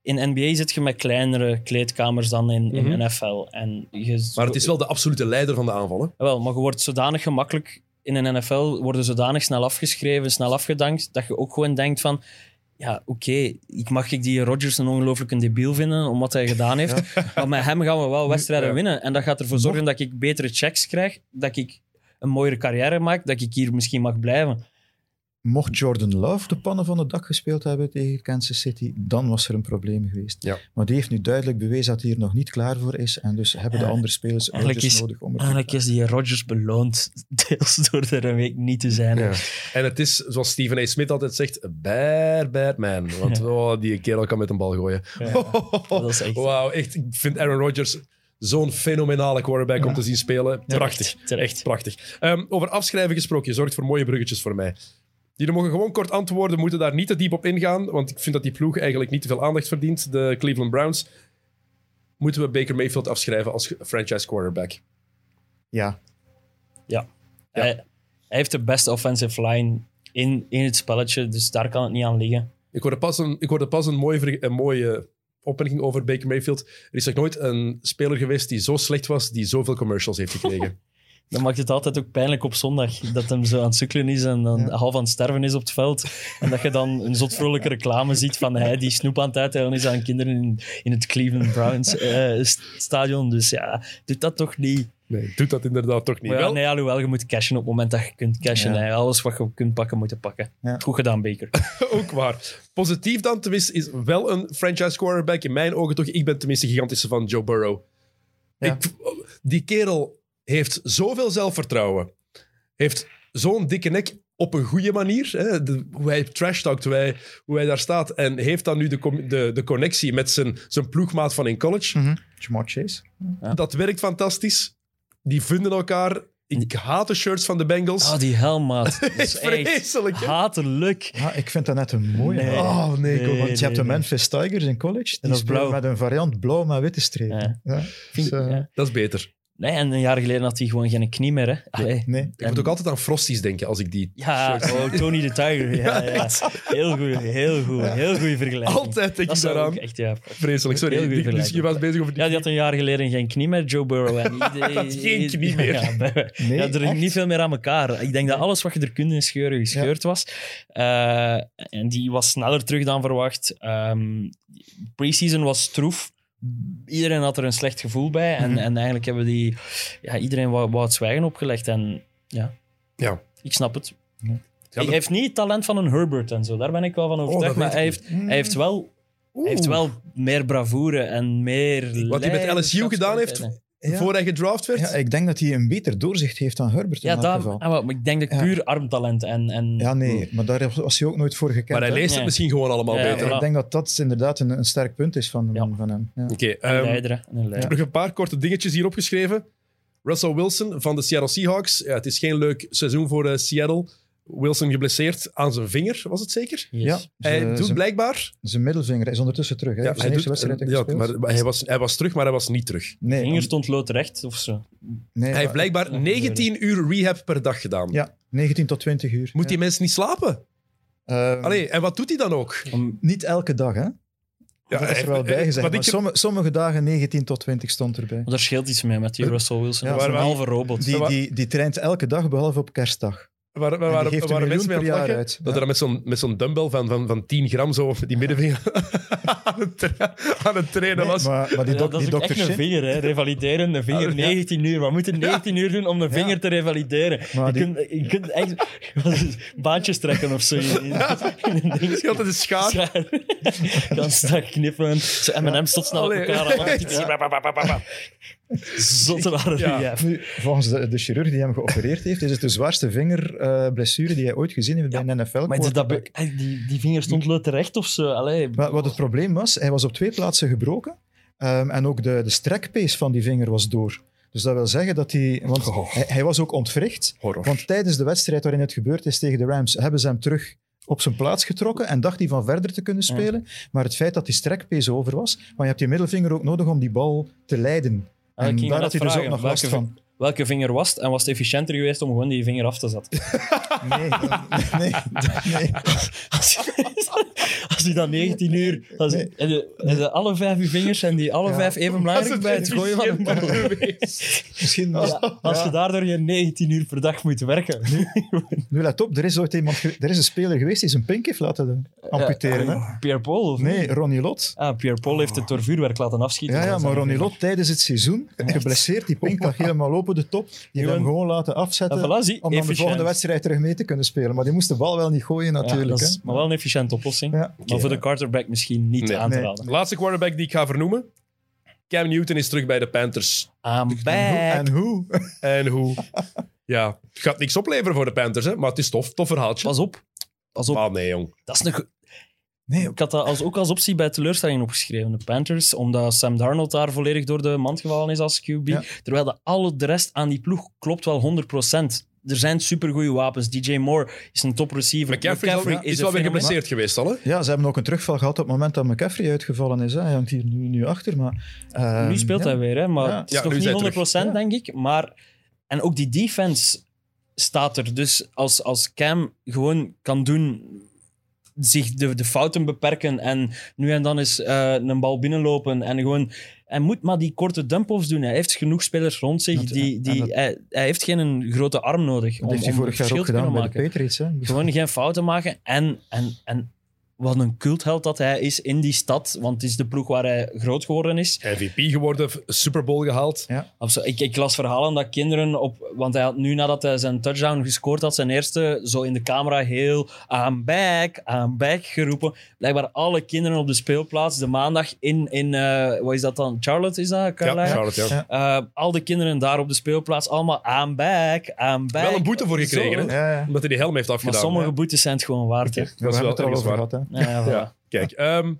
In NBA zit je met kleinere kleedkamers dan in, in Mhm. NFL. En je, Maar het is wel de absolute leider van de aanvallen. Wel, maar je wordt zodanig gemakkelijk... In een NFL worden zodanig snel afgeschreven, snel afgedankt, dat je ook gewoon denkt van... Ja, oké, ik mag ik die Rodgers een ongelooflijk een debiel vinden om wat hij gedaan heeft. Maar met hem gaan we wel wedstrijden Ja. winnen. En dat gaat ervoor zorgen dat ik betere checks krijg, dat ik een mooiere carrière maak, dat ik hier misschien mag blijven. Mocht Jordan Love de pannen van het dak gespeeld hebben tegen Kansas City, dan was er een probleem geweest. Ja. Maar die heeft nu duidelijk bewezen dat hij er nog niet klaar voor is. En dus hebben de Ja, andere spelers eigenlijk Rodgers is- nodig om er te Eigenlijk is die Rodgers beloond, deels door er een week niet te zijn. Ja. En het is, zoals Stephen A. Smith altijd zegt, a bad, bad man. Want oh, die kerel kan met een bal gooien. Ja, dat is echt- Wauw, echt. Ik vind Aaron Rodgers zo'n fenomenale quarterback om Ja. te zien spelen. Prachtig. Terecht. Prachtig. Ehm, over afschrijven gesproken, je zorgt voor mooie bruggetjes voor mij. Jullie mogen gewoon kort antwoorden, moeten daar niet te diep op ingaan, want ik vind dat die ploeg eigenlijk niet te veel aandacht verdient, de Cleveland Browns. Moeten we Baker Mayfield afschrijven als franchise quarterback? Ja, Hij, hij heeft de beste offensive line in, in het spelletje, dus daar kan het niet aan liggen. Ik hoorde pas een, ik hoorde pas een, mooie, een mooie opmerking over Baker Mayfield. Er is nog nooit een speler geweest die zo slecht was, die zoveel commercials heeft gekregen. Dan maakt het altijd ook pijnlijk op zondag. Dat hem zo aan het sukkelen is en dan half aan het sterven is op het veld. En dat je dan een zot vrolijke reclame ziet van hij die snoep aan het uitdelen is aan kinderen in, in het Cleveland Browns eh, st- stadion. Dus ja, doet dat toch niet. Nee, doet dat inderdaad toch niet. Maar ja, Wel, nee, alhoewel, je moet cashen op het moment dat je kunt cashen. Ja. hè. Alles wat je kunt pakken, moet je pakken. Ja. Goed gedaan, Baker. ook waar. Positief dan, tenminste, is wel een franchise quarterback. In mijn ogen toch. Ik ben tenminste gigantische van Joe Burrow. Ja. Ik, die kerel heeft zoveel zelfvertrouwen. Heeft zo'n dikke nek op een goede manier. Hè? De- hoe hij trash talkt, hoe hij, hoe hij daar staat. En heeft dan nu de, de, de connectie met zijn, zijn ploegmaat van in college. Mhm. Jamar Chase. Ja. Dat werkt fantastisch. Die vinden elkaar. Ik haat de shirts van de Bengals. Ah, die helmaat. Dat is echt Vreselijk, hatelijk. Ja, ik vind dat net een mooie. Nee. Oh, nee. Want je hebt de. Memphis Tigers in college. Die dat is blauw. met een variant blauw met witte strepen. Ja. Dus, eh, ja. Dat is beter. Nee, en een jaar geleden had hij gewoon geen knie meer. Hè. Allee. Nee. Ik En- moet ook altijd aan Frosties denken als ik die Ja, oh, Tony the Tiger. Ja, ja. Heel goed, heel goed. Heel goede vergelijking. Altijd denk Dat ik daaraan. echt, ja. Vreselijk, sorry. Die- vergelijking. je was bezig over die... Ja, die had een jaar geleden geen knie meer, Joe Burrow. En die- Had geen knie meer. Ja, bij- Nee, ja, er echt? niet veel meer aan elkaar. Ik denk dat alles wat je er kunt scheuren, gescheurd was. Eh, en die was sneller terug dan verwacht. Ehm Preseason was stroef. Iedereen had er een slecht gevoel bij. En, Mhm. en eigenlijk hebben die... Ja, iedereen wou, wou het zwijgen opgelegd. En ja, Ja. ik snap het. Ja, hij heeft niet het talent van een Herbert en zo. Daar ben ik wel van overtuigd. dat maar hij heeft, hij, heeft wel, hij heeft wel meer bravoure en meer Wat hij met LSU gedaan heeft, Ja. voor hij gedraft werd. Ja, ik denk dat hij een beter doorzicht heeft dan Herbert in Ja, geval. ah, maar ik denk dat Ja. puur armtalent en... en Ja, nee, maar daar was hij ook nooit voor gekend. maar hij hè. leest Nee. het misschien gewoon allemaal Ja, beter. voilà. Ik denk dat dat inderdaad een, een sterk punt is van, Ja. van hem. Ja. Oké, ehm, leider, ik leider. heb nog een paar korte dingetjes hier opgeschreven. Russell Wilson van de Seattle Seahawks. Ja, het is geen leuk seizoen voor eh, Seattle. Wilson geblesseerd aan zijn vinger, was het zeker? Yes. Ja, Hij Ze- doet zijn- blijkbaar. zijn middelvinger is ondertussen terug. Hè. Ja, hij zijn doet- eerste wedstrijd ja, maar hij, was, hij was terug, maar hij was niet terug. nee, vinger om- stond loodrecht of zo. nee, Hij heeft blijkbaar Ja, 19 uur rehab per dag gedaan. Ja, 19 tot 20 uur. Moet ja. die mensen niet slapen? Ehm, Allee, en wat doet hij dan ook? Om, Niet elke dag, hè? Ja, dat is er wel bij eh, gezegd. Maar ik- sommige, sommige dagen 19 tot 20 stond erbij. maar daar scheelt iets mee met die Russell Wilson. Ja, dat is een halve robot. Die, die, die traint elke dag, behalve op kerstdag. Waar, waar, waar, miljoen mensen mee aan het jaar lachen? uit. Dat Ja. er met zo'n, met zo'n dumbbell van, van, van 10 gram zo op die middenvinger aan, het tra- aan het trainen Nee, was. maar, maar die, Ja, dok, dat die is ook dokter echt een vinger, hè. revalideren. Een vinger, Ah, ja. 19 uur. Wat moet je 19 uur doen om een vinger te revalideren? Maar je, die- kunt, je kunt echt baantjes trekken of zo. In, in een schaar. Schaar. Dan strak knippen. Zo M&M's tot snel op elkaar. Zotte Ja. ja. Nu, volgens de, de chirurg die hem geopereerd heeft, is het de zwaarste vingerblessure die hij ooit gezien heeft bij een NFL. Maar dat, be- die, die vinger stond loodrecht of zo. Allee. Maar wat het probleem was, hij was op twee plaatsen gebroken. ehm, en ook de, de strekpees van die vinger was door. Dus dat wil zeggen dat hij... Want Oh. hij, hij was ook ontwricht. Horror. Want tijdens de wedstrijd waarin het gebeurd is tegen de Rams, hebben ze hem terug op zijn plaats getrokken en dacht hij van verder te kunnen spelen. Maar het feit dat die strekpees over was, maar je hebt die middelvinger ook nodig om die bal te leiden. Ik en daar had hij dus ook nog last van. Welke vinger was het? En was het efficiënter geweest om gewoon die vinger af te zetten? Nee, nee, nee. Als, als hij dan 19 uur... Als, Nee. en de, en de alle vijf uw vingers zijn die alle Ja. vijf even belangrijk bij het gooien van een bal. Misschien Ja, als je daardoor je 19 uur per dag moet werken. Nu let op, er is ooit iemand, er is een speler geweest die zijn pink heeft laten amputeren. hè? Pierre Paul? Of Nee, niet? Ronnie Lot. Ah, Pierre Paul heeft het door vuurwerk laten afschieten. Ja, ja, maar Ronnie. Lot tijdens het seizoen, geblesseerd, die pink lag helemaal de top. Die hebben hem Gewoon- laten afzetten En voilà, zie, om dan de volgende wedstrijd terug mee te kunnen spelen. Maar die moest de bal wel niet gooien Ja, natuurlijk. dat is hè. maar wel een efficiënte oplossing. Ja. Maar voor de quarterback misschien niet Nee. aan te Nee. raden. Laatste quarterback die ik ga vernoemen. Cam Newton is terug bij de Panthers. I'm back. En hoe? En hoe? Ja, het gaat niks opleveren voor de Panthers, hè? maar het is tof. Tof verhaaltje. Pas op. Pas op. Ah, nee, jong. Dat is een... Nee, Ik had dat als, ook als optie bij teleurstelling opgeschreven, de Panthers, omdat Sam Darnold daar volledig door de mand gevallen is als QB. Ja. Terwijl de, alle de rest aan die ploeg klopt wel 100%. Er zijn supergoeie wapens. DJ Moore is een top receiver. McCaffrey is, McCaffrey wel weer geblesseerd geweest al, hè? Ja, ze hebben ook een terugval gehad op het moment dat McCaffrey uitgevallen is. Hè. Hij hangt hier nu, nu achter, maar... ehm, Nu speelt ja. hij weer, hè? maar Ja. het is Ja, nog niet 100% terug. denk ik. Maar, en ook die defense staat er. Dus als, als Cam gewoon kan doen, zich de, de fouten beperken en nu en dan eens eh, een bal binnenlopen en gewoon... Hij moet maar die korte dump-offs doen. Hij heeft genoeg spelers rond zich. Dat- die, die, dat- hij, hij heeft geen grote arm nodig Dat om, heeft hij vorig jaar ook gedaan bij de. Patriots. Hè. Gewoon geen fouten maken. En, en, en wat een cultheld dat hij is in die stad. Want het is de ploeg waar hij groot geworden is. MVP geworden, Super Bowl gehaald. Of zo, ik, ik las verhalen dat kinderen op... Want hij had nu, nadat hij zijn touchdown gescoord had, zijn eerste, zo in de camera heel I'm back, I'm back geroepen. Blijkbaar alle kinderen op de speelplaats de maandag in, in eh, wat is dat dan? Charlotte is dat? Ja? Charlotte, ja. Ja. Eh, al de kinderen daar op de speelplaats, allemaal I'm back, I'm back. Wel een boete voor gekregen, hè? Ja, ja. Omdat hij die helm heeft Maar afgedaan. sommige Ja. boetes zijn het gewoon waard. hè. We hebben wel het er al over gehad. Hè. Ja, ja, voilà. Ja, kijk. ehm,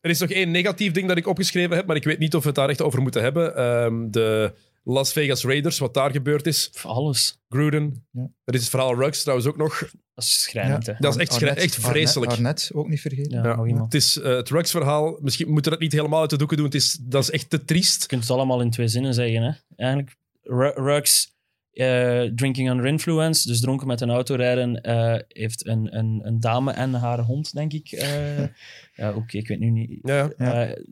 er is nog één negatief ding dat ik opgeschreven heb, maar ik weet niet of we het daar echt over moeten hebben. Ehm, de Las Vegas Raiders, wat daar gebeurd is. Alles. Gruden. Ja. Er is het verhaal Ruggs trouwens ook nog. Dat is schrijnend, hè. Dat is echt, Arnett- echt vreselijk. Arnett, Arnett ook niet vergeten. Ja, Ja. Het is eh, het Ruggs-verhaal. Misschien moeten we dat niet helemaal uit de doeken doen. Het is, dat is echt te triest. Je kunt het allemaal in twee zinnen zeggen. Hè? Eigenlijk, Ru- Ruggs, eh, drinking under influence, dus dronken met een auto rijden, eh, heeft een, een, een dame en haar hond, denk ik. eh, ja, oké, ik weet nu niet. Ja, Ja. Eh,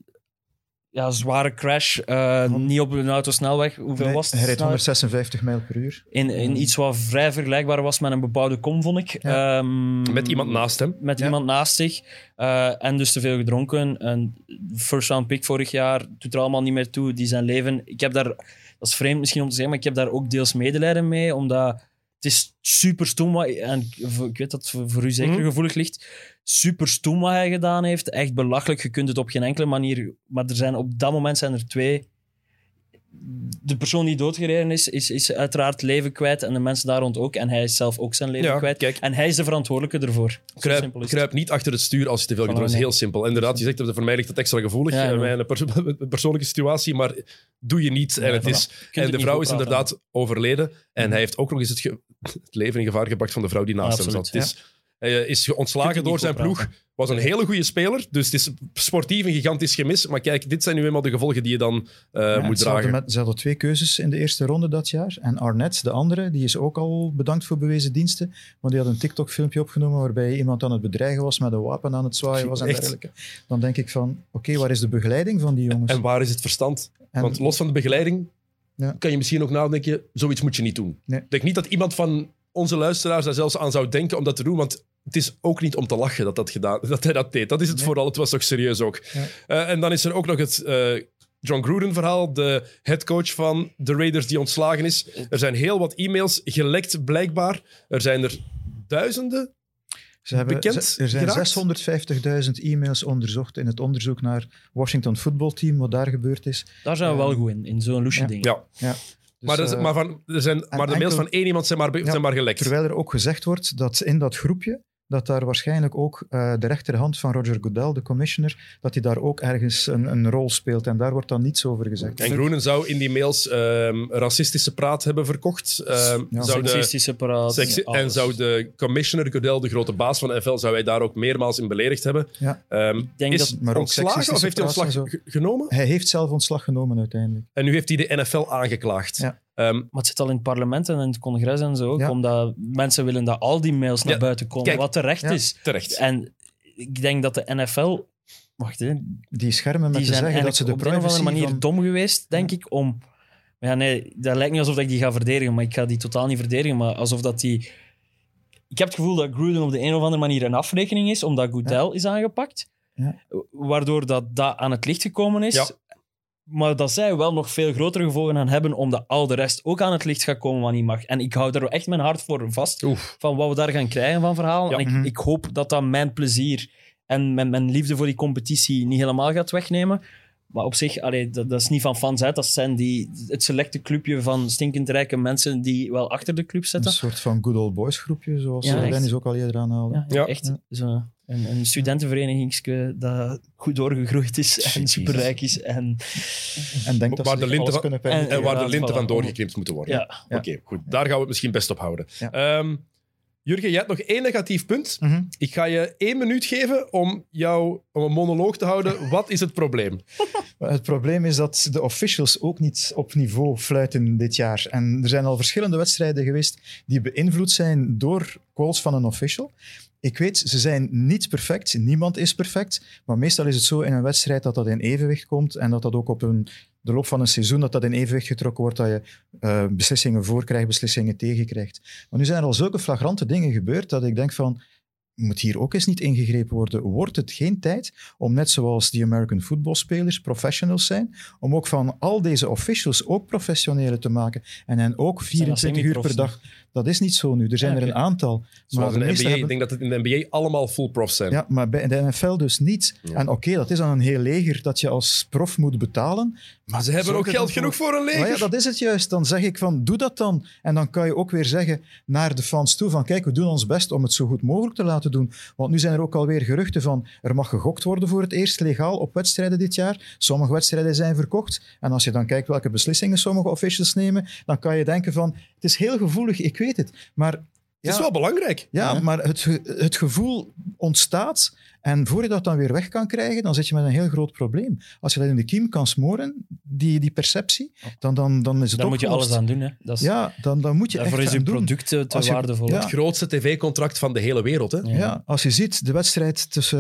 ja, zware crash, eh, niet op een autosnelweg. Hoeveel Nee, was het? hij rijdt snelheid? 156 mijl per uur. In, in iets wat vrij vergelijkbaar was met een bebouwde kom, vond ik. Ja. Ehm, met iemand naast hem. met Ja. iemand naast zich. eh, en dus te veel gedronken. Een first round pick vorig jaar doet er allemaal niet meer toe. Die zijn leven. Ik heb daar, dat is vreemd misschien om te zeggen, maar ik heb daar ook deels medelijden mee. Omdat het is super stom. Wat, en ik weet dat het voor voor u zeker Mhm. gevoelig ligt. Super stom wat hij gedaan heeft. Echt belachelijk. Je kunt het op geen enkele manier. Maar er zijn, op dat moment zijn er twee. De persoon die doodgereden is, is, is uiteraard leven kwijt. En de mensen daar rond ook. En hij is zelf ook zijn leven Ja, kwijt. kijk. En hij is de verantwoordelijke ervoor. Kruip, simpel is kruip niet achter het stuur als je te veel gedronken is. nee. Heel simpel. Inderdaad, je zegt dat voor mij ligt het extra gevoelig. Ja, ja. Mijn pers- persoonlijke situatie, maar doe je niet. en, het voilà. is, kunt en de vrouw is inderdaad overleden. En hij heeft ook nog eens het, het leven in gevaar gebracht van de vrouw die naast hem zat. Het is, hij eh, is ge- ontslagen door zijn ploeg. praten. Was een hele goede speler. Dus het is sportief een gigantisch gemis. Maar kijk, dit zijn nu eenmaal de gevolgen die je dan eh, Ja, moet dragen. Met, ze hadden twee keuzes in de eerste ronde dat jaar. En Arnett, de andere, die is ook al bedankt voor bewezen diensten. Want die had een TikTok-filmpje opgenomen waarbij iemand aan het bedreigen was met een wapen aan het zwaaien was en Echt? dergelijke. Dan denk ik van, oké, waar is de begeleiding van die jongens? En waar is het verstand? En- Want los van de begeleiding Ja. kan je misschien ook nadenken, zoiets moet je niet doen. Nee. Ik denk niet dat iemand van onze luisteraars daar zelfs aan zou denken om dat te doen, want het is ook niet om te lachen dat, dat, gedaan, dat hij dat deed. Dat is het Nee. vooral, het was toch serieus ook. Ja. Eh, en dan is er ook nog het eh, John Gruden verhaal, de headcoach van de Raiders die ontslagen is. Er zijn heel wat e-mails gelekt blijkbaar. Er zijn er duizenden. Ze hebben, bekend ze- er zijn geraakt? 650.000 e-mails onderzocht in het onderzoek naar Washington voetbalteam, wat daar gebeurd is. Daar zijn we wel Ehm, goed in, in zo'n loesje ja. ding. Ja, Ja. Dus, maar, er, eh, maar, van, er zijn, maar de mails enkel- van één iemand zijn maar, Ja, zijn maar gelekt. Terwijl er ook gezegd wordt dat in dat groepje, dat daar waarschijnlijk ook eh, de rechterhand van Roger Goodell, de commissioner, dat hij daar ook ergens een, een rol speelt. En daar wordt dan niets over gezegd. En Groenen zou in die mails ehm, racistische praat hebben verkocht. Ehm, Ja, zou de, sexi- en zou de commissioner Goodell, de grote baas van de NFL, zou hij daar ook meermaals in beledigd hebben. Ja. Ehm, denk is dat- maar ook ontslagen of heeft hij praat ontslag genomen? Hij heeft zelf ontslag genomen uiteindelijk. En nu heeft hij de NFL aangeklaagd. Ja. Ehm, Maar het zit al in het parlement en in het congres en zo ook, Ja. omdat mensen willen dat al die mails naar buiten komen, kijk, wat terecht is. terecht. En ik denk dat de NFL... Wacht, hè, Die schermen met die te zeggen dat ze de op een of andere manier van... dom geweest, denk ik, om... Maar ja, nee, dat lijkt niet alsof ik die ga verdedigen, maar ik ga die totaal niet verdedigen, maar alsof dat die... Ik heb het gevoel dat Gruden op de een of andere manier een afrekening is, omdat Goodell is aangepakt, Ja. waardoor dat, dat aan het licht gekomen is. Ja. Maar dat zij wel nog veel grotere gevolgen gaan hebben, al de rest ook aan het licht gaat komen wat niet mag. En ik hou daar echt mijn hart voor vast, Oef. van wat we daar gaan krijgen van verhalen. Ja. En ik, Mhm. ik hoop dat dat mijn plezier en mijn, mijn liefde voor die competitie niet helemaal gaat wegnemen. Maar op zich, allee, dat, dat is niet van fans uit. Dat zijn die, het selecte clubje van stinkend rijke mensen die wel achter de club Een zitten. soort van good old boys groepje, zoals Ja. Dennis ook al eerder aanhaalde. Ja, Ja. echt. Zo. Een, een studentenverenigingsje dat goed doorgegroeid is en Jezus. superrijk is. En, En denk dat Waar ze de linten alles van- kunnen en-. En waar de linten van doorgeknipt moeten worden. ja. Ja. Oké, goed. Daar gaan we het misschien best op houden. Ja. Ehm, Jurgen, jij hebt nog één negatief punt. Mhm. Ik ga je één minuut geven om, jou, om een monoloog te houden. Wat is het probleem? Het probleem is dat de officials ook niet op niveau fluiten dit jaar. En er zijn al verschillende wedstrijden geweest die beïnvloed zijn door calls van een official. Ik weet, ze zijn niet perfect. Niemand is perfect. Maar meestal is het zo in een wedstrijd dat dat in evenwicht komt en dat dat ook op een, de loop van een seizoen dat dat in evenwicht getrokken wordt, dat je eh, beslissingen voor krijgt, beslissingen tegen krijgt. Maar nu zijn er al zulke flagrante dingen gebeurd dat ik denk van, moet hier ook eens niet ingegrepen worden? Wordt het geen tijd om net zoals die American footballspelers professionals zijn, om ook van al deze officials ook professionele te maken en hen ook 24 uur per dag. Dat is niet zo nu. Er zijn Ja, er een aantal. Zoals in de de NBA. Ik hebben- denk dat het in de NBA allemaal full profs zijn. ja, maar bij de NFL dus niet. Ja. En oké, dat is dan een heel leger dat je als prof moet betalen. Maar ze hebben ook geld genoeg voor een leger. Maar ja, dat is het juist. Dan zeg ik van, doe dat dan. En dan kan je ook weer zeggen naar de fans toe van, kijk, we doen ons best om het zo goed mogelijk te laten doen. Want nu zijn er ook alweer geruchten van, er mag gegokt worden voor het eerst legaal op wedstrijden dit jaar. Sommige wedstrijden zijn verkocht. En als je dan kijkt welke beslissingen sommige officials nemen, dan kan je denken van, het is heel gevoelig, ik weet het. Maar Het is ja, wel belangrijk. ja, Ja. maar het, het gevoel ontstaat. En voor je dat dan weer weg kan krijgen, dan zit je met een heel groot probleem. Als je dat in de kiem kan smoren, die, die perceptie, dan, dan, dan is het Daar moet je alles aan doen. Hè. Dat is, Ja, dan, dan moet je daarvoor echt is je aan doen. product te, te je- waardevol. ja. Het grootste tv-contract van de hele wereld. Hè? Ja. Ja, als je ziet de wedstrijd tussen,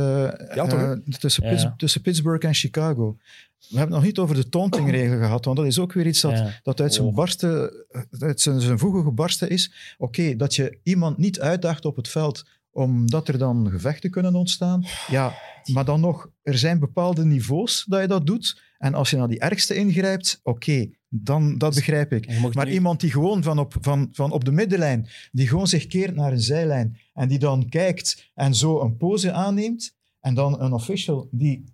Ja, toch, hè? eh, tussen, Ja. Pitts- tussen Pittsburgh en Chicago. We hebben het nog niet over de tauntingregel gehad, want dat is ook weer iets dat, Ja. dat uit, zijn Oh. barsten, uit zijn, zijn voegen gebarsten is. Oké, dat je iemand niet uitdaagt op het veld omdat er dan gevechten kunnen ontstaan. Ja, maar dan nog, er zijn bepaalde niveaus dat je dat doet. En als je naar die ergste ingrijpt, oké, dan dat begrijp ik. Maar nu- iemand die gewoon van op, van, van op de middenlijn, die gewoon zich keert naar een zijlijn en die dan kijkt en zo een pose aanneemt, en dan een official die,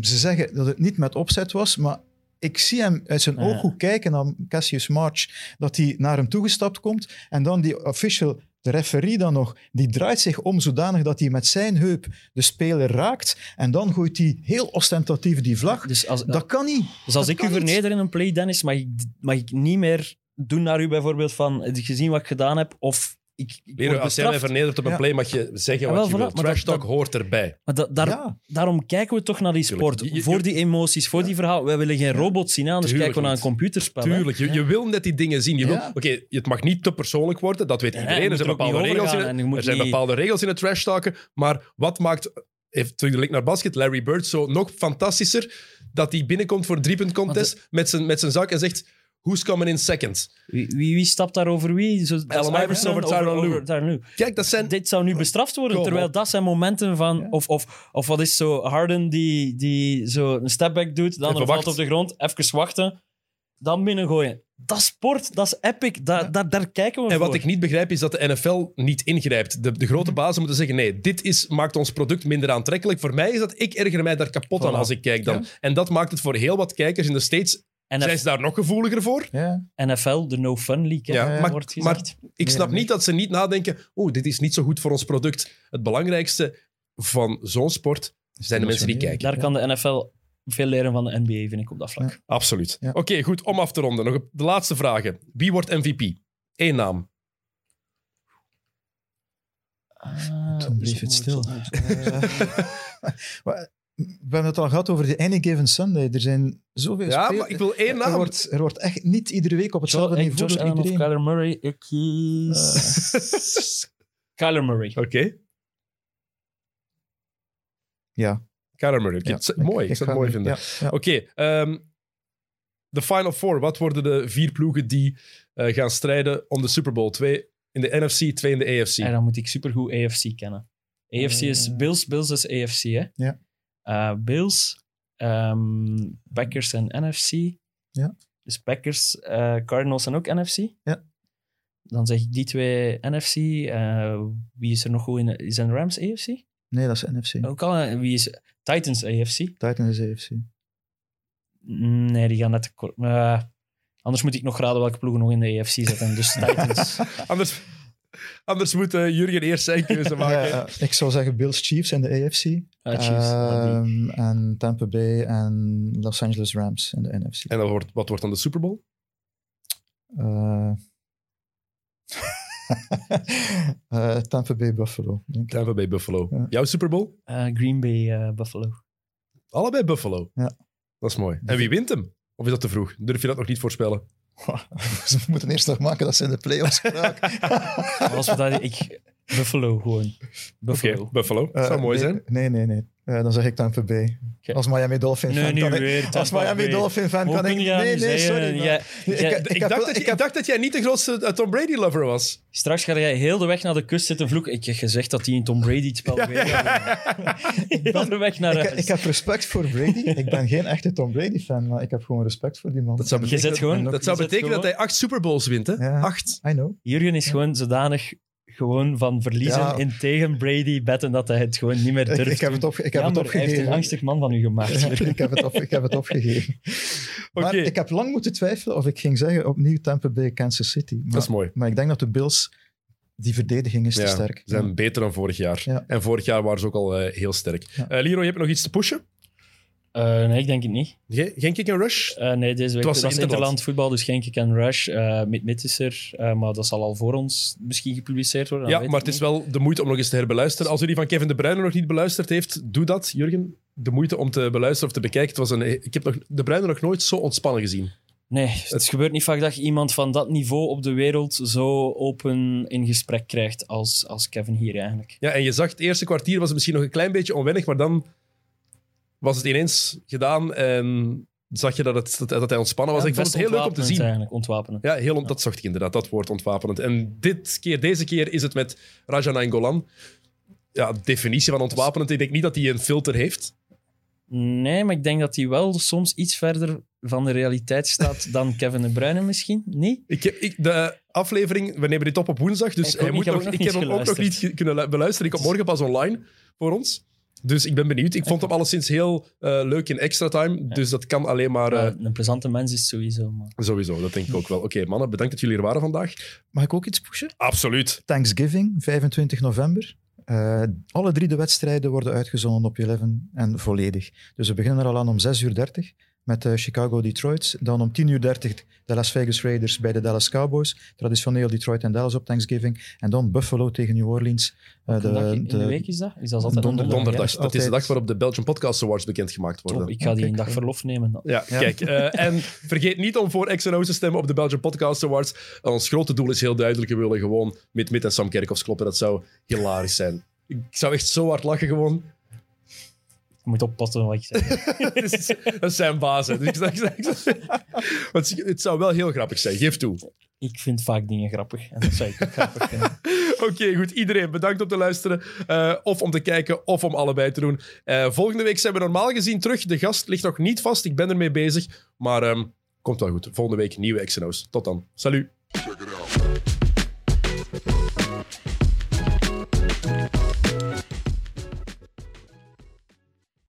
ze zeggen dat het niet met opzet was, maar ik zie hem uit zijn Ja. ooghoek kijken naar Cassius March, dat hij naar hem toegestapt komt en dan die official, de referee dan nog, die draait zich om zodanig dat hij met zijn heup de speler raakt en dan gooit hij heel ostentatief die vlag. Dus als, Dat kan niet. dus als dat ik u verneder in een play, Dennis, mag ik, mag ik niet meer doen naar u bijvoorbeeld van, gezien wat ik gedaan heb? Of ik, ik als jij mij vernedert op een Ja. play, mag je zeggen wat je voilà, wilt. Trash dat- talk hoort erbij. Maar da- daar, Ja. daarom kijken we toch naar die sport. Je- je- voor die emoties, voor die verhalen. Wij willen geen robots zien, anders Tuurlijk kijken we naar een computerspel. Tuurlijk, je, je wil net die dingen zien. Je wil, Ja. Oké, het mag niet te persoonlijk worden, dat weet Ja, iedereen. er zijn bepaalde regels in, het- moet zijn niet- bepaalde regels in het trash talken. Maar wat maakt, even terug de link naar basket, Larry Bird zo nog fantastischer, dat hij binnenkomt voor een driepunt contest met zijn, met zijn zak en zegt, who's coming in second? Wie, wie, wie stapt daar over wie? Zo, Allen Iverson over Tyronn Lue. Kijk, dat zijn... Dit zou nu bestraft worden, Kom terwijl op. dat zijn momenten van... Of, of, of wat is zo Harden die, die zo een stepback doet, dan Even er valt op de grond, even wachten, dan binnengooien. Dat is sport, dat is epic, da, daar- daar kijken we En wat ik niet begrijp is dat de NFL niet ingrijpt. De, de grote bazen moeten zeggen: nee, dit is, maakt ons product minder aantrekkelijk. Voor mij is dat, ik erger mij daar kapot aan als ik kijk dan. Ja. En dat maakt het voor heel wat kijkers in de States. NF Zijn ze daar nog gevoeliger voor? Ja. NFL, de No Fun League, hè, wordt maar, gezegd. maar ik snap nee. niet dat ze niet nadenken: oeh, dit is niet zo goed voor ons product. Het belangrijkste van zo'n sport zijn de mensen die kijken. daar kan de NFL veel leren van de NBA, vind ik, op dat vlak. Ja. Absoluut. Ja. Oké, goed, om af te ronden. Nog de laatste vragen. Wie wordt MVP? Eén naam. Ah, Toen bleef dus- het stil. We hebben het al gehad over de Any Given Sunday. Er zijn zoveel Ja, spelers. maar ik wil één Er naam. wordt, er wordt echt niet iedere week op hetzelfde niveau Josh door iedereen. Kyler Murray? Ik kies... Kyler Murray. Oké. Ja. Kyler Murray. Oké, ja. mooi. Ik zou het mooi vinden. Ja, ja. Oké, ehm, de Final Four. Wat worden de vier ploegen die eh, gaan strijden om de Super Bowl? Twee in de NFC, twee in de AFC. En dan moet ik supergoed AFC kennen. AFC is Eh. Bills, Bills is AFC, hè? Ja. Eh, Bills, ehm, Packers en NFC. Ja. Dus Packers, eh, Cardinals en ook NFC. Ja. Dan zeg ik die twee NFC. Eh, wie is er nog goed in? de- Zijn Rams AFC? Nee, dat is NFC. Ook al, wie is Titans AFC? Titans is AFC. Nee, die gaan net te kort. Eh, anders moet ik nog raden welke ploegen nog in de AFC zitten. Dus Titans. Anders, Anders moet eh, Jurgen eerst zijn keuze maken. Ja, ja. ik zou zeggen Bills Chiefs in de AFC. Ah, Chiefs. Ehm, en Tampa Bay en Los Angeles Rams in de NFC. En dan wordt, wat wordt dan de Super Bowl? Eh, eh, Tampa Bay Buffalo. Denk ik. Tampa Bay Buffalo. Ja. Jouw Super Bowl? Eh, Green Bay eh, Buffalo. Allebei Buffalo. Ja. Dat is mooi. En wie wint hem? Of is dat te vroeg? Durf je dat nog niet voorspellen? Ze moeten eerst nog maken dat ze in de playoffs geraken. Als we dat, ik, Buffalo gewoon. Buffalo. Buffalo. Eh, zou mooi nee, zijn. Nee, nee, nee. Eh, dan zeg ik Tampa Bay. Oké. Als Miami Dolphin Nee, fan kan ik... weer. Als Miami. Dolphin fan Hoe kan ik... Nee, nee, sorry. ik, dacht wel- dat, ik ik heb- dacht dat jij niet de grootste eh, Tom Brady-lover was. Straks ga jij heel de weg naar de kust zitten vloeken. Ik heb gezegd dat hij een Tom Brady het spel weet. Heel de weg naar ik, huis. ik heb respect voor Brady. Ik ben geen echte Tom Brady fan, maar ik heb gewoon respect voor die man. Dat zou Je zet gewoon- dat, zou betekenen dat hij acht Super Bowls wint, hè? Ja. Acht. I know. Jurgen is gewoon zodanig gewoon van verliezen Ja. in tegen Brady betten dat hij het gewoon niet meer Ik, durft. ik heb het, op, ik heb Ja, het maar hij heeft opgegeven. een angstig man van u gemaakt. Ja, ik, heb het op, ik heb het opgegeven. Maar Oké. ik heb lang moeten twijfelen of ik ging zeggen opnieuw Tampa Bay, Kansas City. Maar, Dat is mooi. maar ik denk dat de Bills, die verdediging is te sterk. Ze zijn beter dan vorig jaar. Ja. En vorig jaar waren ze ook al eh, heel sterk. Ja. Eh, Leroy, je hebt nog iets te pushen? Eh, nee, ik denk het niet. Geen, kick and rush? Eh, nee, deze week was was, was Interland. Interland voetbal, dus geen kick and rush. Is er, eh, maar dat zal al voor ons misschien gepubliceerd worden. Ja, maar het is wel de moeite om nog eens te herbeluisteren. Als u die van Kevin De Bruyne nog niet beluisterd heeft, doe dat, Jurgen. De moeite om te beluisteren of te bekijken. Het was een, ik heb nog, De Bruyne nog nooit zo ontspannen gezien. Nee, het gebeurt niet vaak dat je iemand van dat niveau op de wereld zo open in gesprek krijgt als, als Kevin hier eigenlijk. Ja, en je zag het eerste kwartier was het misschien nog een klein beetje onwennig, maar dan was het ineens gedaan en zag je dat, het, dat, dat hij ontspannen was. Ja, ik vond het heel leuk om te zien. Eigenlijk, ontwapenend. Ja, heel, on- dat zocht ik inderdaad, dat woord ontwapenend. En dit keer, deze keer is het met Raja Nainggolan. Ja, definitie van ontwapenend. Ik denk niet dat hij een filter heeft. Nee, maar ik denk dat hij wel soms iets verder van de realiteit staat dan Kevin De Bruyne misschien. Niet? Ik heb, ik, de aflevering, we nemen dit op op woensdag, dus Ik hij moet ik heb nog, ik hem ook nog niet kunnen lu- beluisteren. Ik kom morgen pas online voor ons. Dus ik ben benieuwd. Ik vond hem alleszins heel eh, leuk in extra time. Dus dat kan alleen maar... eh, Ja, een plezante mens is sowieso. Maar... Sowieso, dat denk ik ook wel. Oké, mannen, bedankt dat jullie er waren vandaag. Mag ik ook iets pushen? Absoluut. Thanksgiving, 25 november. Eh, alle drie de wedstrijden worden uitgezonden op 11 en volledig. Dus we beginnen er al aan om 6.30 uur met eh, Chicago-Detroit. Dan om 10.30 uur de Las Vegas Raiders bij de Dallas Cowboys. Traditioneel Detroit en Dallas op Thanksgiving. En dan Buffalo tegen New Orleans. Eh, Welke dag in, in de, week is dat? Is dat altijd Donderdag. Donderdag. ja, dat is de dag waarop de Belgian Podcast Awards bekendgemaakt worden. Top, ik ga die een dag verlof nemen. dan. Ja, Ja. kijk. eh, en vergeet niet om voor XNO te stemmen op de Belgian Podcast Awards. Ons grote doel is heel duidelijk. We willen gewoon met Mit en Sam Kerkhoffs kloppen. Dat zou hilarisch zijn. Ik zou echt zo hard lachen gewoon. Je moet oppassen wat ik zeg. Het is- dat zijn hè. Dus het zou wel heel grappig zijn. Geef toe. ik vind vaak dingen grappig. En dat zou ik ook grappig vinden. Oké, goed. Iedereen bedankt om te luisteren. eh, of om te kijken, of om allebei te doen. Eh, volgende week zijn we normaal gezien terug. De gast ligt nog niet vast. Ik ben ermee bezig. Maar ehm, komt wel goed. Volgende week nieuwe XNO's. Tot dan. Salut.